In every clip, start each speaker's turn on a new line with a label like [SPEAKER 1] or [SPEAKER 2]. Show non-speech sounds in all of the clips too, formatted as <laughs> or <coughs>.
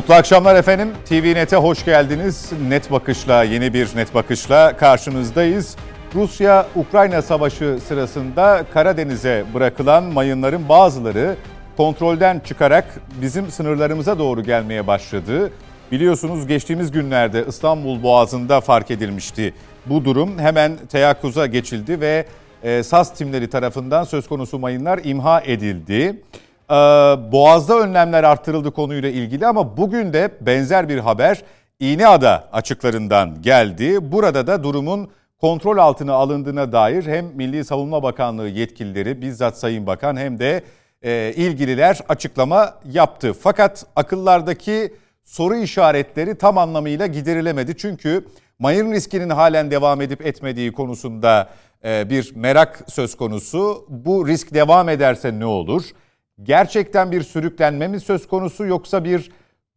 [SPEAKER 1] Mutlu akşamlar efendim. TV Net'e hoş geldiniz. Net Bakış'la, yeni bir Net Bakış'la karşınızdayız. Rusya-Ukrayna savaşı sırasında Karadeniz'e bırakılan mayınların bazıları kontrolden çıkarak bizim sınırlarımıza doğru gelmeye başladı. Biliyorsunuz geçtiğimiz günlerde İstanbul Boğazı'nda fark edilmişti. Bu durum hemen teyakkuza geçildi ve e, SAS timleri tarafından söz konusu mayınlar imha edildi. Ee, Boğaz'da önlemler arttırıldı konuyla ilgili ama bugün de benzer bir haber İğneada açıklarından geldi. Burada da durumun kontrol altına alındığına dair hem Milli Savunma Bakanlığı yetkilileri bizzat Sayın Bakan hem de e, ilgililer açıklama yaptı. Fakat akıllardaki soru işaretleri tam anlamıyla giderilemedi. Çünkü mayın riskinin halen devam edip etmediği konusunda e, bir merak söz konusu. Bu risk devam ederse ne olur? Gerçekten bir sürüklenme mi söz konusu yoksa bir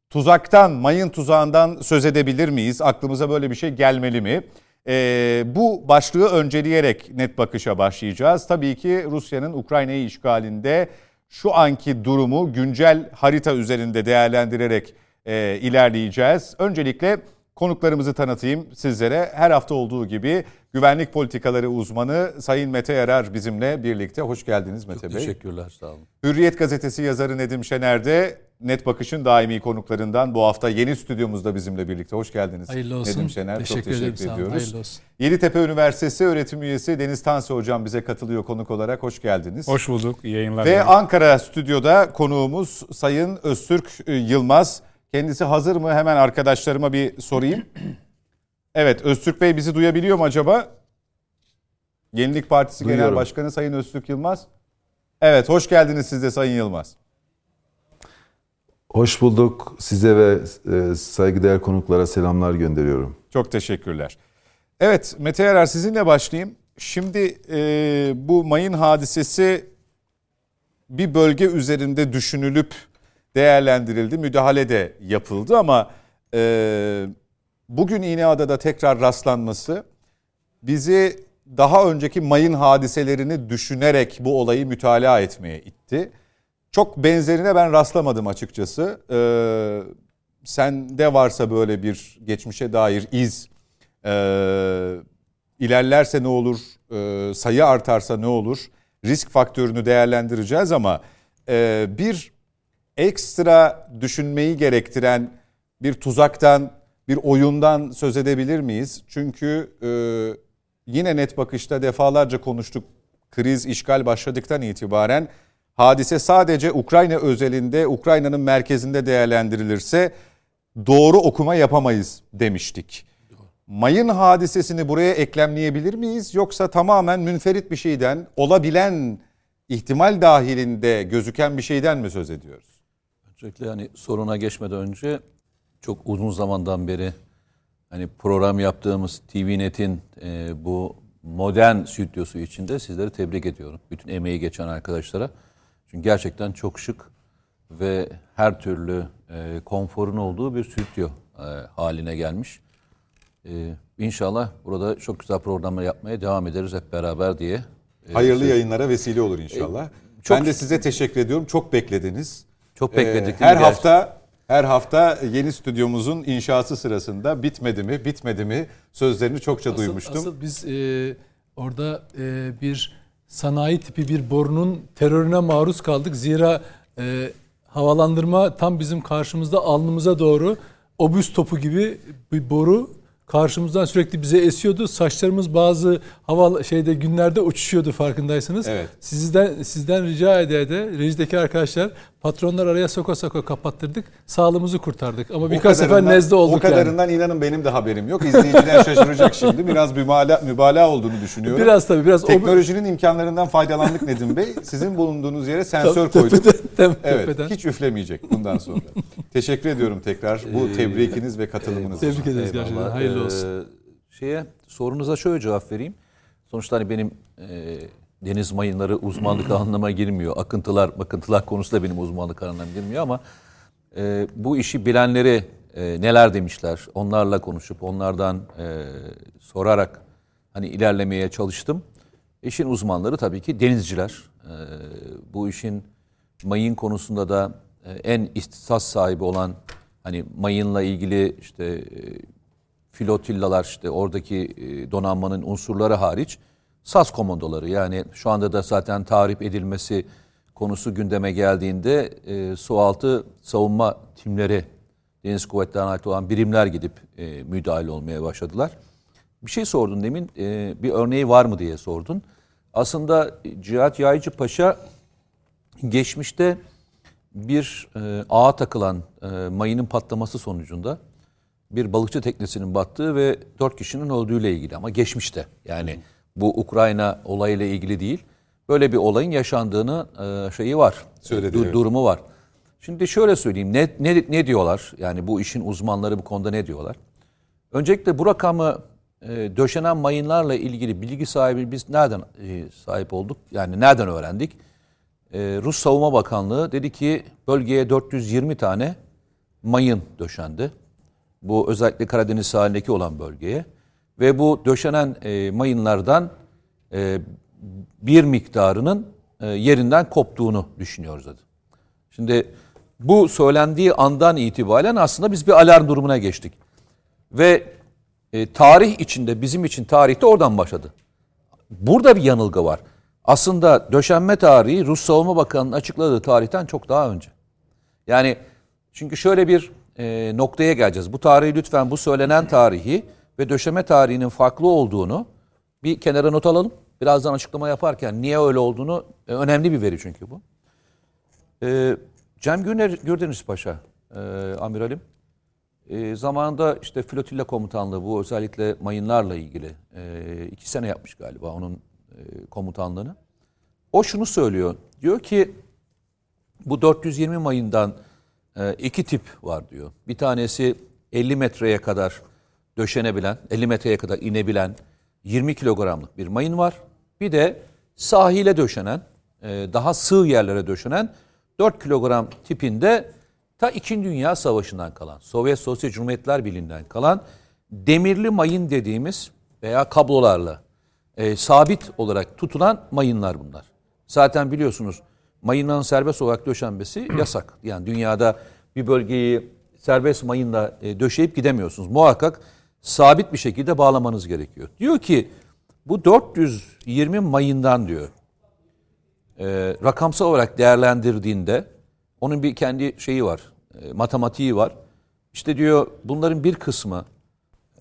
[SPEAKER 1] tuzaktan, mayın tuzağından söz edebilir miyiz? Aklımıza böyle bir şey gelmeli mi? Ee, bu başlığı önceleyerek net bakışa başlayacağız. Tabii ki Rusya'nın Ukrayna'yı işgalinde şu anki durumu güncel harita üzerinde değerlendirerek e, ilerleyeceğiz. Öncelikle konuklarımızı tanıtayım sizlere. Her hafta olduğu gibi güvenlik politikaları uzmanı Sayın Mete Yarar bizimle birlikte. Hoş geldiniz Mete
[SPEAKER 2] Çok
[SPEAKER 1] Bey.
[SPEAKER 2] teşekkürler sağ olun.
[SPEAKER 1] Hürriyet gazetesi yazarı Nedim Şener de Net Bakış'ın daimi konuklarından bu hafta yeni stüdyomuzda bizimle birlikte. Hoş geldiniz.
[SPEAKER 3] Hayırlı olsun.
[SPEAKER 1] Nedim Şener
[SPEAKER 3] teşekkür
[SPEAKER 1] çok teşekkür
[SPEAKER 3] ederim, sağ olun.
[SPEAKER 1] ediyoruz.
[SPEAKER 3] Hayırlı olsun.
[SPEAKER 1] Yeditepe Üniversitesi öğretim üyesi Deniz Tansi Hocam bize katılıyor konuk olarak. Hoş geldiniz.
[SPEAKER 4] Hoş bulduk. İyi yayınlar.
[SPEAKER 1] Ve
[SPEAKER 4] dilerim.
[SPEAKER 1] Ankara stüdyoda konuğumuz Sayın Öztürk e, Yılmaz. Kendisi hazır mı? Hemen arkadaşlarıma bir sorayım. <clears throat> Evet Öztürk Bey bizi duyabiliyor mu acaba? Yenilik Partisi Genel
[SPEAKER 2] Duyuyorum.
[SPEAKER 1] Başkanı Sayın Öztürk Yılmaz. Evet hoş geldiniz siz de Sayın Yılmaz.
[SPEAKER 5] Hoş bulduk. Size ve e, saygıdeğer konuklara selamlar gönderiyorum.
[SPEAKER 1] Çok teşekkürler. Evet Mete Yarar sizinle başlayayım. Şimdi e, bu mayın hadisesi bir bölge üzerinde düşünülüp değerlendirildi. Müdahale de yapıldı ama e, bugün İğneada'da tekrar rastlanması bizi daha önceki mayın hadiselerini düşünerek bu olayı mütalaa etmeye itti. Çok benzerine ben rastlamadım açıkçası. Ee, sende varsa böyle bir geçmişe dair iz, e, ilerlerse ne olur, e, sayı artarsa ne olur, risk faktörünü değerlendireceğiz ama e, bir ekstra düşünmeyi gerektiren bir tuzaktan, bir oyundan söz edebilir miyiz? Çünkü e, yine net bakışta defalarca konuştuk. Kriz, işgal başladıktan itibaren hadise sadece Ukrayna özelinde, Ukrayna'nın merkezinde değerlendirilirse doğru okuma yapamayız demiştik. Mayın hadisesini buraya eklemleyebilir miyiz yoksa tamamen münferit bir şeyden, olabilen ihtimal dahilinde gözüken bir şeyden mi söz ediyoruz?
[SPEAKER 2] Öncelikle hani soruna geçmeden önce çok uzun zamandan beri hani program yaptığımız TVNet'in e, bu modern stüdyosu içinde sizleri tebrik ediyorum. Bütün emeği geçen arkadaşlara. Çünkü gerçekten çok şık ve her türlü e, konforun olduğu bir stüdyo e, haline gelmiş. E, inşallah burada çok güzel programlar yapmaya devam ederiz hep beraber diye. e,
[SPEAKER 1] Hayırlı yayınlara vesile olur inşallah.
[SPEAKER 2] çok-
[SPEAKER 1] ben de size teşekkür ediyorum. Çok beklediniz.
[SPEAKER 2] Çok bekledik.
[SPEAKER 1] Ee, her hafta her hafta yeni stüdyomuzun inşası sırasında bitmedi mi, bitmedi mi sözlerini çokça
[SPEAKER 3] Asıl,
[SPEAKER 1] duymuştum.
[SPEAKER 3] asıl biz e, orada e, bir sanayi tipi bir borunun terörüne maruz kaldık. Zira e, havalandırma tam bizim karşımızda alnımıza doğru obüs topu gibi bir boru karşımızdan sürekli bize esiyordu. Saçlarımız bazı hava şeyde günlerde uçuşuyordu farkındaysanız.
[SPEAKER 1] Evet.
[SPEAKER 3] Sizden sizden rica ede ede rejideki arkadaşlar patronlar araya soka soka kapattırdık. Sağlığımızı kurtardık. Ama
[SPEAKER 1] O
[SPEAKER 3] birkaç sefer
[SPEAKER 1] kadarından-
[SPEAKER 3] nezle olduk
[SPEAKER 1] O
[SPEAKER 3] yani.
[SPEAKER 1] kadarından inanın benim de haberim yok. İzleyiciler şaşıracak şimdi. Biraz mübalağa, mübalağa olduğunu düşünüyorum.
[SPEAKER 3] Biraz tabii biraz o-
[SPEAKER 1] Teknolojinin imkanlarından faydalandık Nedim Bey. Sizin bulunduğunuz yere sensör
[SPEAKER 3] Tabii,
[SPEAKER 1] koyduk.
[SPEAKER 3] tepeden,
[SPEAKER 1] Evet,
[SPEAKER 3] tepeden.
[SPEAKER 1] hiç üflemeyecek bundan sonra. Teşekkür ediyorum tekrar bu tebrikiniz ve katılımınız için.
[SPEAKER 3] Tebrik ederiz gerçekten.
[SPEAKER 2] Eyvallah.
[SPEAKER 3] Hayırlı olsun.
[SPEAKER 2] Ee, şeye sorunuza şöyle cevap vereyim. Sonuçta hani benim e, deniz mayınları uzmanlık <clears throat> alanıma girmiyor. Akıntılar, bakıntılar konusu da benim uzmanlık alanıma girmiyor ama e, bu işi bilenleri e, neler demişler onlarla konuşup onlardan e, sorarak hani ilerlemeye çalıştım. İşin uzmanları tabii ki denizciler. E, bu işin mayın konusunda da e, en istisas sahibi olan Hani mayınla ilgili işte e, filotillalar işte oradaki e, donanmanın unsurları hariç SAS komandoları yani şu anda da zaten tarif edilmesi konusu gündeme geldiğinde e, sualtı savunma timleri deniz kuvvetlerine ait olan birimler gidip e, müdahale olmaya başladılar. Bir şey sordun demin e, bir örneği var mı diye sordun. Aslında Cihat Yaycı Paşa geçmişte bir e, ağa takılan e, mayının patlaması sonucunda bir balıkçı teknesinin battığı ve dört kişinin öldüğüyle ilgili ama geçmişte. Yani bu Ukrayna olayıyla ilgili değil. Böyle bir olayın yaşandığını e, şeyi var.
[SPEAKER 1] Söyledi,
[SPEAKER 2] du-
[SPEAKER 1] evet.
[SPEAKER 2] Durumu var. Şimdi şöyle söyleyeyim. Ne, ne, ne diyorlar? Yani bu işin uzmanları bu konuda ne diyorlar? Öncelikle bu rakamı e, döşenen mayınlarla ilgili bilgi sahibi biz nereden e, sahip olduk? Yani nereden öğrendik? E, Rus Savunma Bakanlığı dedi ki bölgeye 420 tane mayın döşendi. Bu özellikle Karadeniz sahilindeki olan bölgeye. Ve bu döşenen e, mayınlardan e, bir miktarının e, yerinden koptuğunu düşünüyoruz dedi. Şimdi bu söylendiği andan itibaren aslında biz bir alarm durumuna geçtik. Ve e, tarih içinde bizim için tarihte oradan başladı. Burada bir yanılgı var. Aslında döşenme tarihi Rus Savunma Bakanı'nın açıkladığı tarihten çok daha önce. Yani çünkü şöyle bir e, noktaya geleceğiz. Bu tarihi lütfen bu söylenen tarihi ve döşeme tarihinin farklı olduğunu bir kenara not alalım. Birazdan açıklama yaparken niye öyle olduğunu e, önemli bir veri çünkü bu. E, Cem Gürdeniz Paşa, e, amiralim. E, zamanında işte flotilla komutanlığı bu özellikle mayınlarla ilgili e, iki sene yapmış galiba onun e, komutanlığını. O şunu söylüyor. Diyor ki bu 420 mayından e, iki tip var diyor. Bir tanesi 50 metreye kadar döşenebilen, 50 metreye kadar inebilen 20 kilogramlık bir mayın var. Bir de sahile döşenen, e, daha sığ yerlere döşenen 4 kilogram tipinde ta 2. Dünya Savaşı'ndan kalan, Sovyet Sosyal Cumhuriyetler Birliği'nden kalan demirli mayın dediğimiz veya kablolarla e, sabit olarak tutulan mayınlar bunlar. Zaten biliyorsunuz mayınların serbest olarak döşenmesi <clears throat> yasak. Yani dünyada bir bölgeyi serbest mayınla e, döşeyip gidemiyorsunuz. Muhakkak sabit bir şekilde bağlamanız gerekiyor. Diyor ki bu 420 mayından diyor e, rakamsal olarak değerlendirdiğinde onun bir kendi şeyi var, e, matematiği var. İşte diyor bunların bir kısmı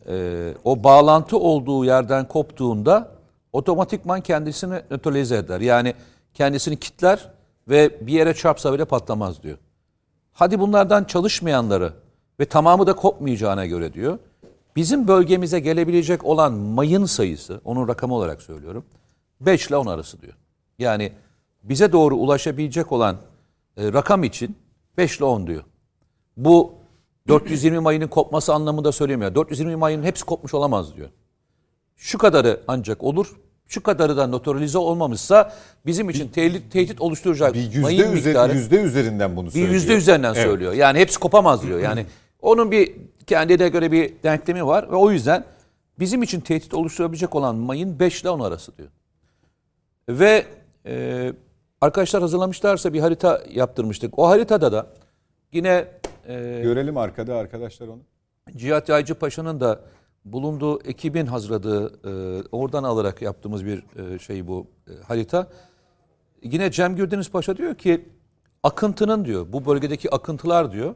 [SPEAKER 2] e, o bağlantı olduğu yerden koptuğunda otomatikman kendisini nötralize eder. Yani kendisini kitler ve bir yere çarpsa bile patlamaz diyor. Hadi bunlardan çalışmayanları ve tamamı da kopmayacağına göre diyor. Bizim bölgemize gelebilecek olan mayın sayısı, onun rakamı olarak söylüyorum, 5 ile 10 arası diyor. Yani bize doğru ulaşabilecek olan e, rakam için 5 ile 10 diyor. Bu 420 mayının kopması anlamında söylemiyor. 420 mayının hepsi kopmuş olamaz diyor. Şu kadarı ancak olur. Şu kadarı da notorize olmamışsa bizim için tehdit, tehdit oluşturacak
[SPEAKER 1] Bir yüzde,
[SPEAKER 2] mayın
[SPEAKER 1] üzer-
[SPEAKER 2] miktarı
[SPEAKER 1] yüzde üzerinden bunu
[SPEAKER 2] bir
[SPEAKER 1] söylüyor.
[SPEAKER 2] yüzde üzerinden
[SPEAKER 1] Evet.
[SPEAKER 2] söylüyor. Yani hepsi kopamaz diyor. Yani <clears throat> onun bir kendine göre bir denklemi var ve o yüzden bizim için tehdit oluşturabilecek olan mayın 5 ile 10 arası diyor. Ve e, arkadaşlar hazırlamışlarsa bir harita yaptırmıştık. O haritada da yine e,
[SPEAKER 1] Görelim arkada arkadaşlar onu.
[SPEAKER 2] Cihat Yaycı Paşa'nın da bulunduğu ekibin hazırladığı, e, oradan alarak yaptığımız bir e, şey bu e, harita. Yine Cem Gürdeniz Paşa diyor ki akıntının diyor, bu bölgedeki akıntılar diyor,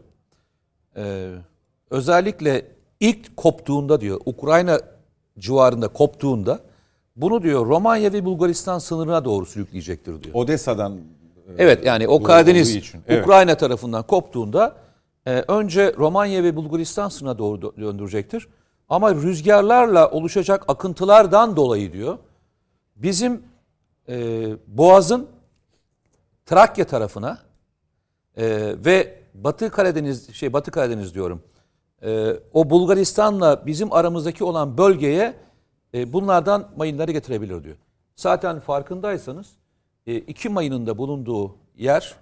[SPEAKER 2] e, özellikle ilk koptuğunda diyor, Ukrayna civarında koptuğunda bunu diyor Romanya ve Bulgaristan sınırına doğru sürükleyecektir diyor.
[SPEAKER 1] Odessa'dan e,
[SPEAKER 2] Evet yani o Karadeniz
[SPEAKER 1] için, evet.
[SPEAKER 2] Ukrayna tarafından koptuğunda e, önce Romanya ve Bulgaristan sınırına doğru dö- döndürecektir. Ama rüzgarlarla oluşacak akıntılardan dolayı diyor bizim e, Boğaz'ın Trakya tarafına e, ve Batı Karadeniz şey Batı Karadeniz diyorum. E, o Bulgaristan'la bizim aramızdaki olan bölgeye e, bunlardan mayınları getirebilir diyor. Zaten farkındaysanız e, iki mayının da bulunduğu yer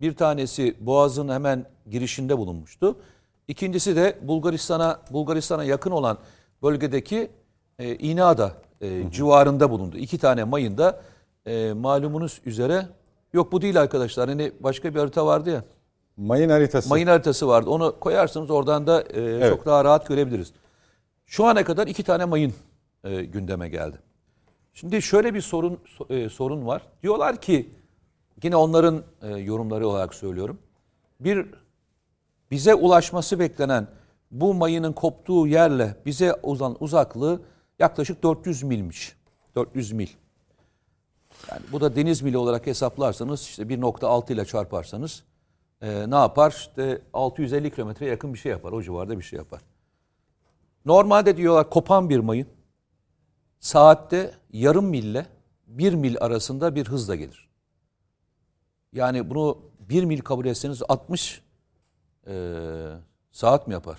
[SPEAKER 2] bir tanesi Boğaz'ın hemen girişinde bulunmuştu. İkincisi de Bulgaristan'a Bulgaristan'a yakın olan bölgedeki e, İna'da e, civarında bulundu. İki tane mayın da e, malumunuz üzere yok bu değil arkadaşlar. Hani başka bir harita vardı ya.
[SPEAKER 1] Mayın haritası.
[SPEAKER 2] mayın haritası vardı. Onu koyarsınız oradan da e, çok daha rahat görebiliriz. Şu ana kadar iki tane mayın e, gündeme geldi. Şimdi şöyle bir sorun so- e, sorun var. Diyorlar ki yine onların e, yorumları olarak söylüyorum. Bir bize ulaşması beklenen bu mayının koptuğu yerle bize uzan uzaklığı yaklaşık 400 milmiş. 400 mil. Yani bu da deniz mili olarak hesaplarsanız işte 1.6 ile çarparsanız e, ne yapar? İşte 650 kilometreye yakın bir şey yapar. O civarda bir şey yapar. Normalde diyorlar kopan bir mayın saatte yarım mille bir mil arasında bir hızla gelir. Yani bunu bir mil kabul etseniz 60 e, saat mi yapar?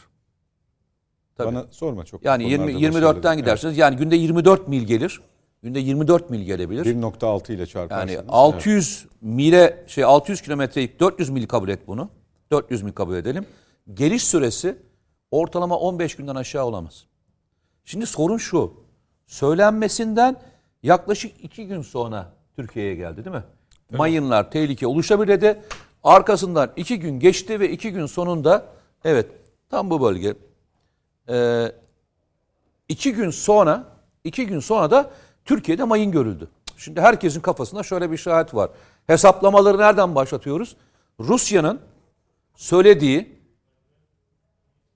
[SPEAKER 2] Tabii.
[SPEAKER 1] Bana sorma çok.
[SPEAKER 2] Yani
[SPEAKER 1] bu
[SPEAKER 2] 20,
[SPEAKER 1] konularda
[SPEAKER 2] 24'ten
[SPEAKER 1] başarılı.
[SPEAKER 2] gidersiniz. Yani günde 24 mil gelir. Günde 24 mil gelebilir.
[SPEAKER 1] Evet. 1.6 ile çarparsanız.
[SPEAKER 2] Yani 600 mile şey 600 kilometreyi 400 mil kabul et bunu. 400 mil kabul edelim. Geliş süresi ortalama 15 günden aşağı olamaz. Şimdi sorun şu. Söylenmesinden yaklaşık 2 gün sonra Türkiye'ye geldi değil mi? Mayınlar tehlike oluşabilir dedi. Arkasından 2 gün geçti ve 2 gün sonunda evet tam bu bölge ee, iki gün sonra iki gün sonra da Türkiye'de mayın görüldü. Şimdi herkesin kafasında şöyle bir şahit var. Hesaplamaları nereden başlatıyoruz? Rusya'nın söylediği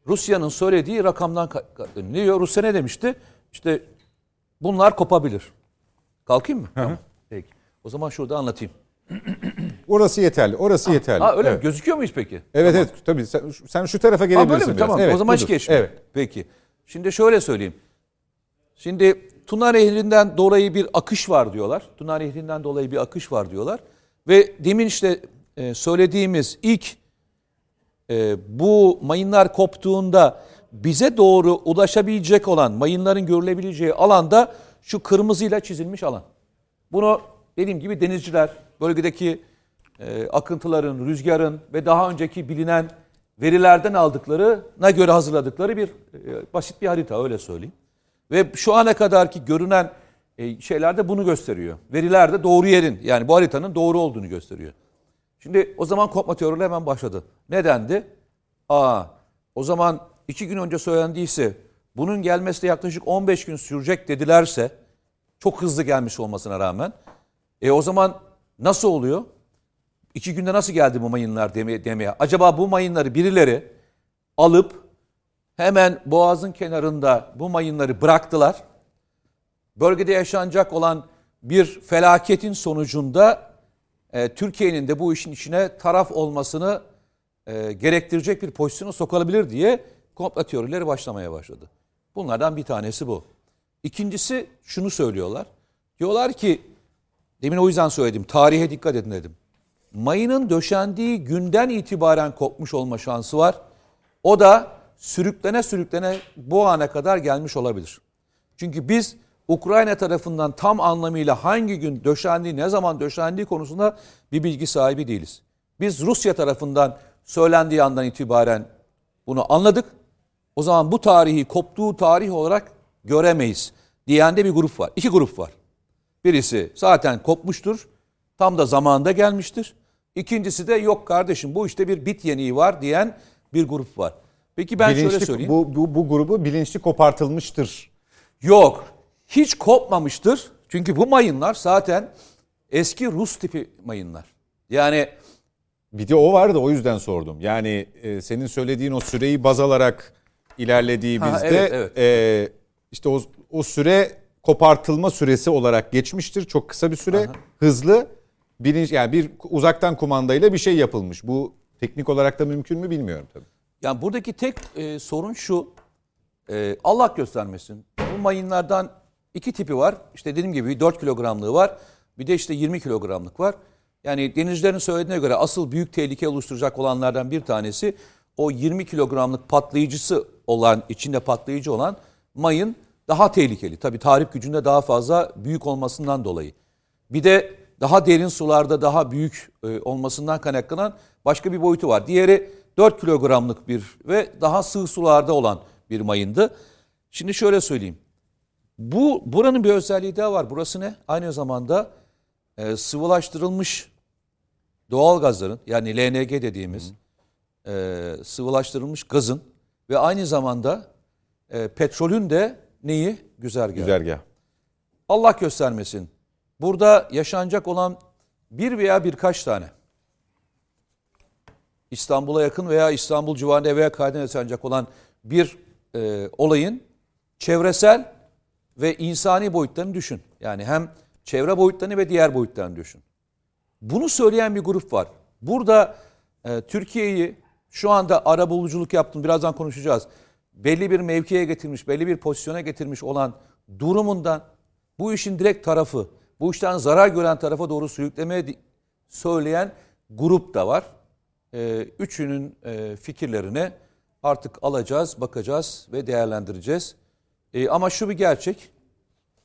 [SPEAKER 2] Rusya'nın söylediği rakamdan ka- ka- ne diyor? Rusya ne demişti? İşte bunlar kopabilir. Kalkayım mı? Tamam. Peki. O zaman şurada anlatayım. <clears throat>
[SPEAKER 1] Orası yeterli. Orası yeterli.
[SPEAKER 2] Ha öyle
[SPEAKER 1] evet.
[SPEAKER 2] mi? Gözüküyor muyuz peki?
[SPEAKER 1] Evet evet tabii sen, sen şu tarafa
[SPEAKER 2] Ha
[SPEAKER 1] gelebilirsin
[SPEAKER 2] böyle mi?
[SPEAKER 1] biraz.
[SPEAKER 2] Tamam.
[SPEAKER 1] Evet,
[SPEAKER 2] o zaman hiç
[SPEAKER 1] budur.
[SPEAKER 2] geçme.
[SPEAKER 1] Evet.
[SPEAKER 2] Peki. Şimdi şöyle söyleyeyim. Şimdi Tuna Nehri'nden dolayı bir akış var diyorlar. Tuna Nehri'nden dolayı bir akış var diyorlar. Ve demin işte e, söylediğimiz ilk e, bu mayınlar koptuğunda bize doğru ulaşabilecek olan mayınların görülebileceği alanda şu kırmızıyla çizilmiş alan. Bunu dediğim gibi denizciler, bölgedeki e, akıntıların, rüzgarın ve daha önceki bilinen verilerden aldıklarına göre hazırladıkları bir basit bir harita öyle söyleyeyim. Ve şu ana kadarki görünen e, şeyler de bunu gösteriyor. Veriler de doğru yerin yani bu haritanın doğru olduğunu gösteriyor. Şimdi o zaman kopma teorileri hemen başladı. Nedendi? Aa, o zaman iki gün önce söylendiyse bunun gelmesi de yaklaşık 15 gün sürecek dedilerse çok hızlı gelmiş olmasına rağmen e o zaman nasıl oluyor? İki günde nasıl geldi bu mayınlar demeye, demeye? Acaba bu mayınları birileri alıp hemen boğazın kenarında bu mayınları bıraktılar. Bölgede yaşanacak olan bir felaketin sonucunda e, Türkiye'nin de bu işin içine taraf olmasını e, gerektirecek bir pozisyona sokulabilir diye komplo teorileri başlamaya başladı. Bunlardan bir tanesi bu. İkincisi şunu söylüyorlar. Diyorlar ki demin o yüzden söyledim tarihe dikkat edin dedim. Mayının döşendiği günden itibaren kopmuş olma şansı var. O da sürüklene sürüklene bu ana kadar gelmiş olabilir. Çünkü biz Ukrayna tarafından tam anlamıyla hangi gün döşendiği, ne zaman döşendiği konusunda bir bilgi sahibi değiliz. Biz Rusya tarafından söylendiği andan itibaren bunu anladık. O zaman bu tarihi koptuğu tarih olarak göremeyiz diyen de bir grup var. İki grup var. Birisi zaten kopmuştur. Tam da zamanında gelmiştir. İkincisi de yok kardeşim bu işte bir bit yeniği var diyen bir grup var. Peki ben şöyle
[SPEAKER 1] Bilinçli-
[SPEAKER 2] söyleyeyim.
[SPEAKER 1] Bu, bu, bu grubu bilinçli kopartılmıştır.
[SPEAKER 2] Yok. Hiç kopmamıştır. Çünkü bu mayınlar zaten eski Rus tipi mayınlar. Yani
[SPEAKER 1] Bir de o vardı o yüzden sordum. Yani e, senin söylediğin o süreyi baz alarak ilerlediğimizde
[SPEAKER 2] Ha, evet, evet.
[SPEAKER 1] e, işte o, o süre kopartılma süresi olarak geçmiştir. Çok kısa bir süre, hızlı. Bilinç, yani bir uzaktan kumandayla bir şey yapılmış. Bu teknik olarak da mümkün mü bilmiyorum tabii.
[SPEAKER 2] Yani buradaki tek e, sorun şu. e, Allah göstermesin. Bu mayınlardan iki tipi var. İşte dediğim gibi 4 kilogramlığı var. Bir de işte 20 kilogramlık var. Yani denizcilerin söylediğine göre asıl büyük tehlike oluşturacak olanlardan bir tanesi o 20 kilogramlık patlayıcısı olan, içinde patlayıcı olan mayın daha tehlikeli. Tabii tahrip gücünde daha fazla büyük olmasından dolayı. Bir de daha derin sularda daha büyük e, olmasından kaynaklanan başka bir boyutu var. Diğeri 4 kilogramlık bir ve daha sığ sularda olan bir mayındı. Şimdi şöyle söyleyeyim. Bu buranın bir özelliği daha var. Burası ne? Aynı zamanda e, sıvılaştırılmış doğal gazların yani LNG dediğimiz e, sıvılaştırılmış gazın ve aynı zamanda e, petrolün de neyi? Güzergahı.
[SPEAKER 1] Güzergah.
[SPEAKER 2] Allah göstermesin. Burada yaşanacak olan bir veya birkaç tane İstanbul'a yakın veya İstanbul civarında veya Karadeniz'de yaşanacak olan bir e, olayın çevresel ve insani boyutlarını düşün. Yani hem çevre boyutlarını ve diğer boyutlarını düşün. Bunu söyleyen bir grup var. Burada e, Türkiye'yi şu anda ara buluculuk yaptım birazdan konuşacağız. Belli bir mevkiye getirmiş, belli bir pozisyona getirmiş olan durumundan bu işin direkt tarafı, bu işten zarar gören tarafa doğru sürüklemeye söyleyen grup da var. E, üçünün e, fikirlerini artık alacağız, bakacağız ve değerlendireceğiz. E, ama şu bir gerçek,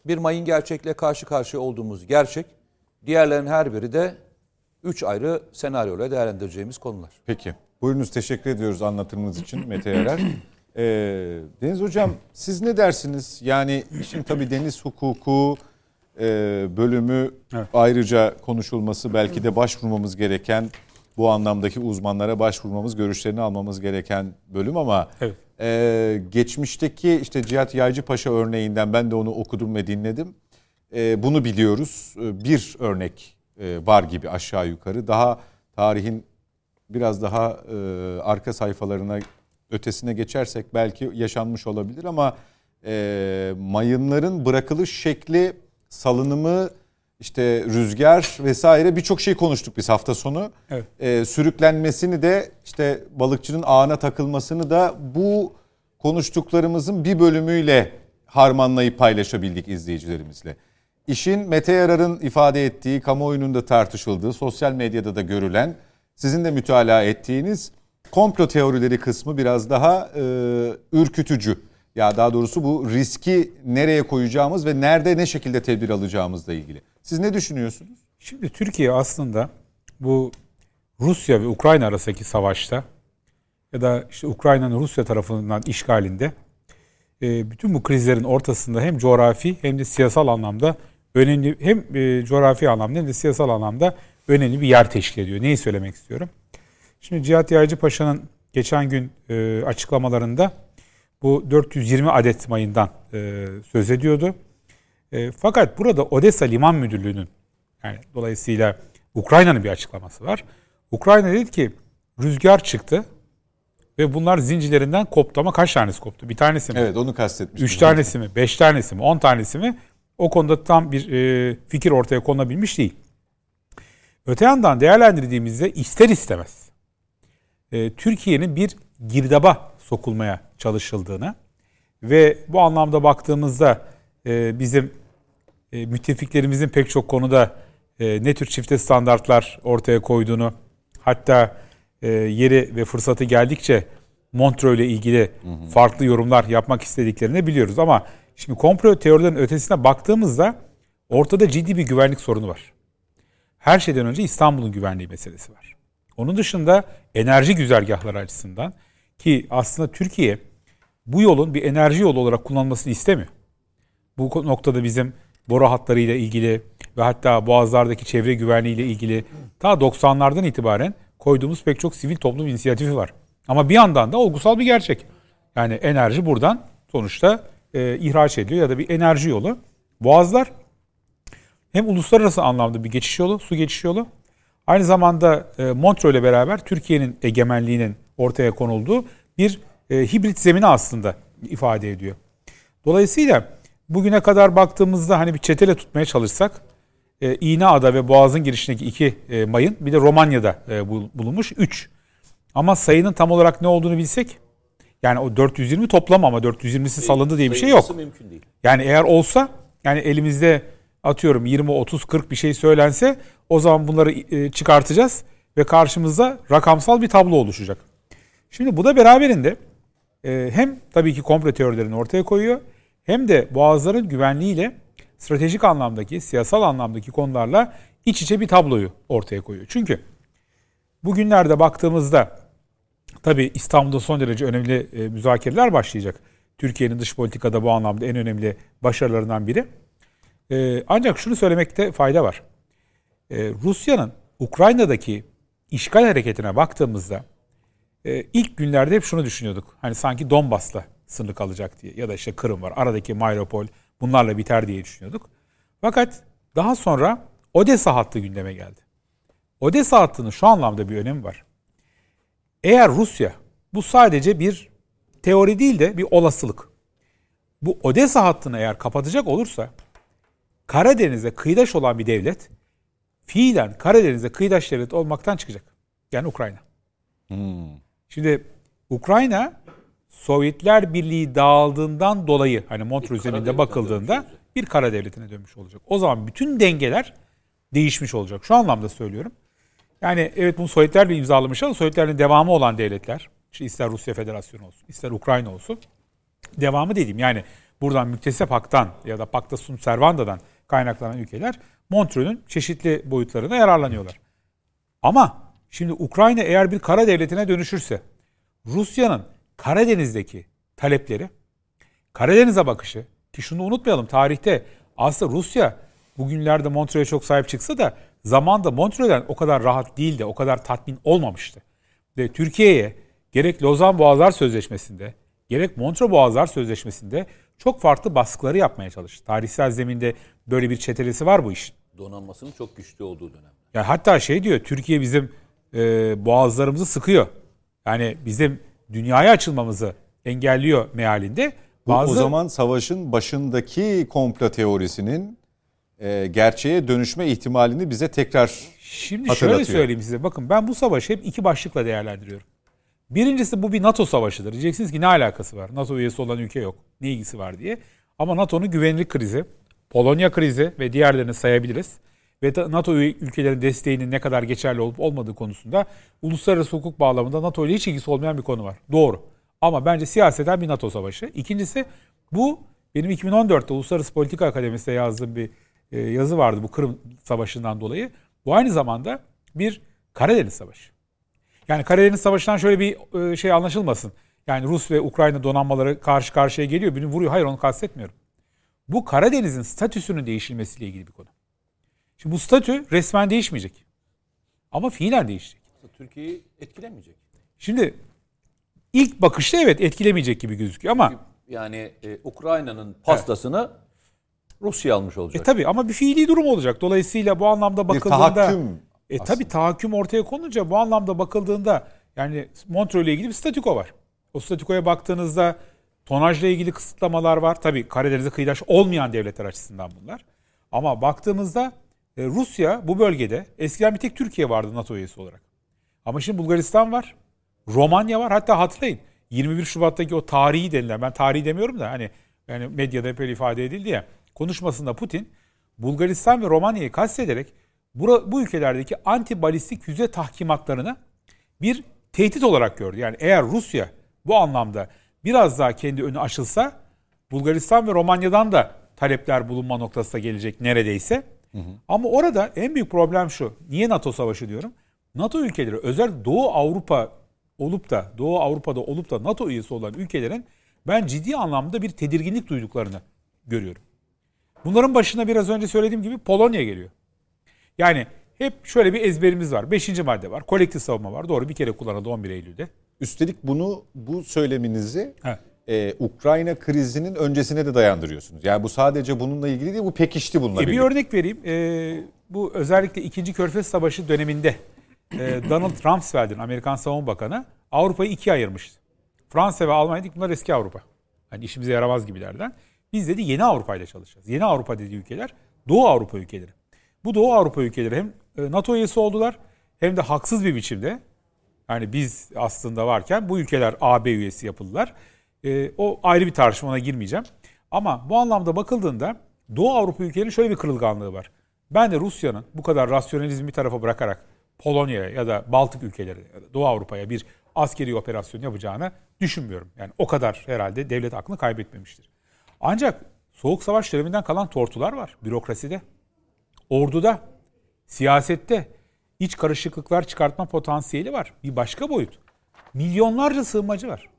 [SPEAKER 2] bir mayın gerçekle karşı karşıya olduğumuz gerçek. Diğerlerinin her biri de üç ayrı senaryoyla değerlendireceğimiz konular.
[SPEAKER 1] Peki. Buyurunuz teşekkür ediyoruz anlatımınız için <clears throat> Mete Yarar. Ee, Deniz Hocam siz ne dersiniz? Yani işin tabii deniz hukuku e, bölümü ayrıca konuşulması belki de başvurmamız gereken bu anlamdaki uzmanlara başvurmamız, görüşlerini almamız gereken bölüm ama
[SPEAKER 4] Evet.
[SPEAKER 1] e, geçmişteki işte Cihat Yaycıpaşa örneğinden ben de onu okudum ve dinledim. E, bunu biliyoruz. E, bir örnek e, var gibi aşağı yukarı. Daha tarihin biraz daha e, arka sayfalarına ötesine geçersek belki yaşanmış olabilir ama e, mayınların bırakılış şekli, salınımı, işte rüzgar vesaire birçok şey konuştuk biz hafta sonu.
[SPEAKER 4] Evet.
[SPEAKER 1] E, sürüklenmesini de işte balıkçının ağına takılmasını da bu konuştuklarımızın bir bölümüyle harmanlayıp paylaşabildik izleyicilerimizle. İşin Mete Yarar'ın ifade ettiği, kamuoyunun da tartışıldığı, sosyal medyada da görülen, sizin de mütalaa ettiğiniz komplo teorileri kısmı biraz daha e, ürkütücü. Ya daha doğrusu bu riski nereye koyacağımız ve nerede ne şekilde tedbir alacağımızla ilgili. Siz ne düşünüyorsunuz?
[SPEAKER 4] Şimdi Türkiye aslında bu Rusya ve Ukrayna arasındaki savaşta ya da işte Ukrayna'nın Rusya tarafından işgalinde e, bütün bu krizlerin ortasında hem coğrafi hem de siyasal anlamda önemli hem e, coğrafi anlamda hem de siyasal anlamda önemli bir yer teşkil ediyor. Neyi söylemek istiyorum? Şimdi Cihat Yaycı Paşa'nın geçen gün e, açıklamalarında bu 420 adet mayından e, söz ediyordu. E, fakat burada Odessa Liman Müdürlüğü'nün yani dolayısıyla Ukrayna'nın bir açıklaması var. Ukrayna dedi ki rüzgar çıktı ve bunlar zincirlerinden koptu ama kaç tanesi koptu? Bir tanesi mi?
[SPEAKER 1] Evet onu kastetmiştim.
[SPEAKER 4] Üç tanesi mi? Beş tanesi mi? On tanesi mi? O konuda tam bir e, fikir ortaya konulabilmiş değil. Öte yandan değerlendirdiğimizde ister istemez e, Türkiye'nin bir girdaba sokulmaya çalışıldığını ve bu anlamda baktığımızda e, bizim e, müttefiklerimizin pek çok konuda e, ne tür çifte standartlar ortaya koyduğunu hatta e, yeri ve fırsatı geldikçe Montreux ile ilgili farklı yorumlar yapmak istediklerini biliyoruz. Ama şimdi komplo teorilerin ötesine baktığımızda ortada ciddi bir güvenlik sorunu var. Her şeyden önce İstanbul'un güvenliği meselesi var. Onun dışında enerji güzergahları açısından ki aslında Türkiye bu yolun bir enerji yolu olarak kullanılmasını istemiyor. Bu noktada bizim boru hatlarıyla ilgili ve hatta boğazlardaki çevre güvenliği ile ilgili ta 90'lardan itibaren koyduğumuz pek çok sivil toplum inisiyatifi var. Ama bir yandan da olgusal bir gerçek. Yani enerji buradan sonuçta e, ihraç ediliyor ya da bir enerji yolu. Boğazlar hem uluslararası anlamda bir geçiş yolu, su geçiş yolu. Aynı zamanda e, Montreux ile beraber Türkiye'nin egemenliğinin ortaya konulduğu bir e, hibrit zemini aslında ifade ediyor. Dolayısıyla bugüne kadar baktığımızda hani bir çetele tutmaya çalışsak e, İğneada ve Boğaz'ın girişindeki iki e, mayın bir de Romanya'da e, bul- bulunmuş 3. Ama sayının tam olarak ne olduğunu bilsek yani o 420 toplam ama 420'si salındı diye bir şey yok.
[SPEAKER 2] Mümkün değil.
[SPEAKER 4] Yani eğer olsa yani elimizde atıyorum 20, 30, 40 bir şey söylense o zaman bunları e, çıkartacağız ve karşımızda rakamsal bir tablo oluşacak. Şimdi bu da beraberinde e, hem tabii ki komplo teorilerini ortaya koyuyor hem de boğazların güvenliğiyle stratejik anlamdaki, siyasal anlamdaki konularla iç içe bir tabloyu ortaya koyuyor. Çünkü bugünlerde baktığımızda tabii İstanbul'da son derece önemli e, müzakereler başlayacak. Türkiye'nin dış politikada bu anlamda en önemli başarılarından biri. E, ancak şunu söylemekte fayda var. Rusya'nın Ukrayna'daki işgal hareketine baktığımızda e, ilk günlerde hep şunu düşünüyorduk. Hani sanki Donbas'la sınırlı kalacak diye ya da işte Kırım var. Aradaki Mariupol bunlarla biter diye düşünüyorduk. Fakat daha sonra Odessa hattı gündeme geldi. Odessa hattının şu anlamda bir önemi var. Eğer Rusya bu sadece bir teori değil de bir olasılık. Bu Odessa hattını eğer kapatacak olursa Karadeniz'e kıyıdaş olan bir devlet fiilen Karadeniz'e kıyıdaş devlet olmaktan çıkacak. Yani Ukrayna. Şimdi Ukrayna Sovyetler Birliği dağıldığından dolayı hani Montreux üzerinde bakıldığında bir kara devletine dönmüş olacak. O zaman bütün dengeler değişmiş olacak. Şu anlamda söylüyorum. Yani evet bunu Sovyetler Birliği imzalamış ama Sovyetlerin devamı olan devletler, işte ister Rusya Federasyonu olsun, ister Ukrayna olsun, devamı dediğim yani buradan müktesep haktan ya da Pacta Sunt Servanda'dan kaynaklanan ülkeler Montreux'ün çeşitli boyutlarına yararlanıyorlar. Ama şimdi Ukrayna eğer bir kara devletine dönüşürse Rusya'nın Karadeniz'deki talepleri, Karadeniz'e bakışı ki şunu unutmayalım tarihte aslında Rusya bugünlerde Montreux'e çok sahip çıksa da zamanda Montreux'den o kadar rahat değildi, o kadar tatmin olmamıştı. Ve Türkiye'ye gerek Lozan Boğazlar Sözleşmesi'nde, gerek Montreux Boğazlar Sözleşmesi'nde çok farklı baskıları yapmaya çalıştı. Tarihsel zeminde böyle bir çetelesi var bu işin.
[SPEAKER 2] Donanmasının çok güçlü olduğu dönem.
[SPEAKER 4] Yani hatta şey diyor, Türkiye bizim e, boğazlarımızı sıkıyor. Yani bizim dünyaya açılmamızı engelliyor mealinde.
[SPEAKER 1] Bu o zaman savaşın başındaki komplo teorisinin e, gerçeğe dönüşme ihtimalini bize tekrar
[SPEAKER 4] Şimdi şöyle söyleyeyim size. Bakın ben bu savaşı hep iki başlıkla değerlendiriyorum. Birincisi bu bir NATO savaşıdır. Diyeceksiniz ki ne alakası var? NATO üyesi olan ülke yok. Ne ilgisi var diye. Ama NATO'nun güvenlik krizi, Polonya krizi ve diğerlerini sayabiliriz. Ve NATO ülkelerin desteğinin ne kadar geçerli olup olmadığı konusunda uluslararası hukuk bağlamında NATO ile hiç ilgisi olmayan bir konu var. Doğru. Ama bence siyaseten bir NATO savaşı. İkincisi bu benim 2014'te Uluslararası Politika Akademisi'de yazdığım bir e, yazı vardı bu Kırım Savaşı'ndan dolayı. Bu aynı zamanda bir Karadeniz Savaşı. Yani Karadeniz Savaşı'ndan şöyle bir e, şey anlaşılmasın. Yani Rus ve Ukrayna donanmaları karşı karşıya geliyor, birini vuruyor. Hayır onu kastetmiyorum. Bu Karadeniz'in statüsünün değişilmesiyle ilgili bir konu. Şimdi bu statü resmen değişmeyecek. Ama fiilen değişecek.
[SPEAKER 2] Türkiye'yi etkilemeyecek.
[SPEAKER 4] Şimdi ilk bakışta evet etkilemeyecek gibi gözüküyor ama
[SPEAKER 2] yani e, Ukrayna'nın pastasını evet. Rusya almış olacak.
[SPEAKER 4] E tabi ama bir fiili durum olacak. Dolayısıyla bu anlamda bakıldığında... Bir tahakküm. E tabi tahakküm ortaya konunca bu anlamda bakıldığında yani Montreux ile ilgili bir statüko var. O statükoya baktığınızda tonajla ilgili kısıtlamalar var. Tabi Karadeniz'e kıyıdaş olmayan devletler açısından bunlar. Ama baktığımızda Rusya bu bölgede eskiden bir tek Türkiye vardı NATO üyesi olarak. Ama şimdi Bulgaristan var. Romanya var. Hatta hatırlayın 21 Şubat'taki o tarihi denilen ben tarihi demiyorum da hani yani medyada hep ifade edildi ya konuşmasında Putin Bulgaristan ve Romanya'yı kastederek bu, bu ülkelerdeki anti balistik füze tahkimatlarını bir tehdit olarak gördü. Yani eğer Rusya bu anlamda biraz daha kendi önü açılsa Bulgaristan ve Romanya'dan da talepler bulunma noktasına gelecek neredeyse. Hı hı. Ama orada en büyük problem şu. Niye NATO savaşı diyorum? NATO ülkeleri özel Doğu Avrupa olup da Doğu Avrupa'da olup da NATO üyesi olan ülkelerin ben ciddi anlamda bir tedirginlik duyduklarını görüyorum. Bunların başına biraz önce söylediğim gibi Polonya geliyor. Yani hep şöyle bir ezberimiz var. Beşinci madde var. Kolektif savunma var. Doğru bir kere kullanıldı 11 Eylül'de.
[SPEAKER 1] Üstelik bunu bu söyleminizi e, Ukrayna krizinin öncesine de dayandırıyorsunuz. Yani bu sadece bununla ilgili değil, bu pekişti bununla e,
[SPEAKER 4] Bir örnek vereyim. E, bu özellikle 2. Körfez Savaşı döneminde e, Donald Rumsfeld'in Amerikan Savunma Bakanı Avrupa'yı ikiye ayırmıştı. Fransa ve Almanya dedik bunlar eski Avrupa. Hani işimize yaramaz gibilerden. Biz dedi yeni Avrupa ile çalışacağız. Yeni Avrupa dediği ülkeler Doğu Avrupa ülkeleri. Bu Doğu Avrupa ülkeleri hem e, NATO üyesi oldular hem de haksız bir biçimde yani biz aslında varken bu ülkeler AB üyesi yapıldılar. E, o ayrı bir tartışma ona girmeyeceğim. Ama bu anlamda bakıldığında Doğu Avrupa ülkelerinin şöyle bir kırılganlığı var. Ben de Rusya'nın bu kadar rasyonalizmi bir tarafa bırakarak Polonya'ya ya da Baltık ülkeleri ya da Doğu Avrupa'ya bir askeri operasyon yapacağını düşünmüyorum. Yani o kadar herhalde devlet aklını kaybetmemiştir. Ancak Soğuk Savaş döneminden kalan tortular var bürokraside, orduda, siyasette, iç karışıklıklar çıkartma potansiyeli var. Bir başka boyut. Milyonlarca sığınmacı var.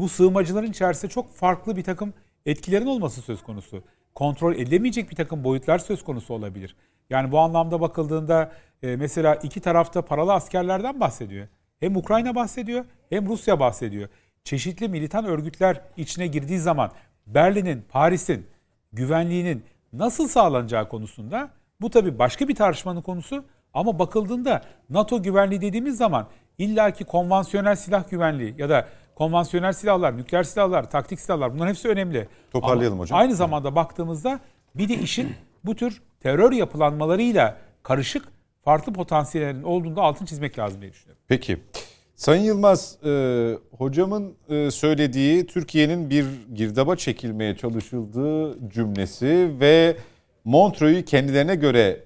[SPEAKER 4] Bu sığınmacıların içerisinde çok farklı bir takım etkilerin olması söz konusu. Kontrol edilemeyecek bir takım boyutlar söz konusu olabilir. Yani bu anlamda bakıldığında e, mesela iki tarafta paralı askerlerden bahsediyor. Hem Ukrayna bahsediyor hem Rusya bahsediyor. Çeşitli militan örgütler içine girdiği zaman Berlin'in, Paris'in güvenliğinin nasıl sağlanacağı konusunda bu tabii başka bir tartışmanın konusu ama bakıldığında NATO güvenliği dediğimiz zaman illaki konvansiyonel silah güvenliği ya da konvansiyonel silahlar, nükleer silahlar, taktik silahlar bunların hepsi önemli.
[SPEAKER 1] Toparlayalım
[SPEAKER 4] Ama
[SPEAKER 1] hocam.
[SPEAKER 4] Aynı zamanda baktığımızda bir de işin bu tür terör yapılanmalarıyla karışık farklı potansiyellerin olduğunda altın çizmek lazım diye düşünüyorum.
[SPEAKER 1] Peki. Sayın Yılmaz, e, hocamın e, söylediği Türkiye'nin bir girdaba çekilmeye çalışıldığı cümlesi ve Montreux'u kendilerine göre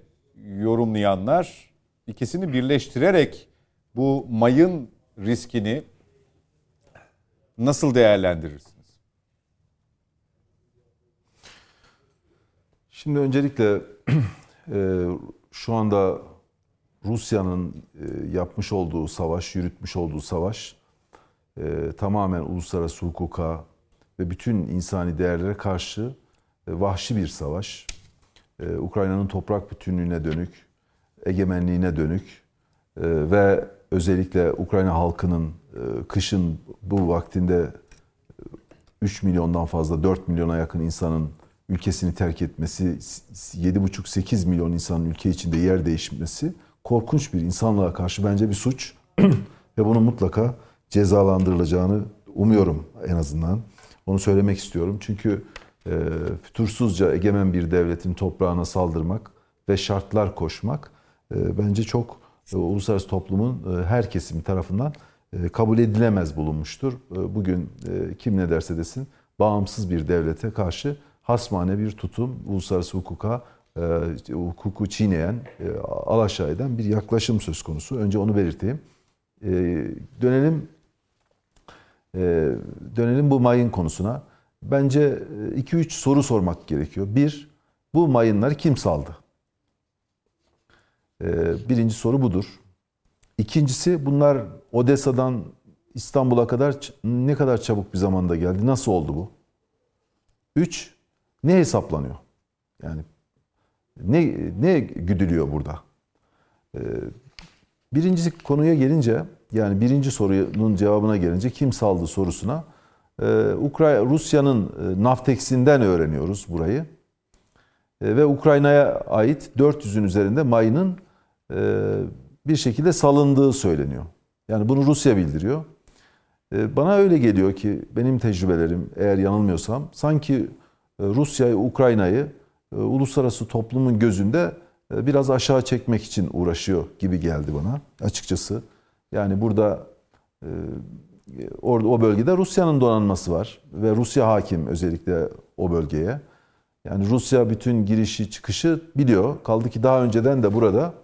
[SPEAKER 1] yorumlayanlar ikisini birleştirerek bu mayın riskini nasıl değerlendirirsiniz?
[SPEAKER 5] Şimdi öncelikle <clears throat> e, şu anda Rusya'nın e, yapmış olduğu savaş, yürütmüş olduğu savaş e, tamamen uluslararası hukuka ve bütün insani değerlere karşı vahşi bir savaş. Ukrayna'nın toprak bütünlüğüne dönük, egemenliğine dönük ve özellikle Ukrayna halkının e, kışın bu vaktinde 3 milyondan fazla 4 milyona yakın insanın ülkesini terk etmesi, 7,5-8 milyon insanın ülke içinde yer değişmesi korkunç bir insanlığa karşı bence bir suç <clears throat> ve bunun mutlaka cezalandırılacağını umuyorum en azından. Onu söylemek istiyorum. Çünkü e, fütursuzca egemen bir devletin toprağına saldırmak ve şartlar koşmak e, bence çok e, uluslararası toplumun e, her kesimi tarafından e, kabul edilemez bulunmuştur. E, Bugün e, kim ne derse desin bağımsız bir devlete karşı hasmane bir tutum, uluslararası hukuka, e, hukuku çiğneyen, e, alaşağı eden bir yaklaşım söz konusu. Önce onu belirteyim. E, Dönelim e, dönelim bu mayın konusuna. Bence 2-3 soru sormak gerekiyor. Bir, bu mayınları kim saldı? E, Birinci soru budur. İkincisi bunlar Odessa'dan İstanbul'a kadar ne kadar çabuk bir zamanda geldi? Nasıl oldu bu? Üç, ne hesaplanıyor? Yani ne ne güdülüyor burada? Ee, birincisi konuya gelince yani birinci sorunun cevabına gelince kim saldı sorusuna e, Ukrayna Rusya'nın e, Naftex'inden öğreniyoruz burayı. E, ve Ukrayna'ya ait 400'ün üzerinde mayının bir şekilde salındığı söyleniyor. Yani bunu Rusya bildiriyor. E, Bana öyle geliyor ki benim tecrübelerim eğer yanılmıyorsam sanki e, Rusya'yı, Ukrayna'yı e, uluslararası toplumun gözünde e, biraz aşağı çekmek için uğraşıyor gibi geldi bana açıkçası. Yani burada e, orada o bölgede Rusya'nın donanması var ve Rusya hakim özellikle o bölgeye. Yani Rusya bütün girişi çıkışı biliyor. Kaldı ki daha önceden de burada e,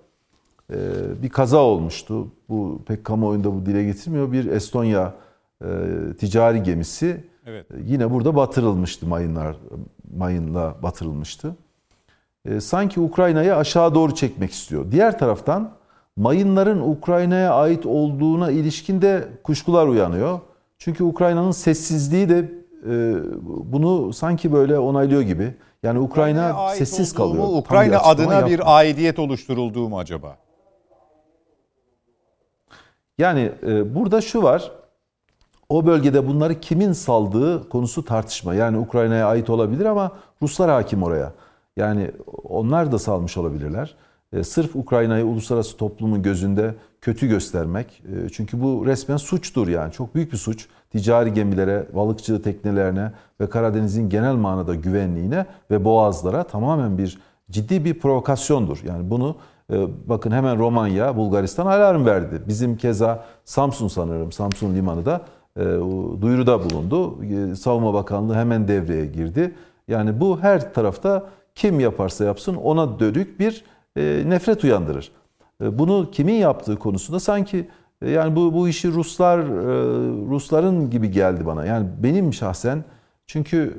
[SPEAKER 5] bir kaza olmuştu. Bu pek kamuoyunda bu dile getirmiyor. Bir Estonya e, ticari gemisi
[SPEAKER 1] Evet.
[SPEAKER 5] e, yine burada batırılmıştı mayınlar mayınla batırılmıştı. E, sanki Ukrayna'yı aşağı doğru çekmek istiyor. Diğer taraftan mayınların Ukrayna'ya ait olduğuna ilişkin de kuşkular uyanıyor. Çünkü Ukrayna'nın sessizliği de bunu sanki böyle onaylıyor gibi. Yani Ukrayna sessiz kalıyor.
[SPEAKER 1] Ukrayna adına
[SPEAKER 5] yapmıyor.
[SPEAKER 1] bir aidiyet oluşturulduğu mu acaba?
[SPEAKER 5] Yani e, burada şu var. O bölgede bunları kimin saldığı konusu tartışma. Yani Ukrayna'ya ait olabilir ama Ruslar hakim oraya. Yani onlar da salmış olabilirler. E, sırf Ukrayna'yı uluslararası toplumun gözünde kötü göstermek. E, çünkü bu resmen suçtur yani. Çok büyük bir suç. Ticari gemilere, balıkçı teknelerine ve Karadeniz'in genel manada güvenliğine ve boğazlara tamamen bir ciddi bir provokasyondur. Yani bunu bakın hemen Romanya, Bulgaristan alarm verdi. Bizim keza Samsun sanırım, Samsun limanı da e, duyuruda bulundu. E, Savunma Bakanlığı hemen devreye girdi. Yani bu her tarafta kim yaparsa yapsın ona dönük bir e, nefret uyandırır. E, Bunu kimin yaptığı konusunda sanki e, yani bu bu işi Ruslar Rusların gibi geldi bana. Yani benim şahsen çünkü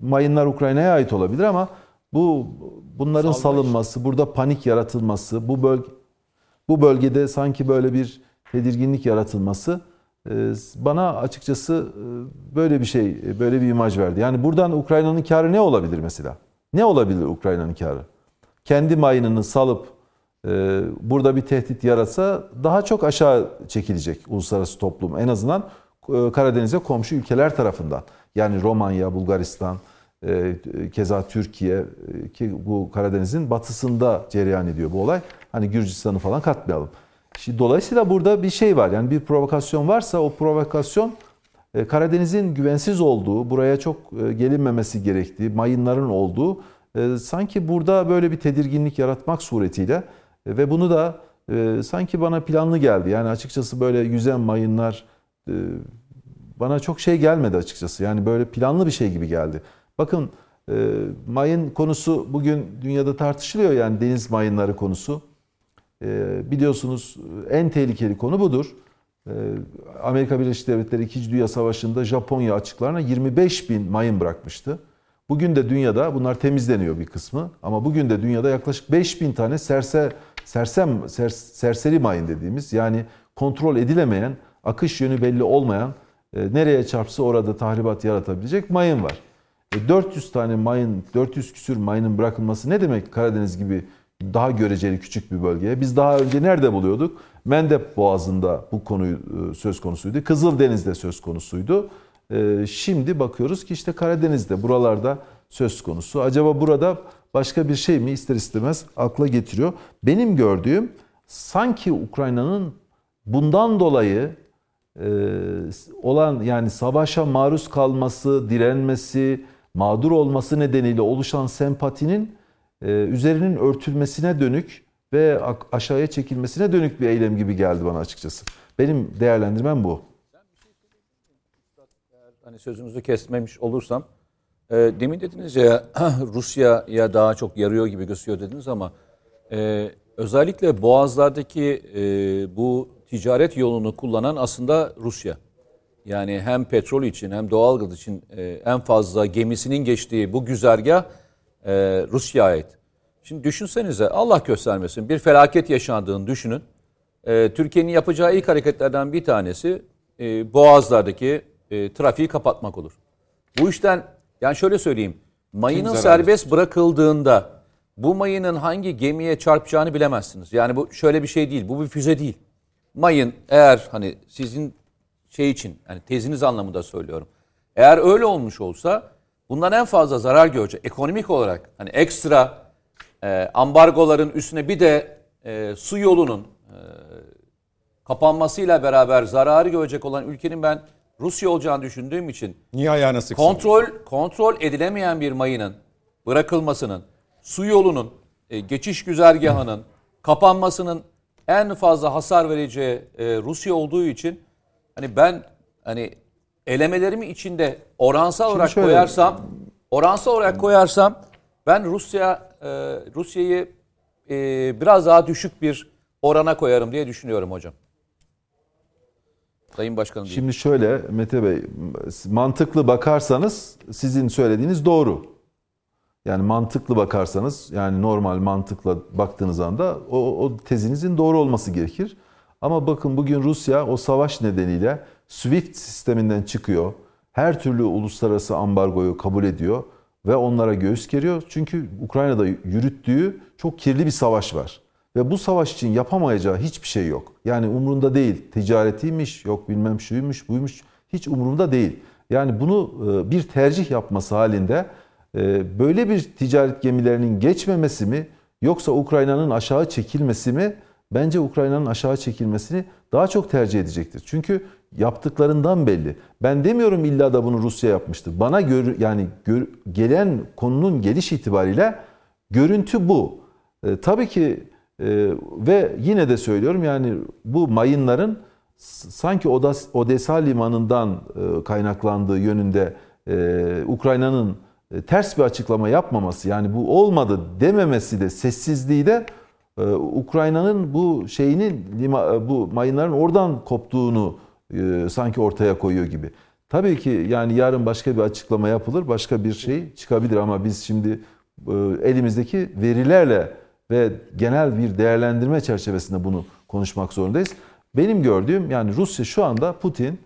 [SPEAKER 5] mayınlar Ukrayna'ya ait olabilir ama bu bunların salınması, burada panik yaratılması, bu bölge bu bölgede sanki böyle bir tedirginlik yaratılması e, bana açıkçası e, böyle bir şey, e, böyle bir imaj verdi. Yani buradan Ukrayna'nın karı ne olabilir mesela? Ne olabilir Ukrayna'nın karı? Kendi mayınını salıp burada bir tehdit yaratsa daha çok aşağı çekilecek uluslararası toplum. En azından Karadeniz'e komşu ülkeler tarafından. Yani Romanya, Bulgaristan, keza Türkiye e, ki bu Karadeniz'in batısında cereyan ediyor bu olay. Hani Gürcistan'ı falan katmayalım. Şimdi dolayısıyla burada bir şey var. Yani bir provokasyon varsa o provokasyon e, Karadeniz'in güvensiz olduğu, buraya çok e, gelinmemesi gerektiği, mayınların olduğu e, sanki burada böyle bir tedirginlik yaratmak suretiyle ve bunu da sanki bana planlı geldi. Yani açıkçası böyle yüzen mayınlar bana çok şey gelmedi açıkçası. Yani böyle planlı bir şey gibi geldi. Bakın mayın konusu bugün dünyada tartışılıyor yani deniz mayınları konusu. Biliyorsunuz en tehlikeli konu budur. Ee, Amerika Birleşik Devletleri 2. Dünya Savaşı'nda Japonya açıklarına 25 bin mayın bırakmıştı. Bugün de dünyada bunlar temizleniyor bir kısmı ama bugün de dünyada yaklaşık 5 bin tane serse, sersem, sers, serseri mayın dediğimiz yani kontrol edilemeyen, akış yönü belli olmayan, e, nereye çarpsa orada tahribat yaratabilecek mayın var. E, 400 tane mayın, 400 küsür mayının bırakılması ne demek Karadeniz gibi daha göreceli küçük bir bölgeye? Biz daha önce nerede buluyorduk? Mendep Boğazı'nda bu konuyu e, söz konusuydu. Kızıldeniz'de söz konusuydu. E, şimdi bakıyoruz ki işte Karadeniz'de buralarda söz konusu. Acaba burada başka bir şey mi ister istemez akla getiriyor. Benim gördüğüm sanki Ukrayna'nın bundan dolayı e, olan yani savaşa maruz kalması, direnmesi, mağdur olması nedeniyle oluşan sempatinin üzerinin örtülmesine dönük ve aşağıya çekilmesine dönük bir eylem gibi geldi bana açıkçası. Benim değerlendirmem bu.
[SPEAKER 2] Hani sözünüzü kesmemiş olursam, e, demin dediniz ya <clears throat> Rusya'ya daha çok yarıyor gibi gözüküyor dediniz ama e, özellikle boğazlardaki e, bu ticaret yolunu kullanan aslında Rusya. Yani hem petrol için hem doğalgaz için e, en fazla gemisinin geçtiği bu güzergah e, Rusya'ya ait. Şimdi düşünsenize Allah göstermesin bir felaket yaşandığını düşünün. Ee, Türkiye'nin yapacağı ilk hareketlerden bir tanesi e, boğazlardaki e, trafiği kapatmak olur. Bu işten yani şöyle söyleyeyim mayının serbest bırakıldığında bu mayının hangi gemiye çarpacağını bilemezsiniz. Yani bu şöyle bir şey değil bu bir füze değil. Mayın eğer hani sizin şey için yani teziniz anlamında söylüyorum. Eğer öyle olmuş olsa bundan en fazla zarar görecek ekonomik olarak hani ekstra e, ambargoların üstüne bir de e, su yolunun e, kapanmasıyla beraber zararı görecek olan ülkenin ben Rusya olacağını düşündüğüm için
[SPEAKER 1] Niye ayağına sıksın?
[SPEAKER 2] kontrol kontrol edilemeyen bir mayının bırakılmasının, su yolunun, e, geçiş güzergahının kapanmasının en fazla hasar vereceği e, Rusya olduğu için hani ben hani elemelerimi içinde oransal
[SPEAKER 5] Şimdi
[SPEAKER 2] olarak
[SPEAKER 5] şöyle-
[SPEAKER 2] koyarsam oransal olarak koyarsam ben Rusya e, Rusya'yı e, biraz daha düşük bir orana koyarım diye düşünüyorum hocam. Sayın Başkanım diyeyim.
[SPEAKER 5] Şimdi şöyle Mete Bey mantıklı bakarsanız sizin söylediğiniz doğru. Yani mantıklı bakarsanız yani normal mantıkla baktığınız anda o, o tezinizin doğru olması gerekir. Ama bakın bugün Rusya o savaş nedeniyle SWIFT sisteminden çıkıyor. Her türlü uluslararası ambargoyu kabul ediyor ve onlara göğüs geriyor. Çünkü Ukrayna'da yürüttüğü çok kirli bir savaş var. Ve bu savaş için yapamayacağı hiçbir şey yok. Yani umurunda değil. Ticaretiymiş, yok bilmem şuymuş, buymuş. Hiç umurunda değil. Yani bunu e, bir tercih yapması halinde e, böyle bir ticaret gemilerinin geçmemesi mi yoksa Ukrayna'nın aşağı çekilmesi mi? Bence Ukrayna'nın aşağı çekilmesini daha çok tercih edecektir. Çünkü yaptıklarından belli. Ben demiyorum illa da bunu Rusya yapmıştır. Bana gör, yani gör, gelen konunun geliş itibariyle görüntü bu. E, tabii ki e, ve yine de söylüyorum yani bu mayınların sanki Odessa limanından e, kaynaklandığı yönünde e, Ukrayna'nın e, ters bir açıklama yapmaması yani bu olmadı dememesi de sessizliği de Ukrayna'nın bu şeyinin lima, bu mayınların oradan koptuğunu e, sanki ortaya koyuyor gibi. Tabii ki yani yarın başka bir açıklama yapılır, başka bir şey çıkabilir ama biz şimdi e, elimizdeki verilerle ve genel bir değerlendirme çerçevesinde bunu konuşmak zorundayız. Benim gördüğüm yani Rusya şu anda Putin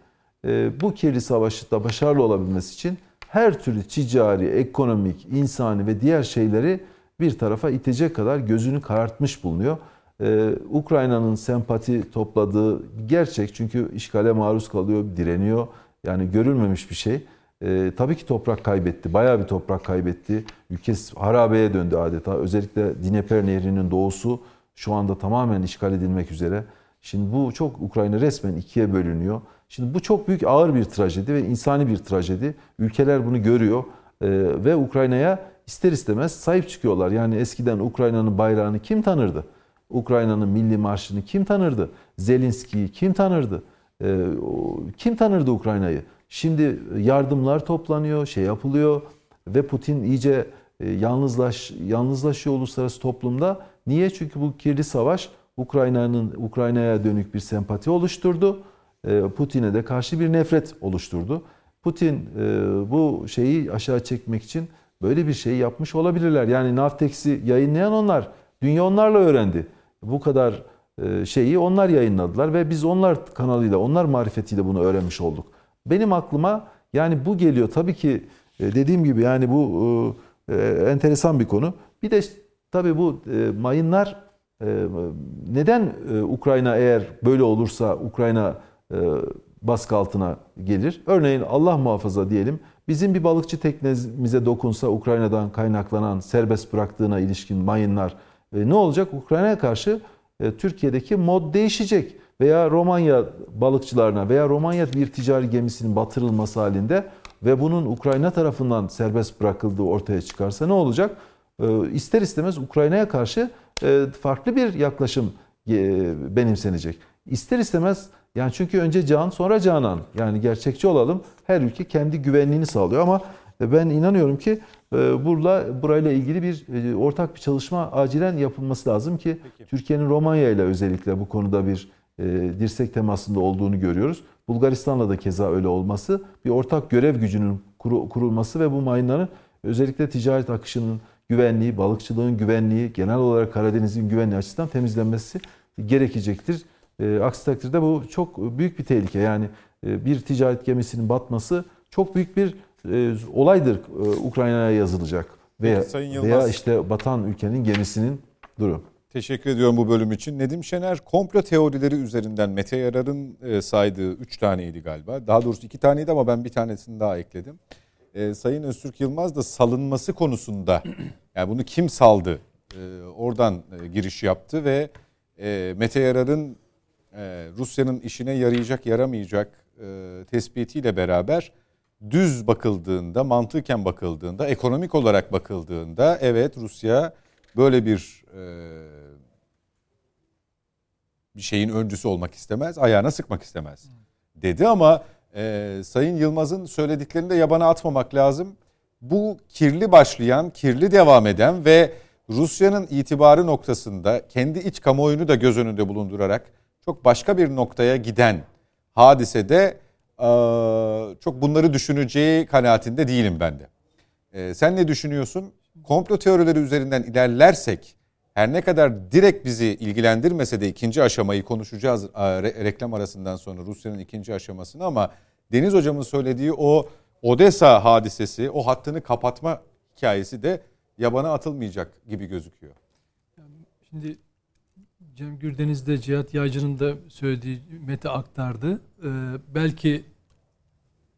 [SPEAKER 5] e, bu kirli savaşta başarılı olabilmesi için her türlü ticari, ekonomik, insani ve diğer şeyleri bir tarafa itecek kadar gözünü karartmış bulunuyor. Ee, Ukrayna'nın sempati topladığı gerçek çünkü işgale maruz kalıyor, direniyor. Yani görülmemiş bir şey. Ee, tabii ki toprak kaybetti, bayağı bir toprak kaybetti. Ülkesi harabeye döndü adeta. Özellikle Dnieper Nehri'nin doğusu şu anda tamamen işgal edilmek üzere. Şimdi bu çok Ukrayna resmen ikiye bölünüyor. Şimdi bu çok büyük ağır bir trajedi ve insani bir trajedi. Ülkeler bunu görüyor ee, ve Ukrayna'ya ister istemez sahip çıkıyorlar. Yani eskiden Ukrayna'nın bayrağını kim tanırdı? Ukrayna'nın milli marşını kim tanırdı? Zelenski'yi kim tanırdı? Ee, kim tanırdı Ukrayna'yı? Şimdi yardımlar toplanıyor, şey yapılıyor ve Putin iyice e, yalnızlaş yalnızlaşıyor uluslararası toplumda. Niye? Çünkü bu kirli savaş Ukrayna'nın Ukrayna'ya dönük bir sempati oluşturdu. E, Putin'e de karşı bir nefret oluşturdu. Putin e, bu şeyi aşağı çekmek için böyle bir şey yapmış olabilirler. Yani Naftex'i yayınlayan onlar. Dünya onlarla öğrendi. Bu kadar şeyi onlar yayınladılar ve biz onlar kanalıyla, onlar marifetiyle bunu öğrenmiş olduk. Benim aklıma yani bu geliyor. Tabii ki dediğim gibi yani bu enteresan bir konu. Bir de tabii bu mayınlar neden e, Ukrayna eğer böyle olursa Ukrayna e, baskı altına gelir? Örneğin Allah muhafaza diyelim bizim bir balıkçı teknemize dokunsa Ukrayna'dan kaynaklanan serbest bıraktığına ilişkin mayınlar e, ne olacak? Ukrayna'ya karşı Türkiye'deki mod değişecek veya Romanya balıkçılarına veya Romanya bir ticari gemisinin batırılması halinde ve bunun Ukrayna tarafından serbest bırakıldığı ortaya çıkarsa ne olacak? İster istemez Ukrayna'ya karşı e, farklı bir yaklaşım e, benimsenecek. İster istemez yani çünkü önce can sonra canan. Yani gerçekçi olalım. Her ülke kendi güvenliğini sağlıyor ama ben inanıyorum ki e, burada burayla ilgili bir ortak bir çalışma acilen yapılması lazım ki Türkiye'nin Romanya ile özellikle bu konuda bir dirsek temasında olduğunu görüyoruz. Bulgaristan'la da keza öyle olması, bir ortak görev gücünün kurulması ve bu mayınların özellikle ticaret akışının güvenliği, balıkçılığın güvenliği, genel olarak Karadeniz'in güvenliği açısından temizlenmesi gerekecektir. E, aksi takdirde bu çok büyük bir tehlike. Yani e, bir ticaret gemisinin batması çok büyük bir e, olaydır e, Ukrayna'ya yazılacak. Veya, veya işte batan ülkenin gemisinin durum.
[SPEAKER 1] Teşekkür ediyorum bu bölüm için. Nedim Şener komplo teorileri üzerinden Mete Yarar'ın e, saydığı 3 taneydi galiba. Daha doğrusu 2 taneydi ama ben bir tanesini daha ekledim e, Sayın Öztürk Yılmaz da salınması konusunda <clears throat> yani bunu kim saldı e, oradan e, giriş yaptı ve e, Mete Yarar'ın e, Rusya'nın işine yarayacak yaramayacak e, tespitiyle beraber düz bakıldığında, mantıken bakıldığında, ekonomik olarak bakıldığında evet Rusya böyle bir e, bir şeyin öncüsü olmak istemez, ayağına sıkmak istemez dedi ama e, Sayın Yılmaz'ın söylediklerini de yabana atmamak lazım. Bu kirli başlayan, kirli devam eden ve Rusya'nın itibarı noktasında kendi iç kamuoyunu da göz önünde bulundurarak çok başka bir noktaya giden hadisede çok bunları düşüneceği kanaatinde değilim ben de. Sen ne düşünüyorsun? Komplo teorileri üzerinden ilerlersek her ne kadar direkt bizi ilgilendirmese de ikinci aşamayı konuşacağız reklam arasından sonra Rusya'nın ikinci aşamasını ama Deniz hocamın söylediği o Odessa hadisesi, o hattını kapatma hikayesi de yabana atılmayacak gibi gözüküyor.
[SPEAKER 3] Şimdi Cem Gürdeniz de Cihat Yaycı'nın da söylediği Mete aktardı. Ee, belki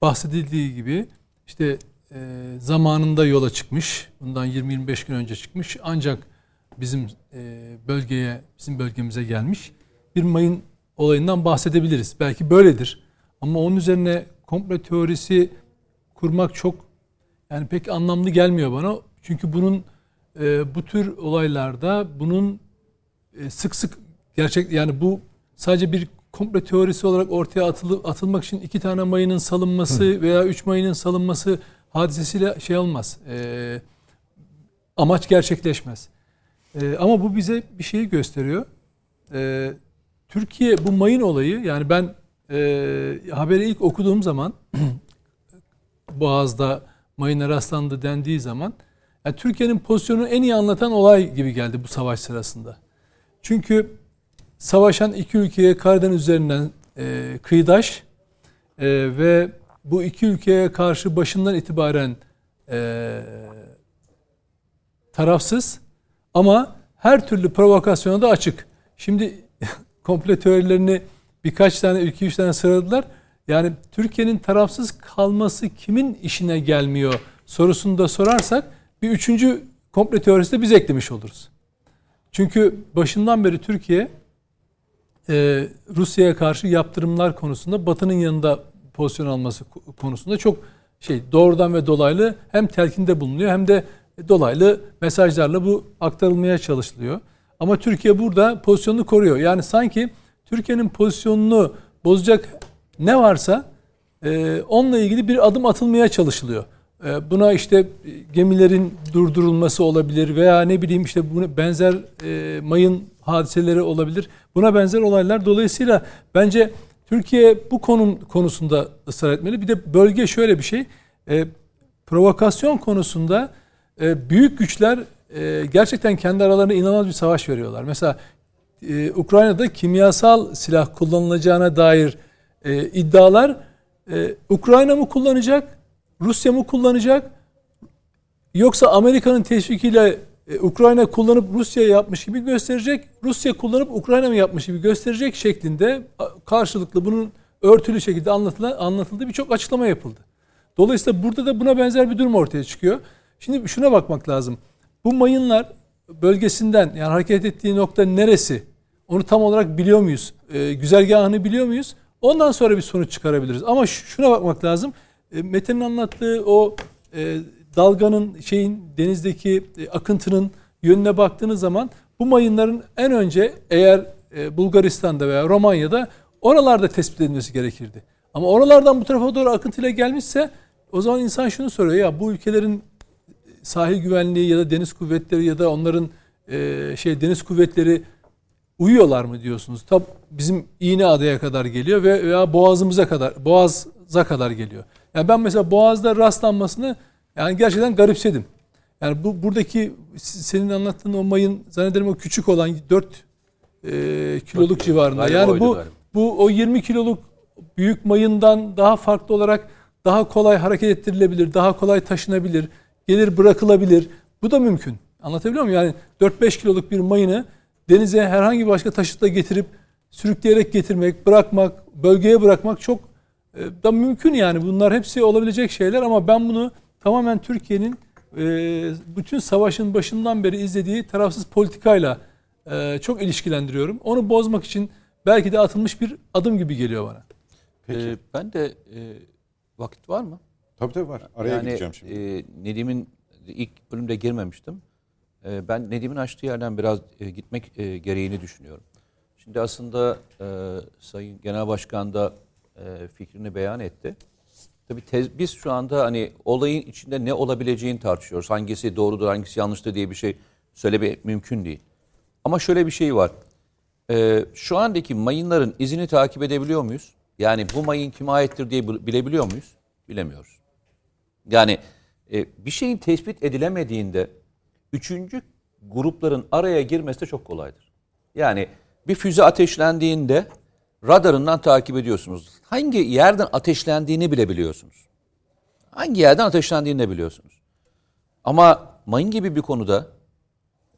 [SPEAKER 3] bahsedildiği gibi işte e, zamanında yola çıkmış. Bundan 20-25 gün önce çıkmış. Ancak bizim e, bölgeye, bizim bölgemize gelmiş. Bir mayın olayından bahsedebiliriz. Belki böyledir. Ama onun üzerine komplo teorisi kurmak çok yani pek anlamlı gelmiyor bana. Çünkü bunun e, bu tür olaylarda bunun e, sık sık gerçek yani bu sadece bir komplo teorisi olarak ortaya atılıp atılmak için iki tane mayının salınması veya üç mayının salınması hadisesiyle şey olmaz. E, amaç gerçekleşmez. E, ama bu bize bir şeyi gösteriyor. E, Türkiye bu mayın olayı yani ben e, haberi ilk okuduğum zaman <clears throat> Boğaz'da mayına rastlandı dendiği zaman yani Türkiye'nin pozisyonunu en iyi anlatan olay gibi geldi bu savaş sırasında. Çünkü savaşan iki ülkeye Karadeniz üzerinden e, kıyıdaş e, ve bu iki ülkeye karşı başından itibaren e, tarafsız ama her türlü provokasyona da açık. Şimdi <laughs> komple teorilerini birkaç tane, iki üç tane sıraladılar. Yani Türkiye'nin tarafsız kalması kimin işine gelmiyor sorusunu da sorarsak bir üçüncü komple teorisi de biz eklemiş oluruz. Çünkü başından beri Türkiye e, Rusya'ya karşı yaptırımlar konusunda Batı'nın yanında pozisyon alması konusunda çok şey doğrudan ve dolaylı hem telkinde bulunuyor hem de dolaylı mesajlarla bu aktarılmaya çalışılıyor. Ama Türkiye burada pozisyonunu koruyor. Yani sanki Türkiye'nin pozisyonunu bozacak ne varsa e, onunla ilgili bir adım atılmaya çalışılıyor. E, buna işte gemilerin durdurulması olabilir veya ne bileyim işte buna benzer e, mayın hadiseleri olabilir. Buna benzer olaylar. Dolayısıyla bence Türkiye bu konum konusunda ısrar etmeli. Bir de bölge şöyle bir şey. E, provokasyon konusunda e, büyük güçler gerçekten kendi aralarında inanılmaz bir savaş veriyorlar. Mesela Ukrayna'da kimyasal silah kullanılacağına dair iddialar Ukrayna mı kullanacak, Rusya mı kullanacak yoksa Amerika'nın teşvikiyle e, Ukrayna kullanıp Rusya yapmış gibi gösterecek, Rusya kullanıp Ukrayna mı yapmış gibi gösterecek şeklinde karşılıklı bunun örtülü şekilde anlatılan, anlatıldı birçok açıklama yapıldı. Dolayısıyla burada da buna benzer bir durum ortaya çıkıyor. Şimdi şuna bakmak lazım. Bu mayınlar bölgesinden yani hareket ettiği nokta neresi? Onu tam olarak biliyor muyuz? E, güzergahını biliyor muyuz? Ondan sonra bir sonuç çıkarabiliriz. Ama şuna bakmak lazım. E, Mete'nin anlattığı o e, dalganın şeyin denizdeki e, akıntının yönüne baktığınız zaman bu mayınların en önce eğer e, Bulgaristan'da veya Romanya'da oralarda tespit edilmesi gerekirdi. Ama oralardan bu tarafa doğru akıntıyla gelmişse o zaman insan şunu soruyor ya bu ülkelerin sahil güvenliği ya da deniz kuvvetleri ya da onların e, şey deniz kuvvetleri uyuyorlar mı diyorsunuz? Tab bizim iğne adaya kadar geliyor ve veya boğazımıza kadar boğaza kadar geliyor. Yani ben mesela boğazda rastlanmasını yani gerçekten garipsedim. Yani bu buradaki senin anlattığın o mayın zannederim o küçük olan 4 e, kiloluk civarında. Yani bu bu o 20 kiloluk büyük mayından daha farklı olarak daha kolay hareket ettirilebilir, daha kolay taşınabilir, gelir bırakılabilir. Bu da mümkün. Anlatabiliyor muyum? Yani 4-5 kiloluk bir mayını denize herhangi başka taşıtla getirip sürükleyerek getirmek, bırakmak, bölgeye bırakmak çok e, da mümkün yani. Bunlar hepsi olabilecek şeyler ama ben bunu tamamen Türkiye'nin e, bütün savaşın başından beri izlediği tarafsız politikayla e, çok ilişkilendiriyorum. Onu bozmak için belki de atılmış bir adım gibi geliyor bana.
[SPEAKER 2] Peki. Ee, ben de e, vakit var mı?
[SPEAKER 1] Tabii tabii var. Araya yani, gideceğim şimdi.
[SPEAKER 2] E, Nedim'in ilk bölümde girmemiştim. E, ben Nedim'in açtığı yerden biraz e, gitmek e, gereğini düşünüyorum. Şimdi aslında e, Sayın Genel Başkan da e, fikrini beyan etti. Tabii tez, biz şu anda hani olayın içinde ne olabileceğini tartışıyoruz. Hangisi doğrudur, hangisi yanlıştır diye bir şey söylemek mümkün değil. Ama şöyle bir şey var. Ee, şu andaki mayınların izini takip edebiliyor muyuz? Yani bu mayın kime aittir diye bilebiliyor muyuz? Bilemiyoruz. Yani e, bir şeyin tespit edilemediğinde üçüncü grupların araya girmesi de çok kolaydır. Yani bir füze ateşlendiğinde radarından takip ediyorsunuz. Hangi yerden ateşlendiğini bile biliyorsunuz. Hangi yerden ateşlendiğini de biliyorsunuz. Ama mayın gibi bir konuda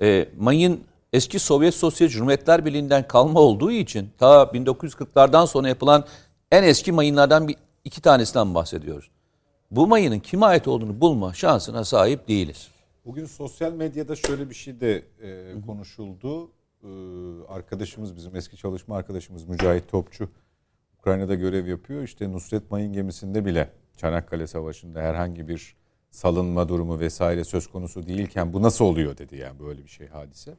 [SPEAKER 2] e, mayın eski Sovyet Sosyalist Cumhuriyetler Birliği'nden kalma olduğu için ta 1940'lardan sonra yapılan en eski mayınlardan bir, iki tanesinden bahsediyoruz. Bu mayının kime ait olduğunu bulma şansına sahip değiliz.
[SPEAKER 1] Bugün sosyal medyada şöyle bir şey de e, konuşuldu. Ee, arkadaşımız bizim eski çalışma arkadaşımız Mücahit Topçu Ukrayna'da görev yapıyor. İşte Nusret Mayın gemisinde bile Çanakkale Savaşı'nda herhangi bir salınma durumu vesaire söz konusu değilken bu nasıl oluyor dedi yani böyle bir şey hadise.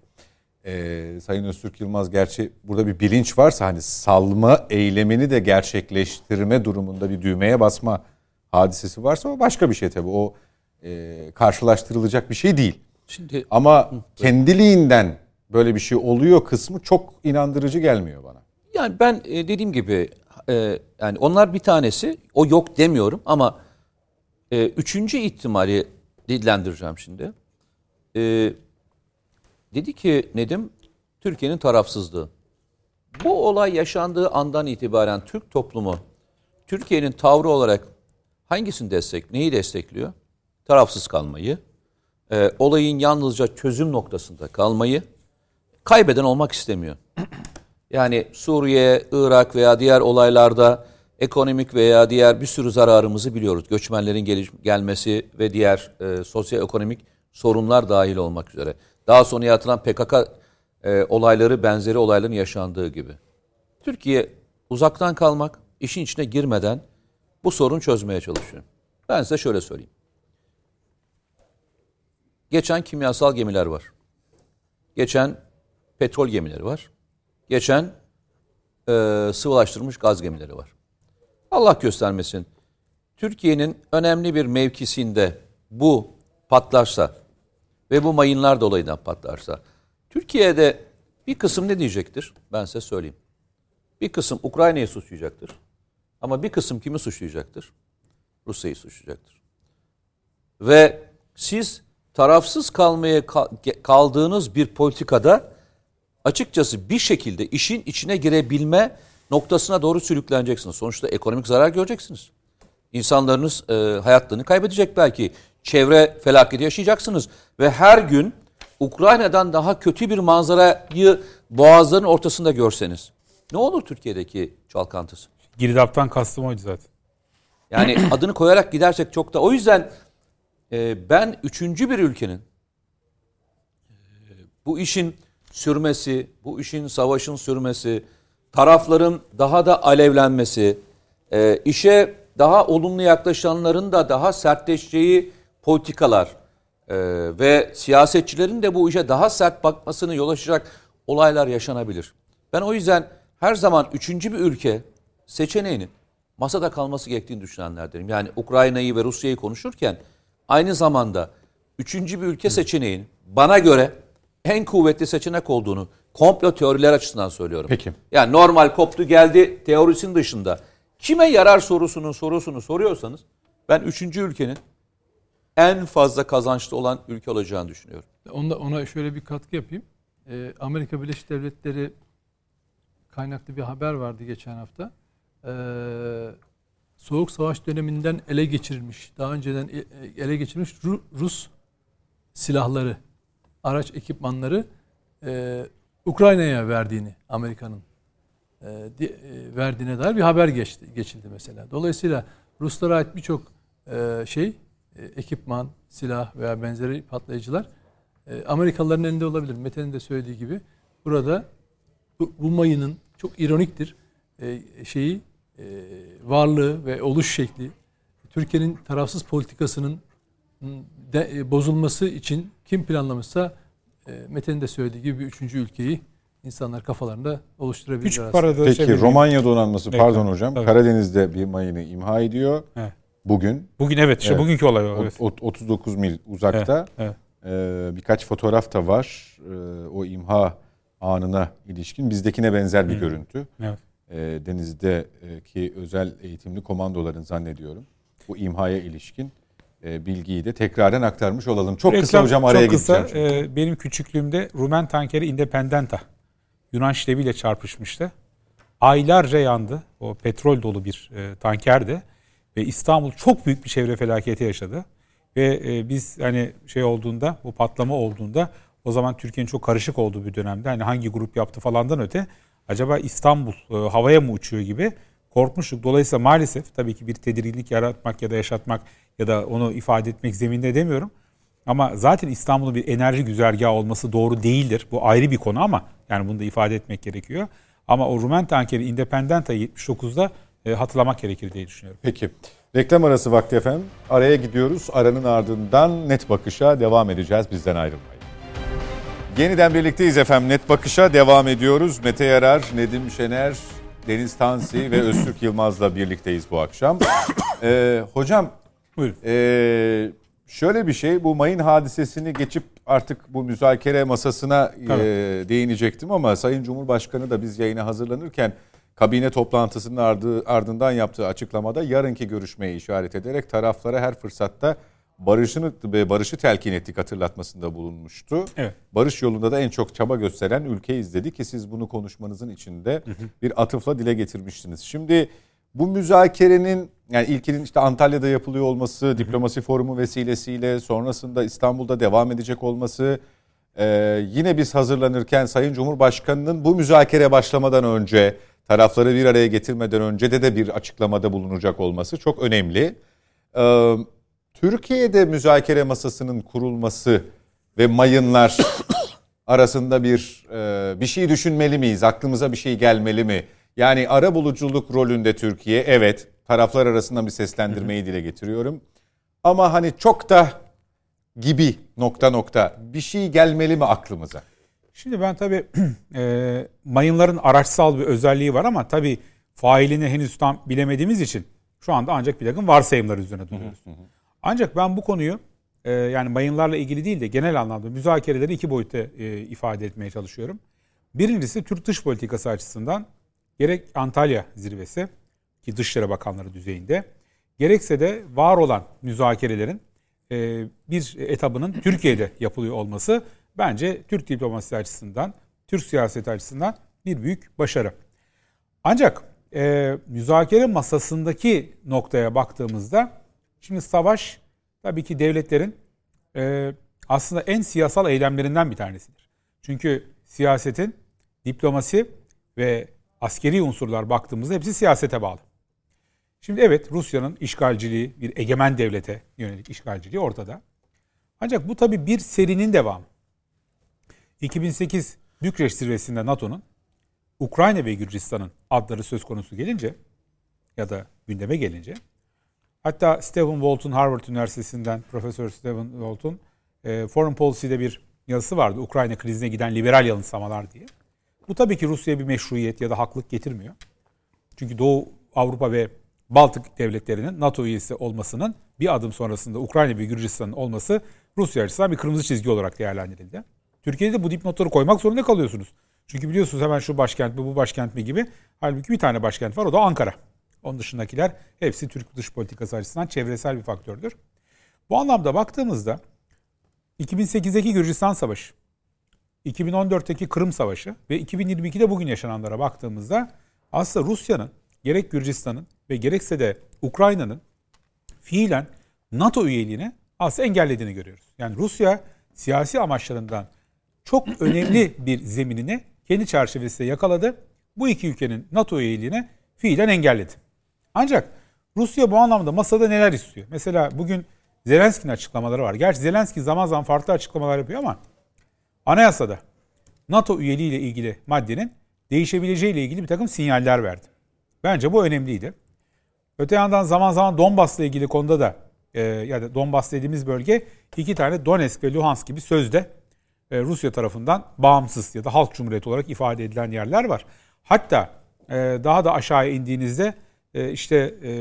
[SPEAKER 1] Ee, Sayın Öztürk Yılmaz gerçi burada bir bilinç varsa hani salma eylemini de gerçekleştirme durumunda bir düğmeye basma hadisesi varsa o başka bir şey tabii. O e, karşılaştırılacak bir şey değil. Şimdi ama kendiliğinden böyle bir şey oluyor kısmı çok inandırıcı gelmiyor bana.
[SPEAKER 2] Yani ben e, dediğim gibi e, yani onlar bir tanesi o yok demiyorum ama e, üçüncü ihtimali dillendireceğim şimdi. dedi ki Nedim Türkiye'nin tarafsızlığı. Bu olay yaşandığı andan itibaren Türk toplumu Türkiye'nin tavrı olarak hangisini destek, neyi destekliyor? Tarafsız kalmayı, olayın yalnızca çözüm noktasında kalmayı, kaybeden olmak istemiyor. Yani Suriye, Irak veya diğer olaylarda ekonomik veya diğer bir sürü zararımızı biliyoruz. Göçmenlerin geliş, gelmesi ve diğer e, sosyoekonomik sorunlar dahil olmak üzere. Daha sonra yaratılan PKK e, olayları benzeri olayların yaşandığı gibi. Türkiye uzaktan kalmak, işin içine girmeden bu sorunu çözmeye çalışıyor. Ben size şöyle söyleyeyim. Geçen kimyasal gemiler var. Geçen petrol gemileri var. Geçen e, sıvılaştırılmış gaz gemileri var. Allah göstermesin. Türkiye'nin önemli bir mevkisinde bu patlarsa ve bu mayınlar dolayından patlarsa Türkiye'de bir kısım ne diyecektir? Ben size söyleyeyim. Bir kısım Ukrayna'yı suçlayacaktır. Ama bir kısım kimi suçlayacaktır? Rusya'yı suçlayacaktır. Ve siz tarafsız kalmaya kaldığınız bir politikada açıkçası bir şekilde işin içine girebilme noktasına doğru sürükleneceksiniz. Sonuçta ekonomik zarar göreceksiniz. İnsanlarınız e, hayatlarını kaybedecek belki. Çevre felaketi yaşayacaksınız. Ve her gün Ukrayna'dan daha kötü bir manzarayı boğazların ortasında görseniz. Ne olur Türkiye'deki çalkantısı?
[SPEAKER 4] Girdaptan kastım oydu zaten.
[SPEAKER 2] Yani <clears throat> adını koyarak gidersek çok da. O yüzden e, ben üçüncü bir ülkenin e, bu işin sürmesi, bu işin savaşın sürmesi, tarafların daha da alevlenmesi, e, işe daha olumlu yaklaşanların da daha sertleşeceği politikalar e, ve siyasetçilerin de bu işe daha sert bakmasını yol açacak olaylar yaşanabilir. Ben o yüzden her zaman üçüncü bir ülke seçeneğinin masada kalması gerektiğini düşünenlerdenim. Yani Ukrayna'yı ve Rusya'yı konuşurken aynı zamanda üçüncü bir ülke seçeneğinin bana göre en kuvvetli seçenek olduğunu komplo teoriler açısından söylüyorum.
[SPEAKER 1] Peki.
[SPEAKER 2] Yani normal koptu geldi teorisinin dışında kime yarar sorusunun sorusunu soruyorsanız ben üçüncü ülkenin en fazla kazançlı olan ülke olacağını düşünüyorum.
[SPEAKER 3] Onda, ona şöyle bir katkı yapayım. Ee, Amerika Birleşik Devletleri kaynaklı bir haber vardı geçen hafta. Ee, Soğuk Savaş döneminden ele geçirilmiş, daha önceden e, ele geçirilmiş Rus silahları, araç ekipmanları e, Ukrayna'ya verdiğini Amerika'nın e, e, verdiğine dair bir haber geçti, geçildi mesela. Dolayısıyla Ruslara ait birçok e, şey, e, ekipman, silah veya benzeri patlayıcılar e, Amerikalıların elinde olabilir. Mete'nin de söylediği gibi burada bu, bu mayının çok ironiktir. E, şeyi e, varlığı ve oluş şekli Türkiye'nin tarafsız politikasının de, e, bozulması için kim planlamışsa e, Mete'nin de söylediği gibi bir üçüncü ülkeyi insanlar kafalarında oluşturabilir.
[SPEAKER 4] Küçük parada
[SPEAKER 1] Peki şey Romanya donanması
[SPEAKER 4] evet,
[SPEAKER 1] pardon hocam
[SPEAKER 4] tabii.
[SPEAKER 1] Karadeniz'de bir mayını imha ediyor.
[SPEAKER 4] Evet.
[SPEAKER 1] Bugün.
[SPEAKER 4] Bugün evet işte
[SPEAKER 1] evet.
[SPEAKER 4] bugünkü olay o. Evet.
[SPEAKER 1] 39 mil uzakta. Evet, evet. Ee, birkaç fotoğraf da var. Ee, o imha anına ilişkin bizdekine benzer bir Hı. görüntü. Evet. Ee, denizdeki özel eğitimli komandoların zannediyorum. Bu imhaya ilişkin e, bilgiyi de tekraren aktarmış olalım. Çok Reklam, kısa hocam araya çok kısa, gideceğim.
[SPEAKER 4] E, benim küçüklüğümde Rumen tankeri Independenta Yunan şlebiyle çarpışmıştı. Aylarca yandı. O petrol dolu bir e, tankerdi. Ve İstanbul çok büyük bir çevre felaketi yaşadı. Ve e, biz hani şey olduğunda, bu patlama olduğunda o zaman Türkiye'nin çok karışık olduğu bir dönemde hani hangi grup yaptı falandan öte acaba İstanbul e, havaya mı uçuyor gibi korkmuştuk. Dolayısıyla maalesef tabii ki bir tedirginlik yaratmak ya da yaşatmak ya da onu ifade etmek zeminde demiyorum. Ama zaten İstanbul'un bir enerji güzergahı olması doğru değildir. Bu ayrı bir konu ama yani bunu da ifade etmek gerekiyor. Ama o Rumen tankeri Independenta 79'da e, hatırlamak gerekir diye düşünüyorum.
[SPEAKER 1] Peki. Reklam arası vakti efendim. Araya gidiyoruz. Aranın ardından net bakışa devam edeceğiz. Bizden ayrılmayın. Yeniden birlikteyiz efendim. Net bakışa devam ediyoruz. Mete Yarar, Nedim Şener, Deniz Tansi ve Öztürk Yılmaz'la birlikteyiz bu akşam. <coughs> Ee, hocam, Buyurun. E, şöyle bir şey, bu mayın hadisesini geçip artık bu müzakere masasına e, değinecektim ama Sayın Cumhurbaşkanı da biz yayına hazırlanırken kabine toplantısının ardı, ardından yaptığı açıklamada yarınki görüşmeye işaret ederek taraflara her fırsatta barışını ve barışı telkin ettik hatırlatmasında bulunmuştu. Evet. Barış yolunda da en çok çaba gösteren ülke izledi ki siz bunu konuşmanızın içinde hı hı. bir atıfla dile getirmiştiniz. Şimdi bu müzakerenin yani ilkinin işte Antalya'da yapılıyor olması, diplomasi forumu vesilesiyle sonrasında İstanbul'da devam edecek olması Ee, yine biz hazırlanırken Sayın Cumhurbaşkanı'nın bu müzakere başlamadan önce tarafları bir araya getirmeden önce de de bir açıklamada bulunacak olması çok önemli. Ee, Türkiye'de müzakere masasının kurulması ve mayınlar <coughs> arasında bir e, bir şey düşünmeli miyiz? Aklımıza bir şey gelmeli mi? Yani ara buluculuk rolünde Türkiye evet taraflar arasında bir seslendirmeyi dile getiriyorum. Ama hani çok da gibi nokta nokta bir şey gelmeli mi aklımıza?
[SPEAKER 4] Şimdi ben tabii <clears throat> e, mayınların araçsal bir özelliği var ama tabii failini henüz tam bilemediğimiz için şu anda ancak bir takım varsayımlar üzerine duruyoruz. Ancak ben bu konuyu e, yani mayınlarla ilgili değil de genel anlamda müzakereleri iki boyutta e, ifade etmeye çalışıyorum. Birincisi Türk dış politikası açısından gerek Antalya zirvesi ki Dışişleri Bakanları düzeyinde gerekse de var olan müzakerelerin e, bir etabının Türkiye'de yapılıyor olması bence Türk diplomasisi açısından, Türk siyaseti açısından bir büyük başarı. Ancak e, müzakere masasındaki noktaya baktığımızda şimdi savaş tabii ki devletlerin e, aslında en siyasal eylemlerinden bir tanesidir. Çünkü siyasetin diplomasi ve askeri unsurlar baktığımızda hepsi siyasete bağlı. Şimdi evet Rusya'nın işgalciliği, bir egemen devlete yönelik işgalciliği ortada. Ancak bu tabii bir serinin devamı. 2008 Bükreş zirvesinde NATO'nun Ukrayna ve Gürcistan'ın adları söz konusu gelince ya da gündeme gelince hatta Stephen Walton Harvard Üniversitesi'nden Profesör Stephen Walton e, Foreign Policy'de bir yazısı vardı. Ukrayna krizine giden liberal yanılsamalar diye. Bu tabii ki Rusya'ya bir meşruiyet ya da haklık getirmiyor. Çünkü Doğu Avrupa ve Baltık devletlerinin NATO üyesi olmasının bir adım sonrasında Ukrayna ve Gürcistan'ın olması Rusya açısından bir kırmızı çizgi olarak değerlendirildi. Türkiye'de de bu dipnotları koymak zorunda kalıyorsunuz. Çünkü biliyorsunuz hemen şu başkent mi bu başkent mi gibi. Halbuki bir tane başkent var o da Ankara. Onun dışındakiler hepsi Türk dış politikası açısından çevresel bir faktördür. Bu anlamda baktığımızda 2008'deki Gürcistan Savaşı, 2014'teki Kırım Savaşı ve 2022'de bugün yaşananlara baktığımızda aslında Rusya'nın gerek Gürcistan'ın ve gerekse de Ukrayna'nın fiilen NATO üyeliğini aslında engellediğini görüyoruz. Yani Rusya siyasi amaçlarından çok <clears throat> önemli bir zeminini kendi çerçevesinde yakaladı. Bu iki ülkenin NATO üyeliğine fiilen engelledi. Ancak Rusya bu anlamda masada neler istiyor? Mesela bugün Zelenski'nin açıklamaları var. Gerçi Zelenski zaman zaman farklı açıklamalar yapıyor ama anayasada NATO üyeliği ile ilgili maddenin değişebileceği ile ilgili bir takım sinyaller verdi. Bence bu önemliydi. Öte yandan zaman zaman Donbas'la ilgili konuda da e, ya da Donbas dediğimiz bölge iki tane Donetsk ve Luhansk gibi sözde e, Rusya tarafından bağımsız ya da halk cumhuriyeti olarak ifade edilen yerler var. Hatta e, daha da aşağıya indiğinizde e, işte e,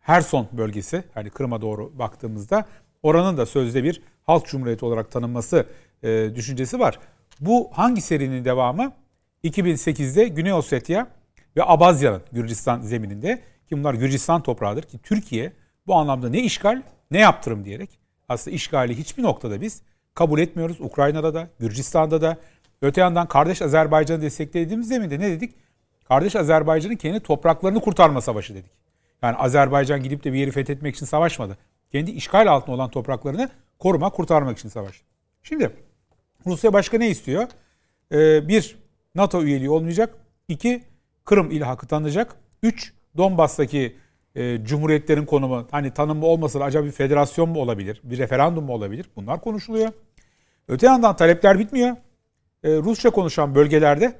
[SPEAKER 4] Herson bölgesi hani Kırım'a doğru baktığımızda oranın da sözde bir halk cumhuriyeti olarak tanınması e, düşüncesi var. Bu hangi serinin devamı? 2008'de Güney Ossetya ve Abazya'nın Gürcistan zemininde ki bunlar Gürcistan toprağıdır ki Türkiye bu anlamda ne işgal ne yaptırım diyerek aslında işgali hiçbir noktada biz kabul etmiyoruz. Ukrayna'da da, Gürcistan'da da. Öte yandan kardeş Azerbaycan'ı desteklediğimiz zeminde ne dedik? Kardeş Azerbaycan'ın kendi topraklarını kurtarma savaşı dedik. Yani Azerbaycan gidip de bir yeri fethetmek için savaşmadı. Kendi işgal altında olan topraklarını koruma, kurtarmak için savaştı. Şimdi Rusya başka ne istiyor? Ee, bir, NATO üyeliği olmayacak. İki, Kırım ilhakı tanınacak. Üç, Donbas'taki e, cumhuriyetlerin konumu hani tanımı olmasa da acaba bir federasyon mu olabilir, bir referandum mu olabilir? Bunlar konuşuluyor. Öte yandan talepler bitmiyor. E, Rusça konuşan bölgelerde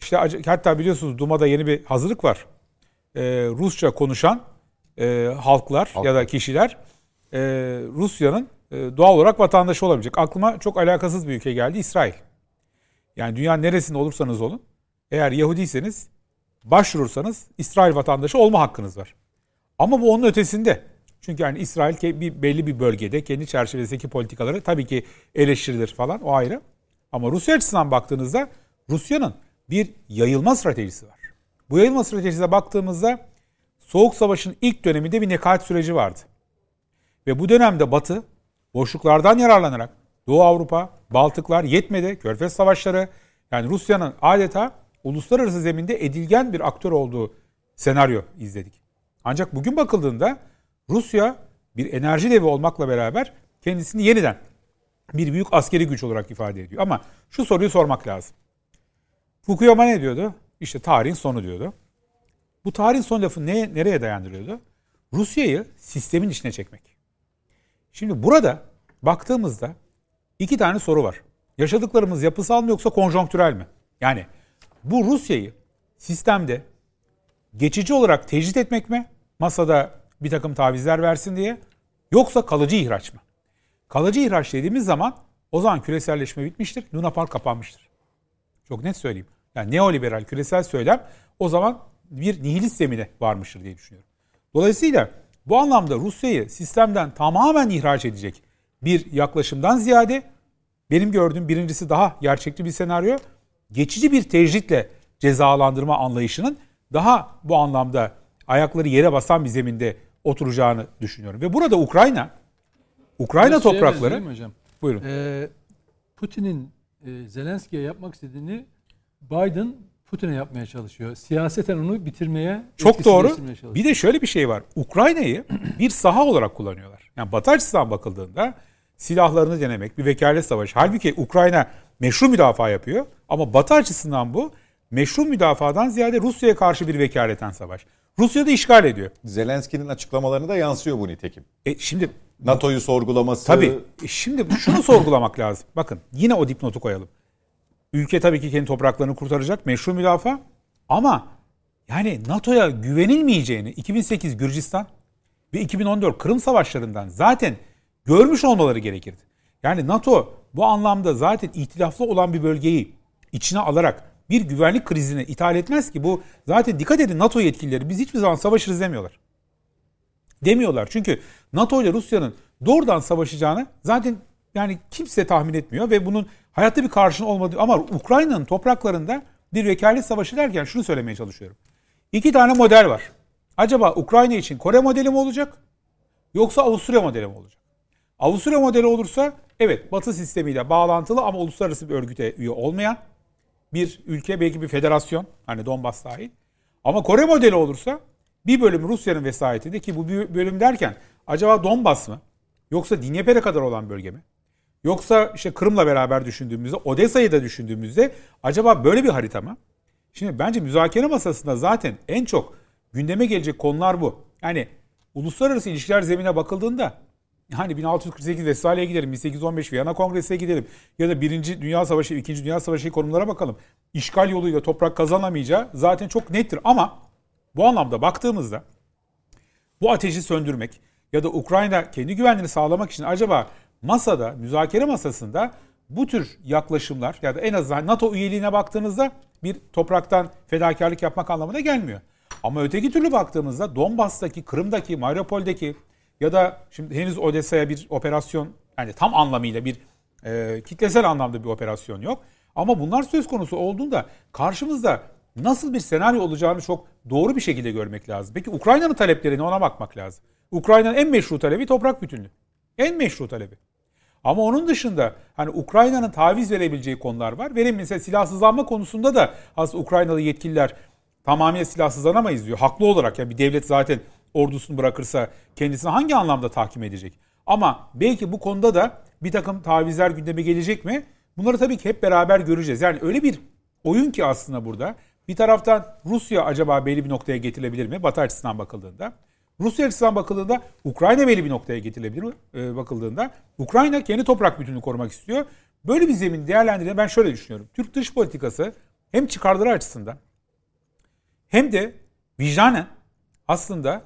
[SPEAKER 4] işte hatta biliyorsunuz Duma'da yeni bir hazırlık var. E, Rusça konuşan e, halklar Halk. ya da kişiler e, Rusya'nın e, doğal olarak vatandaşı olabilecek. Aklıma çok alakasız bir ülke geldi İsrail. Yani dünya neresinde olursanız olun eğer Yahudiyseniz başvurursanız İsrail vatandaşı olma hakkınız var. Ama bu onun ötesinde. Çünkü yani İsrail bir belli bir bölgede kendi çerçevesindeki politikaları tabii ki eleştirilir falan o ayrı. Ama Rusya açısından baktığınızda Rusya'nın bir yayılma stratejisi var. Bu yayılma stratejisine baktığımızda Soğuk Savaş'ın ilk döneminde bir nekaat süreci vardı. Ve bu dönemde Batı boşluklardan yararlanarak Doğu Avrupa, Baltıklar yetmedi, Körfez Savaşları yani Rusya'nın adeta uluslararası zeminde edilgen bir aktör olduğu senaryo izledik. Ancak bugün bakıldığında Rusya bir enerji devi olmakla beraber kendisini yeniden bir büyük askeri güç olarak ifade ediyor. Ama şu soruyu sormak lazım. Fukuyama ne diyordu? İşte tarihin sonu diyordu. Bu tarihin son lafı ne, nereye dayandırıyordu? Rusya'yı sistemin içine çekmek. Şimdi burada baktığımızda iki tane soru var. Yaşadıklarımız yapısal mı yoksa konjonktürel mi? Yani bu Rusya'yı sistemde geçici olarak tecrit etmek mi? Masada bir takım tavizler versin diye. Yoksa kalıcı ihraç mı? Kalıcı ihraç dediğimiz zaman o zaman küreselleşme bitmiştir. Luna Park kapanmıştır. Çok net söyleyeyim. Yani neoliberal küresel söylem o zaman bir nihilist zemine varmıştır diye düşünüyorum. Dolayısıyla bu anlamda Rusya'yı sistemden tamamen ihraç edecek bir yaklaşımdan ziyade benim gördüğüm birincisi daha gerçekçi bir senaryo. Geçici bir tecritle cezalandırma anlayışının daha bu anlamda ayakları yere basan bir zeminde oturacağını düşünüyorum. Ve burada Ukrayna, Ukrayna
[SPEAKER 3] Biraz şeye
[SPEAKER 4] toprakları...
[SPEAKER 3] benziyor değil mi hocam?
[SPEAKER 4] Buyurun.
[SPEAKER 3] Ee, Putin'in e, Zelenski'ye yapmak istediğini Biden Putin'e yapmaya çalışıyor. Siyaseten onu bitirmeye,
[SPEAKER 4] Çok doğru. Bir de şöyle bir şey var. Ukrayna'yı <clears throat> bir saha olarak kullanıyorlar. Yani Batı açısından bakıldığında silahlarını denemek, bir vekalet savaşı. Halbuki Ukrayna meşru müdafaa yapıyor. Ama Batı açısından bu meşru müdafadan ziyade Rusya'ya karşı bir vekaleten savaş. Rusya da işgal ediyor.
[SPEAKER 1] Zelenski'nin açıklamalarına da yansıyor bu nitekim.
[SPEAKER 4] E şimdi
[SPEAKER 1] NATO'yu sorgulaması.
[SPEAKER 4] Tabii. E Şimdi şunu sorgulamak lazım. Bakın yine o dipnotu koyalım. Ülke tabii ki kendi topraklarını kurtaracak. Meşru müdafaa. Ama yani NATO'ya güvenilmeyeceğini 2008 Gürcistan ve 2014 Kırım Savaşlarından zaten görmüş olmaları gerekirdi. Yani NATO bu anlamda zaten ihtilaflı olan bir bölgeyi içine alarak bir güvenlik krizine ithal etmez ki bu zaten dikkat edin NATO yetkilileri biz hiçbir zaman savaşırız demiyorlar demiyorlar. Çünkü NATO ile Rusya'nın doğrudan savaşacağını zaten yani kimse tahmin etmiyor ve bunun hayatta bir karşın olmadığı ama Ukrayna'nın topraklarında bir vekalet savaşı derken şunu söylemeye çalışıyorum. İki tane model var. Acaba Ukrayna için Kore modeli mi olacak yoksa Avusturya modeli mi olacak? Avusturya modeli olursa evet Batı sistemiyle bağlantılı ama uluslararası bir örgüte üye olmayan bir ülke belki bir federasyon hani Donbas dahil. Ama Kore modeli olursa bir bölüm Rusya'nın vesayetinde ki bu bir bölüm derken acaba Donbas mı? Yoksa Dnieper'e kadar olan bölge mi? Yoksa işte Kırım'la beraber düşündüğümüzde, Odessa'yı da düşündüğümüzde acaba böyle bir harita mı? Şimdi bence müzakere masasında zaten en çok gündeme gelecek konular bu. Yani uluslararası ilişkiler zemine bakıldığında hani 1648 Vesali'ye gidelim, 1815 Viyana Kongresi'ne gidelim ya da 1. Dünya Savaşı, 2. Dünya Savaşı konumlara bakalım. İşgal yoluyla toprak kazanamayacağı zaten çok nettir ama bu anlamda baktığımızda bu ateşi söndürmek ya da Ukrayna kendi güvenliğini sağlamak için acaba masada, müzakere masasında bu tür yaklaşımlar ya da en azından NATO üyeliğine baktığınızda bir topraktan fedakarlık yapmak anlamına gelmiyor. Ama öteki türlü baktığımızda Donbas'taki, Kırım'daki, Mariupol'deki ya da şimdi henüz Odessa'ya bir operasyon yani tam anlamıyla bir e, kitlesel anlamda bir operasyon yok. Ama bunlar söz konusu olduğunda karşımızda nasıl bir senaryo olacağını çok doğru bir şekilde görmek lazım. Peki Ukrayna'nın taleplerine ona bakmak lazım. Ukrayna'nın en meşru talebi toprak bütünlüğü. En meşru talebi. Ama onun dışında hani Ukrayna'nın taviz verebileceği konular var. Verin mesela silahsızlanma konusunda da aslında Ukraynalı yetkililer tamamıyla silahsızlanamayız diyor. Haklı olarak ya bir devlet zaten ordusunu bırakırsa kendisini hangi anlamda tahkim edecek? Ama belki bu konuda da bir takım tavizler gündeme gelecek mi? Bunları tabii ki hep beraber göreceğiz. Yani öyle bir oyun ki aslında burada. Bir taraftan Rusya acaba belli bir noktaya getirilebilir mi? Batı açısından bakıldığında. Rusya açısından bakıldığında Ukrayna belli bir noktaya getirilebilir mi? Ee, bakıldığında Ukrayna kendi toprak bütünlüğünü korumak istiyor. Böyle bir zemin değerlendirdiğinde ben şöyle düşünüyorum. Türk dış politikası hem çıkarları açısından hem de vicdanen aslında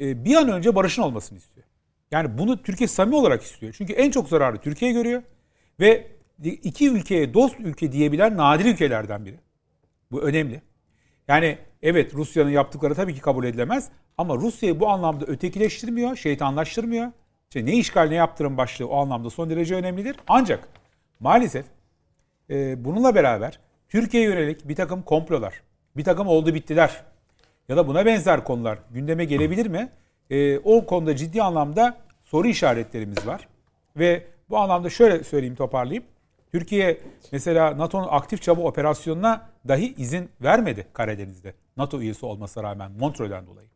[SPEAKER 4] e, bir an önce barışın olmasını istiyor. Yani bunu Türkiye samimi olarak istiyor. Çünkü en çok zararı Türkiye görüyor ve iki ülkeye dost ülke diyebilen nadir ülkelerden biri. Bu önemli. Yani evet Rusya'nın yaptıkları tabii ki kabul edilemez ama Rusya'yı bu anlamda ötekileştirmiyor, şeytanlaştırmıyor. İşte ne işgal ne yaptırım başlığı o anlamda son derece önemlidir. Ancak maalesef e, bununla beraber Türkiye'ye yönelik bir takım komplolar, bir takım oldu bittiler ya da buna benzer konular gündeme gelebilir mi? E, o konuda ciddi anlamda soru işaretlerimiz var. Ve bu anlamda şöyle söyleyeyim toparlayayım. Türkiye mesela NATO'nun aktif çaba operasyonuna dahi izin vermedi Karadeniz'de. NATO üyesi olmasına rağmen Montreux'den dolayı.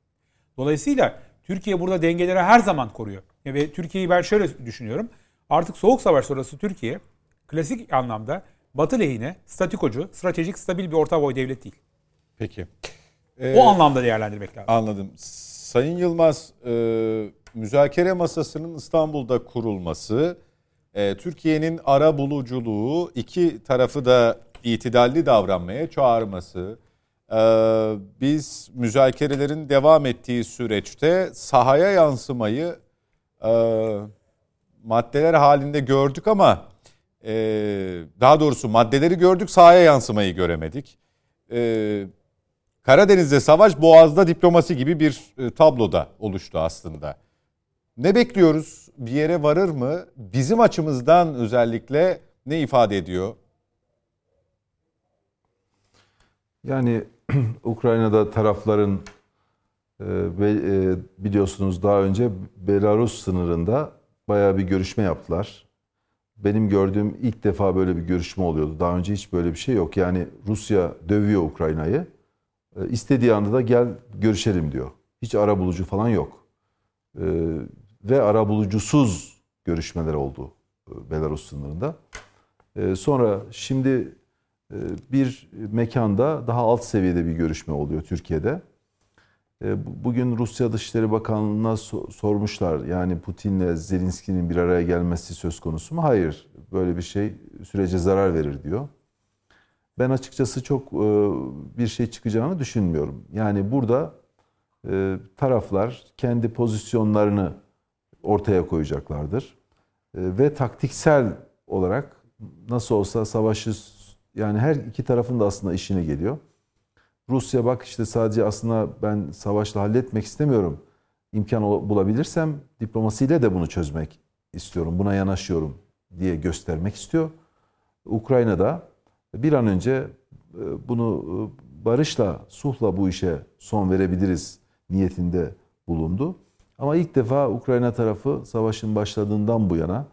[SPEAKER 4] Dolayısıyla Türkiye burada dengeleri her zaman koruyor. Ve Türkiye'yi ben şöyle düşünüyorum. Artık soğuk savaş sonrası Türkiye klasik anlamda Batı lehine statikocu, stratejik, stabil bir orta boy devlet değil.
[SPEAKER 1] Peki.
[SPEAKER 4] O
[SPEAKER 1] Ee,
[SPEAKER 4] anlamda değerlendirmek lazım.
[SPEAKER 1] Anladım. Sayın Yılmaz, e, müzakere masasının İstanbul'da kurulması, e, Türkiye'nin ara buluculuğu, iki tarafı da itidalli davranmaya çağırması, e, biz müzakerelerin devam ettiği süreçte sahaya yansımayı e, maddeler halinde gördük ama e, daha doğrusu maddeleri gördük, sahaya yansımayı göremedik. E, Karadeniz'de savaş, Boğaz'da diplomasi gibi bir e, tabloda oluştu aslında. Ne bekliyoruz? Bir yere varır mı? Bizim açımızdan özellikle ne ifade ediyor?
[SPEAKER 5] Yani <clears throat> Ukrayna'da tarafların e, e, biliyorsunuz daha önce Belarus sınırında bayağı bir görüşme yaptılar. Benim gördüğüm ilk defa böyle bir görüşme oluyordu. Daha önce hiç böyle bir şey yok. Yani Rusya dövüyor Ukrayna'yı. E, istediği anda da gel görüşelim diyor. Hiç ara bulucu falan yok. E, ve ara bulucusuz görüşmeler oldu e, Belarus sınırında. Sonra şimdi bir mekanda daha alt seviyede bir görüşme oluyor Türkiye'de. Bu- Bugün Rusya Dışişleri Bakanlığı'na so- sormuşlar. Yani Putin'le Zelenski'nin bir araya gelmesi söz konusu mu? Hayır. Böyle bir şey sürece zarar verir diyor. Ben açıkçası çok e, bir şey çıkacağını düşünmüyorum. Yani burada e, taraflar kendi pozisyonlarını ortaya koyacaklardır. E, Ve taktiksel olarak nasıl olsa savaşı yani her iki tarafın da aslında işine geliyor. Rusya bak işte sadece aslında ben savaşla halletmek istemiyorum. İmkan bulabilirsem diplomasiyle de bunu çözmek istiyorum. Buna yanaşıyorum diye göstermek istiyor. Ukrayna'da bir an önce e, bunu e, barışla, sulhla bu işe son verebiliriz niyetinde bulundu. Ama ilk defa Ukrayna tarafı savaşın başladığından bu yana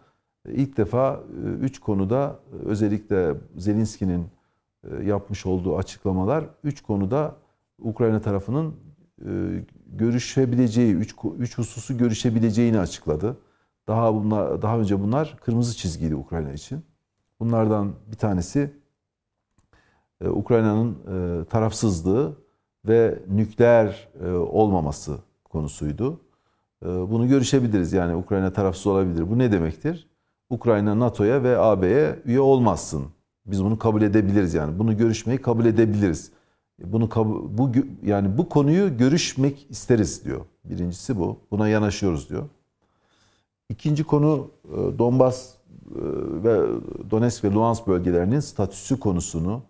[SPEAKER 5] e, ilk defa üç konuda özellikle Zelenski'nin yapmış olduğu açıklamalar üç konuda Ukrayna tarafının görüşebileceği, üç, üç hususu görüşebileceğini açıkladı. Daha bunlar, daha önce bunlar kırmızı çizgiydi Ukrayna için. Bunlardan bir tanesi Ukrayna'nın e, tarafsızlığı ve nükleer e, olmaması konusuydu. E, Bunu görüşebiliriz yani Ukrayna tarafsız olabilir. Bu ne demektir? Ukrayna NATO'ya ve AB'ye üye olmazsın. Biz bunu kabul edebiliriz yani. Bunu görüşmeyi kabul edebiliriz. Bunu bu yani bu konuyu görüşmek isteriz diyor. Birincisi bu. Buna yanaşıyoruz diyor. İkinci konu e, Donbas e, ve Donetsk ve Luhansk bölgelerinin statüsü konusunu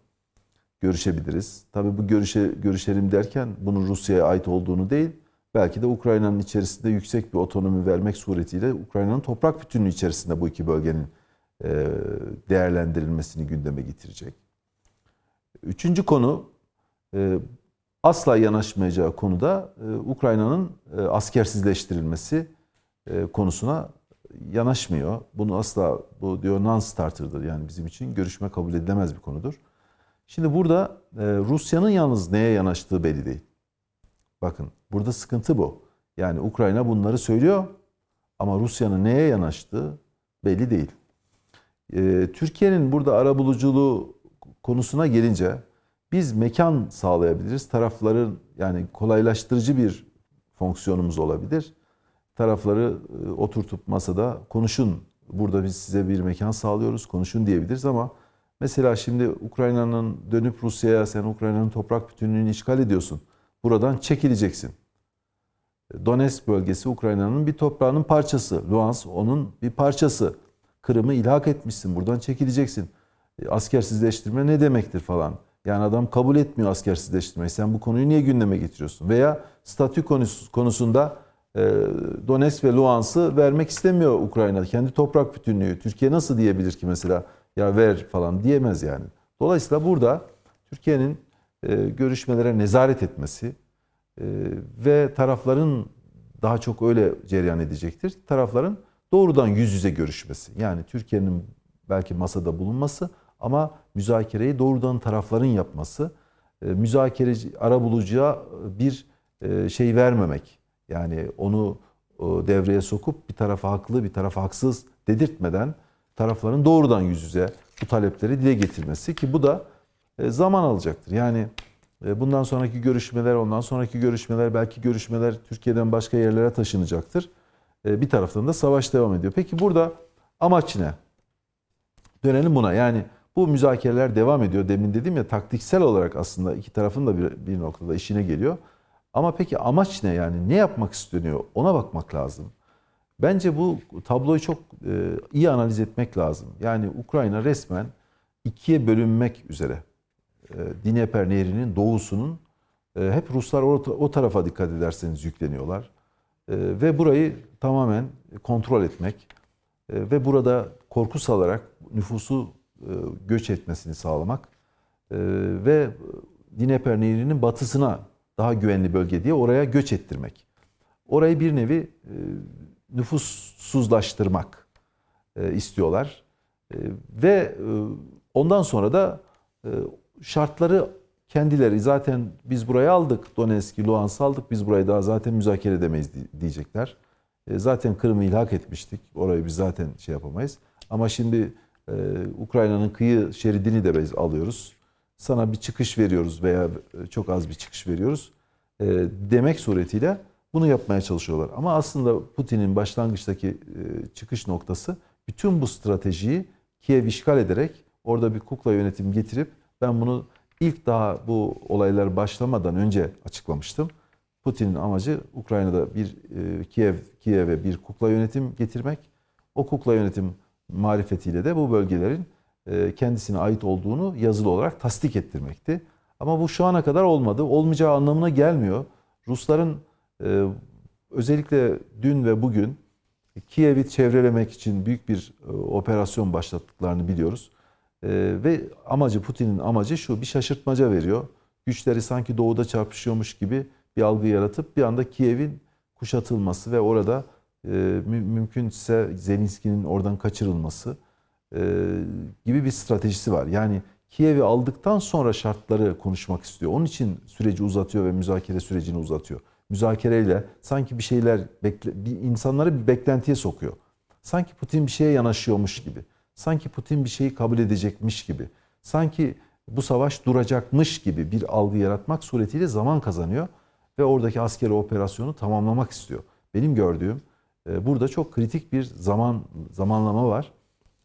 [SPEAKER 5] görüşebiliriz. Tabii bu görüşe görüşelim derken bunun Rusya'ya ait olduğunu değil, belki de Ukrayna'nın içerisinde yüksek bir otonomi vermek suretiyle Ukrayna'nın toprak bütünlüğü içerisinde bu iki bölgenin e, değerlendirilmesini gündeme getirecek. Üçüncü konu e, asla yanaşmayacağı konuda e, Ukrayna'nın askersizleştirilmesi konusuna yanaşmıyor. Bunu asla bu diyor non-starter'dır yani bizim için görüşme kabul edilemez bir konudur. Şimdi burada e, Rusya'nın yalnız neye yanaştığı belli değil. Bakın burada sıkıntı bu. Yani Ukrayna bunları söylüyor ama Rusya'nın neye yanaştığı belli değil. E, Türkiye'nin burada arabuluculuğu konusuna gelince biz mekan sağlayabiliriz. Tarafların yani kolaylaştırıcı bir fonksiyonumuz olabilir. Tarafları e, oturtup masada konuşun. Burada biz size bir mekan sağlıyoruz. Konuşun diyebiliriz ama mesela şimdi Ukrayna'nın dönüp Rusya'ya sen Ukrayna'nın toprak bütünlüğünü işgal ediyorsun. Buradan çekileceksin. Donetsk bölgesi Ukrayna'nın bir toprağının parçası. Luhansk onun bir parçası. Kırım'ı ilhak etmişsin. Buradan çekileceksin. E, Askersizleştirme ne demektir falan. Yani adam kabul etmiyor askersizleştirmeyi. Sen bu konuyu niye gündeme getiriyorsun? Veya statü konusu- konusunda e, Donetsk ve Luhansk'ı vermek istemiyor Ukrayna. Kendi toprak bütünlüğü. Türkiye nasıl diyebilir ki mesela ya ver falan diyemez yani. Dolayısıyla burada Türkiye'nin e, görüşmelere nezaret etmesi e, ve tarafların daha çok öyle cereyan edecektir. Tarafların doğrudan yüz yüze görüşmesi. Yani Türkiye'nin belki masada bulunması ama müzakereyi doğrudan tarafların yapması, e, müzakereci arabulucuya bir şey vermemek. Yani onu devreye sokup bir tarafa haklı bir tarafa haksız dedirtmeden tarafların doğrudan yüz yüze bu talepleri dile getirmesi ki bu da e, zaman alacaktır. Yani e, bundan sonraki görüşmeler, ondan sonraki görüşmeler, belki görüşmeler Türkiye'den başka yerlere taşınacaktır. E, Bir taraftan da savaş devam ediyor. Peki burada amaç ne? Dönelim buna. Yani bu müzakereler devam ediyor. Demin dedim ya taktiksel olarak aslında iki tarafın da bir, bir noktada işine geliyor. Ama peki amaç ne yani? Ne yapmak isteniyor? Ona bakmak lazım. Bence bu tabloyu çok e, iyi analiz etmek lazım. Yani Ukrayna resmen ikiye bölünmek üzere. E, Dnieper Nehri'nin doğusunun e, hep Ruslar o, tarafa dikkat ederseniz yükleniyorlar. Ve burayı tamamen kontrol etmek ve burada korku salarak nüfusu göç etmesini sağlamak ve Dnieper Nehri'nin batısına daha güvenli bölge diye oraya göç ettirmek. Orayı bir nevi nüfussuzlaştırmak e, istiyorlar. E, ve e, ondan sonra da şartları kendileri zaten biz burayı aldık, Donetsk'i, Luhansk'ı aldık, biz burayı daha zaten müzakere edemeyiz di- diyecekler. Zaten Kırım'ı ilhak etmiştik, orayı biz zaten şey yapamayız. Ama şimdi Ukrayna'nın kıyı şeridini de biz alıyoruz. Sana bir çıkış veriyoruz veya çok az bir çıkış veriyoruz demek suretiyle bunu yapmaya çalışıyorlar. Ama aslında Putin'in başlangıçtaki çıkış noktası bütün bu stratejiyi Kiev işgal ederek orada bir kukla yönetim getirip ben bunu ilk daha bu olaylar başlamadan önce açıklamıştım. Putin'in amacı Ukrayna'da bir Kiev Kiev'e bir kukla yönetim getirmek. O kukla yönetim marifetiyle de bu bölgelerin kendisine ait olduğunu yazılı olarak tasdik ettirmekti. Ama bu şu ana kadar olmadı. Olmayacağı anlamına gelmiyor. Rusların özellikle dün ve bugün Kiev'i çevrelemek için büyük bir e, operasyon başlattıklarını biliyoruz. E, ve amacı Putin'in amacı şu bir şaşırtmaca veriyor. Güçleri sanki doğuda çarpışıyormuş gibi bir algı yaratıp bir anda Kiev'in kuşatılması ve orada e, mü- mümkünse Zelenski'nin oradan kaçırılması e, gibi bir stratejisi var. Yani Kiev'i aldıktan sonra şartları konuşmak istiyor. Onun için süreci uzatıyor ve müzakere sürecini uzatıyor. Müzakereyle sanki bir şeyler bekle, bir insanları bir beklentiye sokuyor. Sanki Putin bir şeye yanaşıyormuş gibi. Sanki Putin bir şeyi kabul edecekmiş gibi. Sanki bu savaş duracakmış gibi bir algı yaratmak suretiyle zaman kazanıyor ve oradaki askeri operasyonu tamamlamak istiyor. Benim gördüğüm e, burada çok kritik bir zaman zamanlama var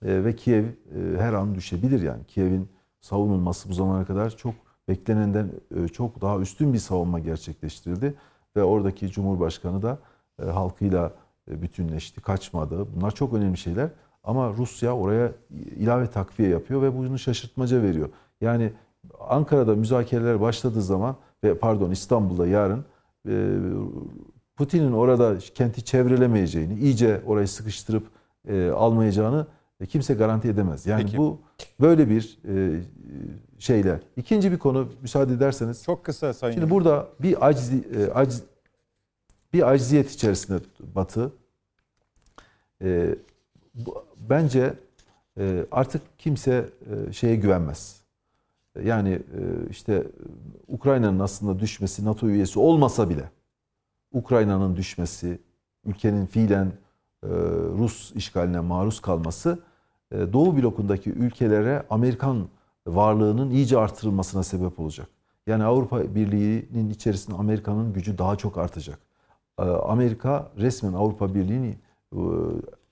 [SPEAKER 5] E, ve Kiev e, her an düşebilir yani. Kiev'in savunulması bu zamana kadar çok beklenenden çok daha üstün bir savunma gerçekleştirdi ve oradaki Cumhurbaşkanı da e, halkıyla e, bütünleşti, kaçmadı. Bunlar çok önemli şeyler. Ama Rusya oraya ilave takviye yapıyor ve bunu şaşırtmaca veriyor. Yani Ankara'da müzakereler başladığı zaman ve pardon İstanbul'da yarın e, Putin'in orada kenti çevrelemeyeceğini, iyice orayı sıkıştırıp e, almayacağını e, kimse garanti edemez. Yani
[SPEAKER 1] Peki.
[SPEAKER 5] bu böyle bir e, şeyle. İkinci bir konu müsaade ederseniz.
[SPEAKER 1] Çok kısa Sayın
[SPEAKER 5] Şimdi burada bir aciz, e, aciz bir aciziyet içerisinde Batı. E, bu- bence e, artık kimse e, şeye güvenmez. Yani e, işte Ukrayna'nın aslında düşmesi NATO üyesi olmasa bile Ukrayna'nın düşmesi, ülkenin fiilen e, Rus işgaline maruz kalması e, Doğu blokundaki ülkelere Amerikan varlığının iyice artırılmasına sebep olacak. Yani Avrupa Birliği'nin içerisinde Amerika'nın gücü daha çok artacak. E, Amerika resmen Avrupa Birliği'ni e,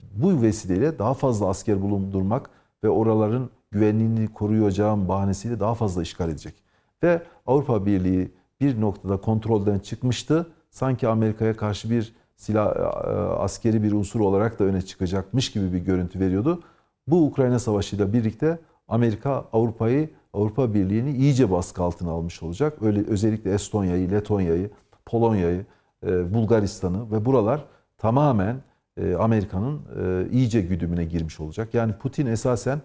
[SPEAKER 5] bu vesileyle daha fazla asker bulundurmak ve oraların güvenliğini koruyacağım bahanesiyle daha fazla işgal edecek. Ve Avrupa Birliği bir noktada kontrolden çıkmıştı. Sanki Amerika'ya karşı bir silah e, askeri bir unsur olarak da öne çıkacakmış gibi bir görüntü veriyordu. Bu Ukrayna Savaşı ile birlikte Amerika Avrupa'yı Avrupa Birliği'ni iyice baskı altına almış olacak. Öyle özellikle Estonya'yı, Letonya'yı, Polonya'yı, e, Bulgaristan'ı ve buralar tamamen e, Amerika'nın e, iyice güdümüne girmiş olacak. Yani Putin esasen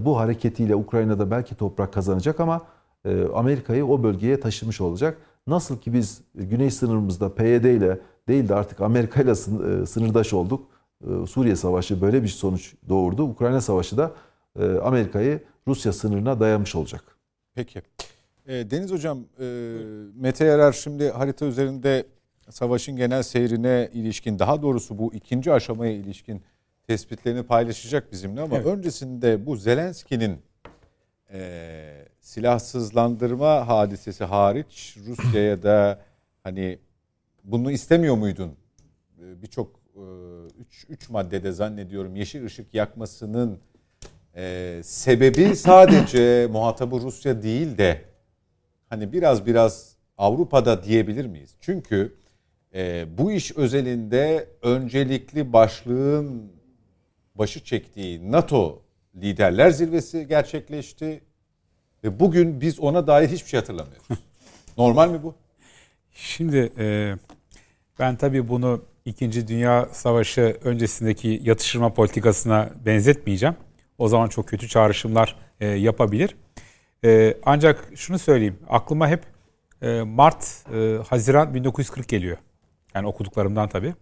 [SPEAKER 5] bu hareketiyle Ukrayna'da belki toprak kazanacak ama Amerika'yı o bölgeye taşımış olacak. Nasıl ki biz güney sınırımızda PYD ile değil de artık Amerika ile sın- sınırdaş olduk. Suriye Savaşı böyle bir sonuç doğurdu. Ukrayna Savaşı da Amerika'yı Rusya sınırına dayamış olacak.
[SPEAKER 1] Peki. E, Deniz Hocam, e, Mete Yarar şimdi harita üzerinde savaşın genel seyrine ilişkin, daha doğrusu bu ikinci aşamaya ilişkin tespitlerini paylaşacak bizimle ama
[SPEAKER 4] Evet.
[SPEAKER 1] öncesinde bu Zelenski'nin e, silahsızlandırma hadisesi hariç Rusya'ya da hani bunu istemiyor muydun? E, Birçok 3 üç maddede zannediyorum yeşil ışık yakmasının e, sebebi sadece <laughs> muhatabı Rusya değil de hani biraz biraz Avrupa'da diyebilir miyiz? Çünkü e, bu iş özelinde öncelikli başlığın başı çektiği NATO liderler zirvesi gerçekleşti ve bugün biz ona dair hiçbir şey hatırlamıyoruz. <laughs> Normal mi bu?
[SPEAKER 4] Şimdi e, ben tabii bunu İkinci Dünya Savaşı öncesindeki yatıştırma politikasına benzetmeyeceğim. O zaman çok kötü çağrışımlar e, yapabilir. E, ancak şunu söyleyeyim, aklıma hep e, Mart, e, Haziran 1940 geliyor. Yani okuduklarımdan tabii.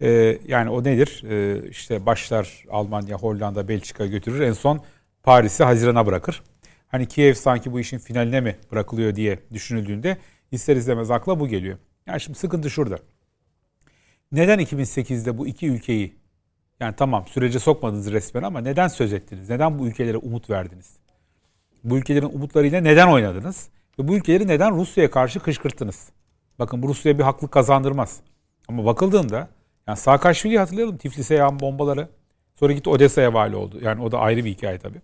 [SPEAKER 4] E, yani o nedir? E, işte başlar Almanya, Hollanda, Belçika götürür. En son Paris'i Haziran'a bırakır. Hani Kiev sanki bu işin finaline mi bırakılıyor diye düşünüldüğünde ister istemez akla bu geliyor. Yani şimdi sıkıntı şurada. Neden 2008'de bu iki ülkeyi yani tamam sürece sokmadınız resmen ama neden söz ettiniz? Neden bu ülkelere umut verdiniz? Bu ülkelerin umutlarıyla neden oynadınız? Ve bu ülkeleri neden Rusya'ya karşı kışkırttınız? Bakın bu Rusya'ya bir haklık kazandırmaz. Ama bakıldığında yani Saakashvili'yi hatırlayalım. Tiflis'e yağan bombaları. Sonra gitti Odessa'ya vali oldu. Yani o da ayrı bir hikaye tabii.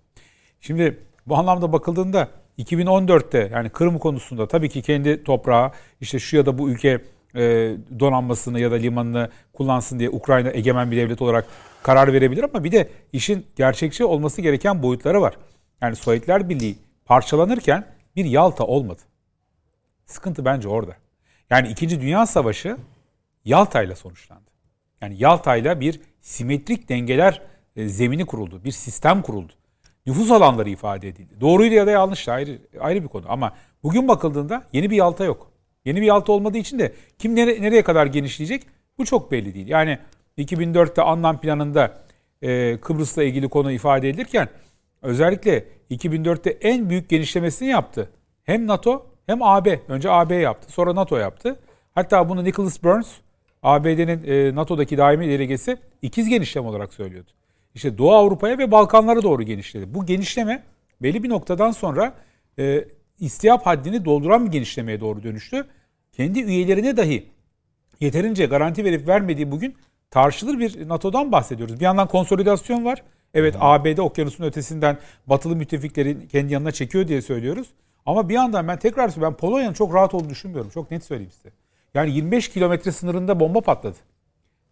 [SPEAKER 4] Şimdi bu anlamda bakıldığında 2014'te yani Kırım konusunda tabii ki kendi toprağı işte şu ya da bu ülke e, donanmasını ya da limanını kullansın diye Ukrayna egemen bir devlet olarak karar verebilir ama bir de işin gerçekçi olması gereken boyutları var. Yani Sovyetler Birliği parçalanırken bir Yalta olmadı. Sıkıntı bence orada. Yani İkinci Dünya Savaşı Yalta ile sonuçlandı. Yani Yalta ile bir simetrik dengeler e, zemini kuruldu. Bir sistem kuruldu. Nüfus alanları ifade edildi. Doğruydu ya da yanlıştı ayrı, ayrı bir konu. Ama bugün bakıldığında yeni bir Yalta yok. Yeni bir Yalta olmadığı için de kim nere- nereye kadar genişleyecek bu çok belli değil. Yani 2004'te anlam planında e, Kıbrıs'la ilgili konu ifade edilirken özellikle 2004'te en büyük genişlemesini yaptı. Hem NATO hem AB. Önce AB yaptı sonra NATO yaptı. Hatta bunu Nicholas Burns ABD'nin e, NATO'daki daimi delegesi ikiz genişleme olarak söylüyordu. İşte Doğu Avrupa'ya ve Balkanlara doğru genişledi. Bu genişleme belli bir noktadan sonra e, istiyap haddini dolduran bir genişlemeye doğru dönüştü. Kendi üyelerine dahi yeterince garanti verip vermediği bugün tartışılır bir NATO'dan bahsediyoruz. Bir yandan konsolidasyon var. Evet ABD okyanusun ötesinden batılı müttefikleri kendi yanına çekiyor diye söylüyoruz. Ama bir yandan ben tekrar söylüyorum ben Polonya'nın çok rahat olduğunu düşünmüyorum. Çok net söyleyeyim size. Yani 25 kilometre sınırında bomba patladı.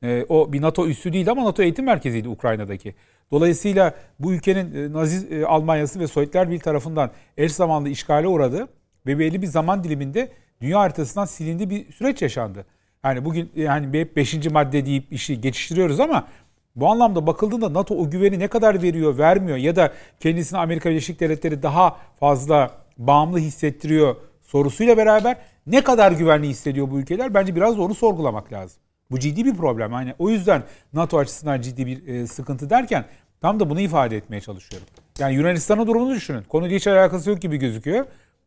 [SPEAKER 4] E, o bir NATO üssü değil ama NATO eğitim merkeziydi Ukrayna'daki. Dolayısıyla bu ülkenin e, Nazi e, Almanyası ve Sovyetler Birliği tarafından eş zamanlı işgale uğradı ve belli bir zaman diliminde dünya haritasından silindi bir süreç yaşandı. Yani bugün yani hep 5. madde deyip işi geçiştiriyoruz ama bu anlamda bakıldığında NATO o güveni ne kadar veriyor, vermiyor ya da kendisini Amerika Birleşik Devletleri daha fazla bağımlı hissettiriyor sorusuyla beraber ne kadar güvenli hissediyor bu ülkeler? Bence biraz da onu sorgulamak lazım. Bu ciddi bir problem. Yani o yüzden NATO açısından ciddi bir e, sıkıntı derken tam da bunu ifade etmeye çalışıyorum. Yani Yunanistan'ın durumunu düşünün. Konuyla hiç alakası yok gibi gözüküyor.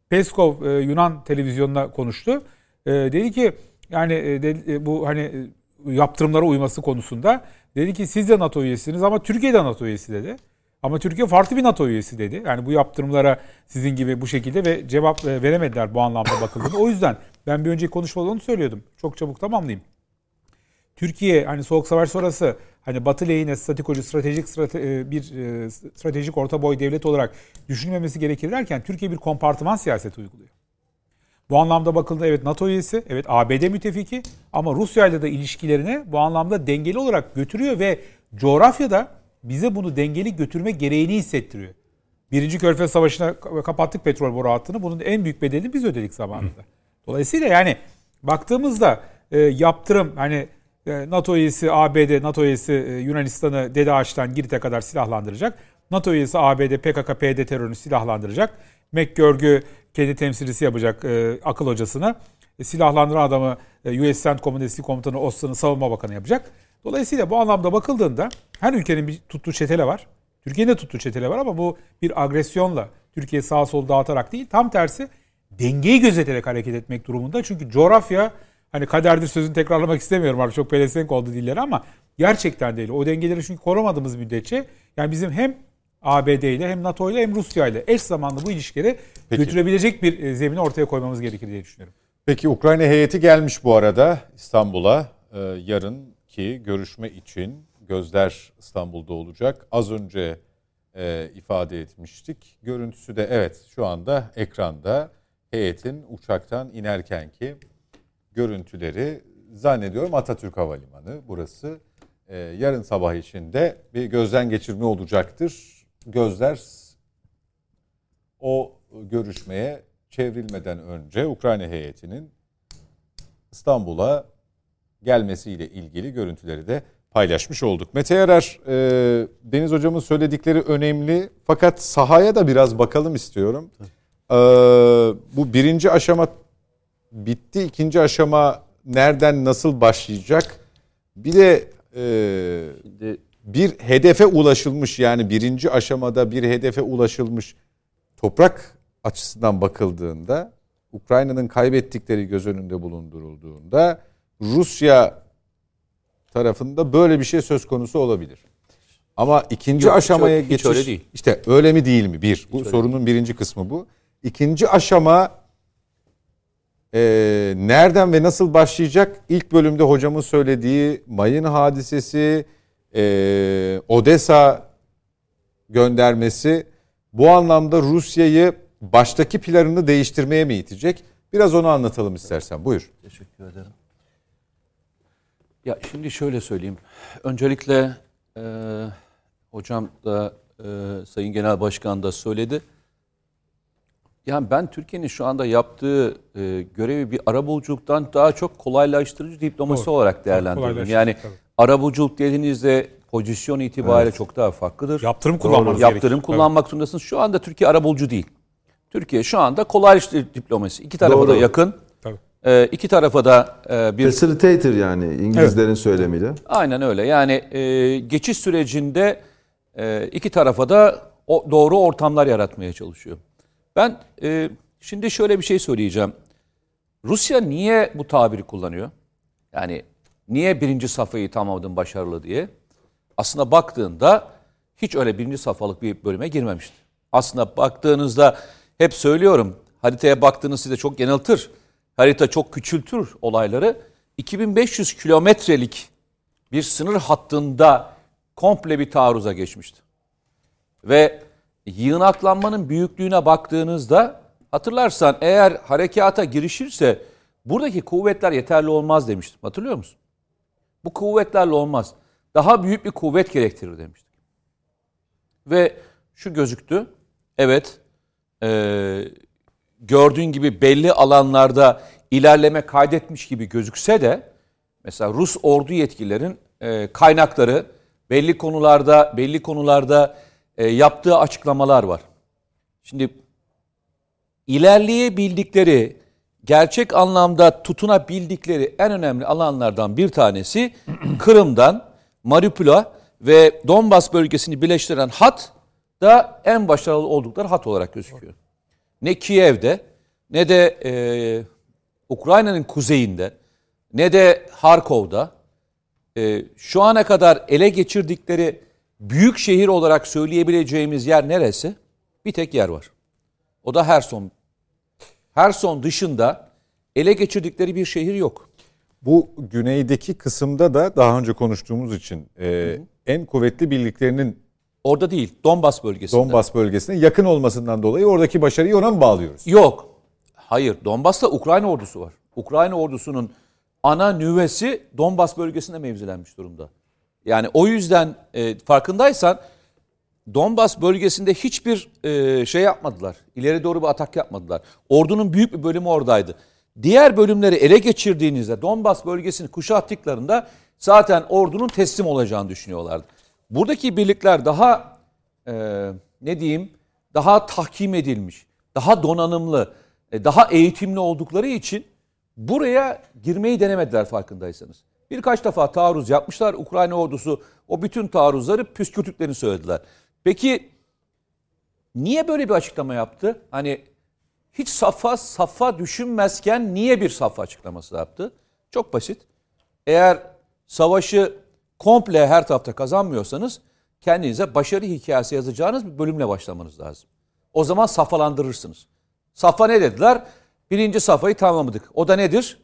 [SPEAKER 4] Peskov e, Yunan televizyonuna konuştu. E, dedi ki yani e, de, e, bu hani e, yaptırımlara uyması konusunda dedi ki siz de NATO üyesiniz ama Türkiye de NATO üyesi dedi. Ama Türkiye farklı bir NATO üyesi dedi. Yani bu yaptırımlara sizin gibi bu şekilde ve cevap e, veremediler bu anlamda bakıldığında. O yüzden ben bir önceki konuşmada onu söylüyordum. Çok çabuk tamamlayayım. Türkiye hani soğuk savaş sonrası hani Batı lehine stratikocu stratejik strate, bir e, stratejik orta boy devlet olarak düşünülmemesi gerekir derken Türkiye bir kompartıman siyaseti uyguluyor. Bu anlamda bakıldığında evet NATO üyesi, evet ABD müttefiki ama Rusya ile de ilişkilerini bu anlamda dengeli olarak götürüyor ve coğrafyada bize bunu dengeli götürme gereğini hissettiriyor. Birinci Körfez Savaşı'na kapattık petrol boru hattını. Bunun en büyük bedelini biz ödedik zamanında. Dolayısıyla yani baktığımızda e, yaptırım hani e, NATO üyesi ABD, NATO üyesi e, Yunanistan'ı Dede Ağaç'tan Girit'e kadar silahlandıracak. NATO üyesi ABD PKK, PYD terörünü silahlandıracak. McGörg'ü kendi temsilcisi yapacak e, akıl hocasını. E, silahlandıran adamı e, US CENTCOM'un eski komutanı Austin'ın savunma bakanı yapacak. Dolayısıyla bu anlamda bakıldığında her ülkenin bir tuttuğu çetele var. Türkiye'nin de tuttuğu çetele var ama bu bir agresyonla Türkiye sağa sol dağıtarak değil tam tersi dengeyi gözeterek hareket etmek durumunda. Çünkü coğrafya hani kaderdir sözünü tekrarlamak istemiyorum artık çok pelesenk oldu dilleri ama Gerçekten değil. O dengeleri çünkü korumadığımız müddetçe yani bizim hem ABD ile hem NATO ile hem Rusya ile eş zamanlı bu ilişkileri
[SPEAKER 1] Peki.
[SPEAKER 4] götürebilecek bir e, zemini ortaya koymamız gerekir diye düşünüyorum.
[SPEAKER 1] Peki Ukrayna heyeti gelmiş bu arada İstanbul'a e, yarınki görüşme için gözler İstanbul'da olacak. Az önce e, ifade etmiştik. Görüntüsü de evet şu anda ekranda heyetin uçaktan inerkenki görüntüleri zannediyorum Atatürk Havalimanı burası. E, yarın sabah için de bir gözden geçirme olacaktır. Gözler o görüşmeye çevrilmeden önce Ukrayna heyetinin İstanbul'a gelmesiyle ilgili görüntüleri de paylaşmış olduk. Mete Yarar, e, Deniz Hocam'ın söyledikleri önemli fakat sahaya da biraz bakalım istiyorum. E, bu birinci aşama bitti, ikinci aşama nereden nasıl başlayacak? Bir de e,
[SPEAKER 2] Şimdi
[SPEAKER 1] bir hedefe ulaşılmış yani birinci aşamada bir hedefe ulaşılmış toprak açısından bakıldığında Ukrayna'nın kaybettikleri göz önünde bulundurulduğunda Rusya tarafında böyle bir şey söz konusu olabilir. Ama ikinci
[SPEAKER 2] Yok, hiç
[SPEAKER 1] aşamaya
[SPEAKER 2] hiç
[SPEAKER 1] geçiş
[SPEAKER 2] öyle değil.
[SPEAKER 1] işte öyle mi değil mi? Bir. Bu
[SPEAKER 2] öyle
[SPEAKER 1] sorunun birinci kısmı bu. İkinci aşama e, nereden ve nasıl başlayacak? İlk bölümde hocamın söylediği mayın hadisesi, e, Odessa göndermesi bu anlamda Rusya'yı baştaki planını değiştirmeye mi itecek? Biraz onu anlatalım istersen. Buyur.
[SPEAKER 2] Teşekkür ederim. Ya şimdi şöyle söyleyeyim. Öncelikle e, hocam da e, Sayın Genel Başkan da söyledi. Yani ben Türkiye'nin şu anda yaptığı e, görevi bir arabuluculuktan daha çok kolaylaştırıcı diplomasi
[SPEAKER 4] Doğru.
[SPEAKER 2] olarak değerlendiriyorum. Yani
[SPEAKER 4] tabii.
[SPEAKER 2] arabuluculuk dediğinizde pozisyon itibariyle çok daha farklıdır.
[SPEAKER 4] Yaptırım kullanmanız
[SPEAKER 2] Yaptırım
[SPEAKER 4] gerekir.
[SPEAKER 2] kullanmak zorundasınız. Şu anda Türkiye arabulucu değil. Türkiye şu anda kolaylaştırıcı diplomasi. İki tarafa
[SPEAKER 5] Doğru.
[SPEAKER 2] da yakın.
[SPEAKER 4] Tabii.
[SPEAKER 2] E, iki tarafa da e, bir
[SPEAKER 5] Facilitator yani İngilizlerin söylemiyle.
[SPEAKER 2] Aynen öyle. Yani e, geçiş sürecinde e, iki tarafa da o, doğru ortamlar yaratmaya çalışıyor. Ben e, şimdi şöyle bir şey söyleyeceğim. Rusya niye bu tabiri kullanıyor? Yani niye birinci safhayı tamamladın başarılı diye? Aslında baktığında hiç öyle birinci safhalık bir bölüme girmemişti. Aslında baktığınızda hep söylüyorum haritaya baktığınız size çok yanıltır. Harita çok küçültür olayları. 2500 kilometrelik bir sınır hattında komple bir taarruza geçmişti. Ve yığınaklanmanın büyüklüğüne baktığınızda hatırlarsan eğer harekata girişirse buradaki kuvvetler yeterli olmaz demiştim. Hatırlıyor musun? Bu kuvvetlerle olmaz. Daha büyük bir kuvvet gerektirir demiştik. Ve şu gözüktü. Evet eee, gördüğün gibi belli alanlarda ilerleme kaydetmiş gibi gözükse de mesela Rus ordu yetkililerin eee, kaynakları belli konularda belli konularda eee, yaptığı açıklamalar var. Şimdi ilerleyebildikleri, gerçek anlamda tutunabildikleri en önemli alanlardan bir tanesi <clears throat> Kırım'dan Mariupol'a ve Donbas bölgesini birleştiren hat da en başarılı oldukları hat olarak gözüküyor. Ne Kiev'de ne de e, Ukrayna'nın kuzeyinde ne de Harkov'da e, şu ana kadar ele geçirdikleri büyük şehir olarak söyleyebileceğimiz yer neresi? Bir tek yer var. O da Herson. Herson dışında ele geçirdikleri bir şehir yok.
[SPEAKER 1] Bu güneydeki kısımda da daha önce konuştuğumuz için e, en kuvvetli birliklerinin
[SPEAKER 2] Orada değil, Donbas bölgesinde.
[SPEAKER 1] Donbas bölgesine yakın olmasından dolayı oradaki başarıyı ona mı bağlıyoruz?
[SPEAKER 2] Yok. Hayır, Donbas'ta Ukrayna ordusu var. Ukrayna ordusunun ana nüvesi Donbas bölgesinde mevzilenmiş durumda. Yani o yüzden e, farkındaysan Donbas bölgesinde hiçbir e, şey yapmadılar. İleri doğru bir atak yapmadılar. Ordunun büyük bir bölümü oradaydı. Diğer bölümleri ele geçirdiğinizde Donbas bölgesini kuşattıklarında zaten ordunun teslim olacağını düşünüyorlardı. Buradaki birlikler daha e, ne diyeyim daha tahkim edilmiş, daha donanımlı, e, daha eğitimli oldukları için buraya girmeyi denemediler farkındaysanız. Birkaç defa taarruz yapmışlar. Ukrayna ordusu o bütün taarruzları püskürtüklerini söylediler. Peki niye böyle bir açıklama yaptı? Hani hiç safa safa düşünmezken niye bir safa açıklaması yaptı? Çok basit. Eğer savaşı komple her tarafta kazanmıyorsanız kendinize başarı hikayesi yazacağınız bir bölümle başlamanız lazım. O zaman safhalandırırsınız. Safha ne dediler? Birinci safhayı tamamladık. O da nedir?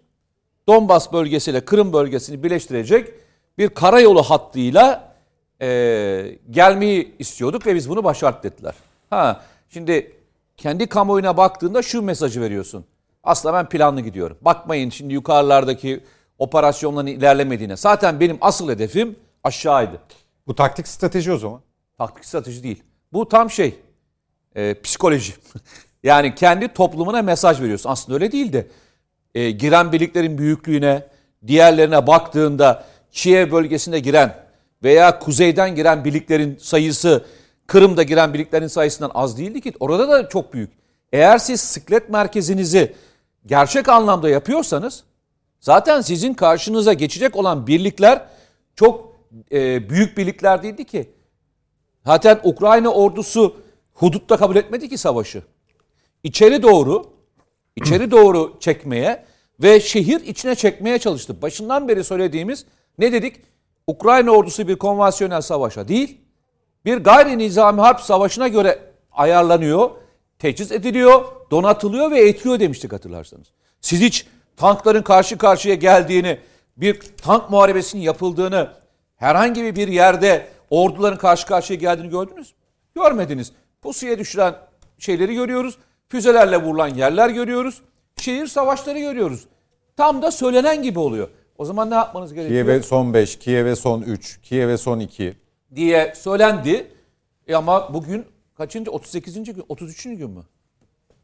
[SPEAKER 2] Donbas bölgesiyle Kırım bölgesini birleştirecek bir karayolu hattıyla e, gelmeyi istiyorduk ve biz bunu başardık dediler. Ha, şimdi kendi kamuoyuna baktığında şu mesajı veriyorsun. Aslında ben planlı gidiyorum. Bakmayın şimdi yukarılardaki operasyonların ilerlemediğine. Zaten benim asıl hedefim aşağıydı.
[SPEAKER 1] Bu taktik strateji o zaman.
[SPEAKER 2] Taktik strateji değil. Bu tam şey e, psikoloji. <laughs> yani kendi toplumuna mesaj veriyorsun. Aslında öyle değil de e, giren birliklerin büyüklüğüne, diğerlerine baktığında Kiev bölgesinde giren veya kuzeyden giren birliklerin sayısı Kırım'da giren birliklerin sayısından az değildi ki. Orada da çok büyük. Eğer siz sıklet merkezinizi gerçek anlamda yapıyorsanız zaten sizin karşınıza geçecek olan birlikler çok e, büyük birlikler değildi ki. Zaten Ukrayna ordusu hudutta kabul etmedi ki savaşı. İçeri doğru, içeri doğru çekmeye ve şehir içine çekmeye çalıştı. Başından beri söylediğimiz ne dedik? Ukrayna ordusu bir konvansiyonel savaşa değil, bir gayri nizami harp savaşına göre ayarlanıyor, teçhiz ediliyor, donatılıyor ve eğitiliyor demiştik hatırlarsanız. Siz hiç tankların karşı karşıya geldiğini, bir tank muharebesinin yapıldığını, herhangi bir yerde orduların karşı karşıya geldiğini gördünüz mü? Görmediniz. Pusuya düşüren şeyleri görüyoruz. Füzelerle vurulan yerler görüyoruz. Şehir savaşları görüyoruz. Tam da söylenen gibi oluyor. O zaman ne yapmanız gerekiyor?
[SPEAKER 1] Kiev'e son 5, Kiev'e son 3, Kiev'e son 2.
[SPEAKER 2] diye söylendi. E ama bugün kaçıncı? 38. gün, 33. gün mü?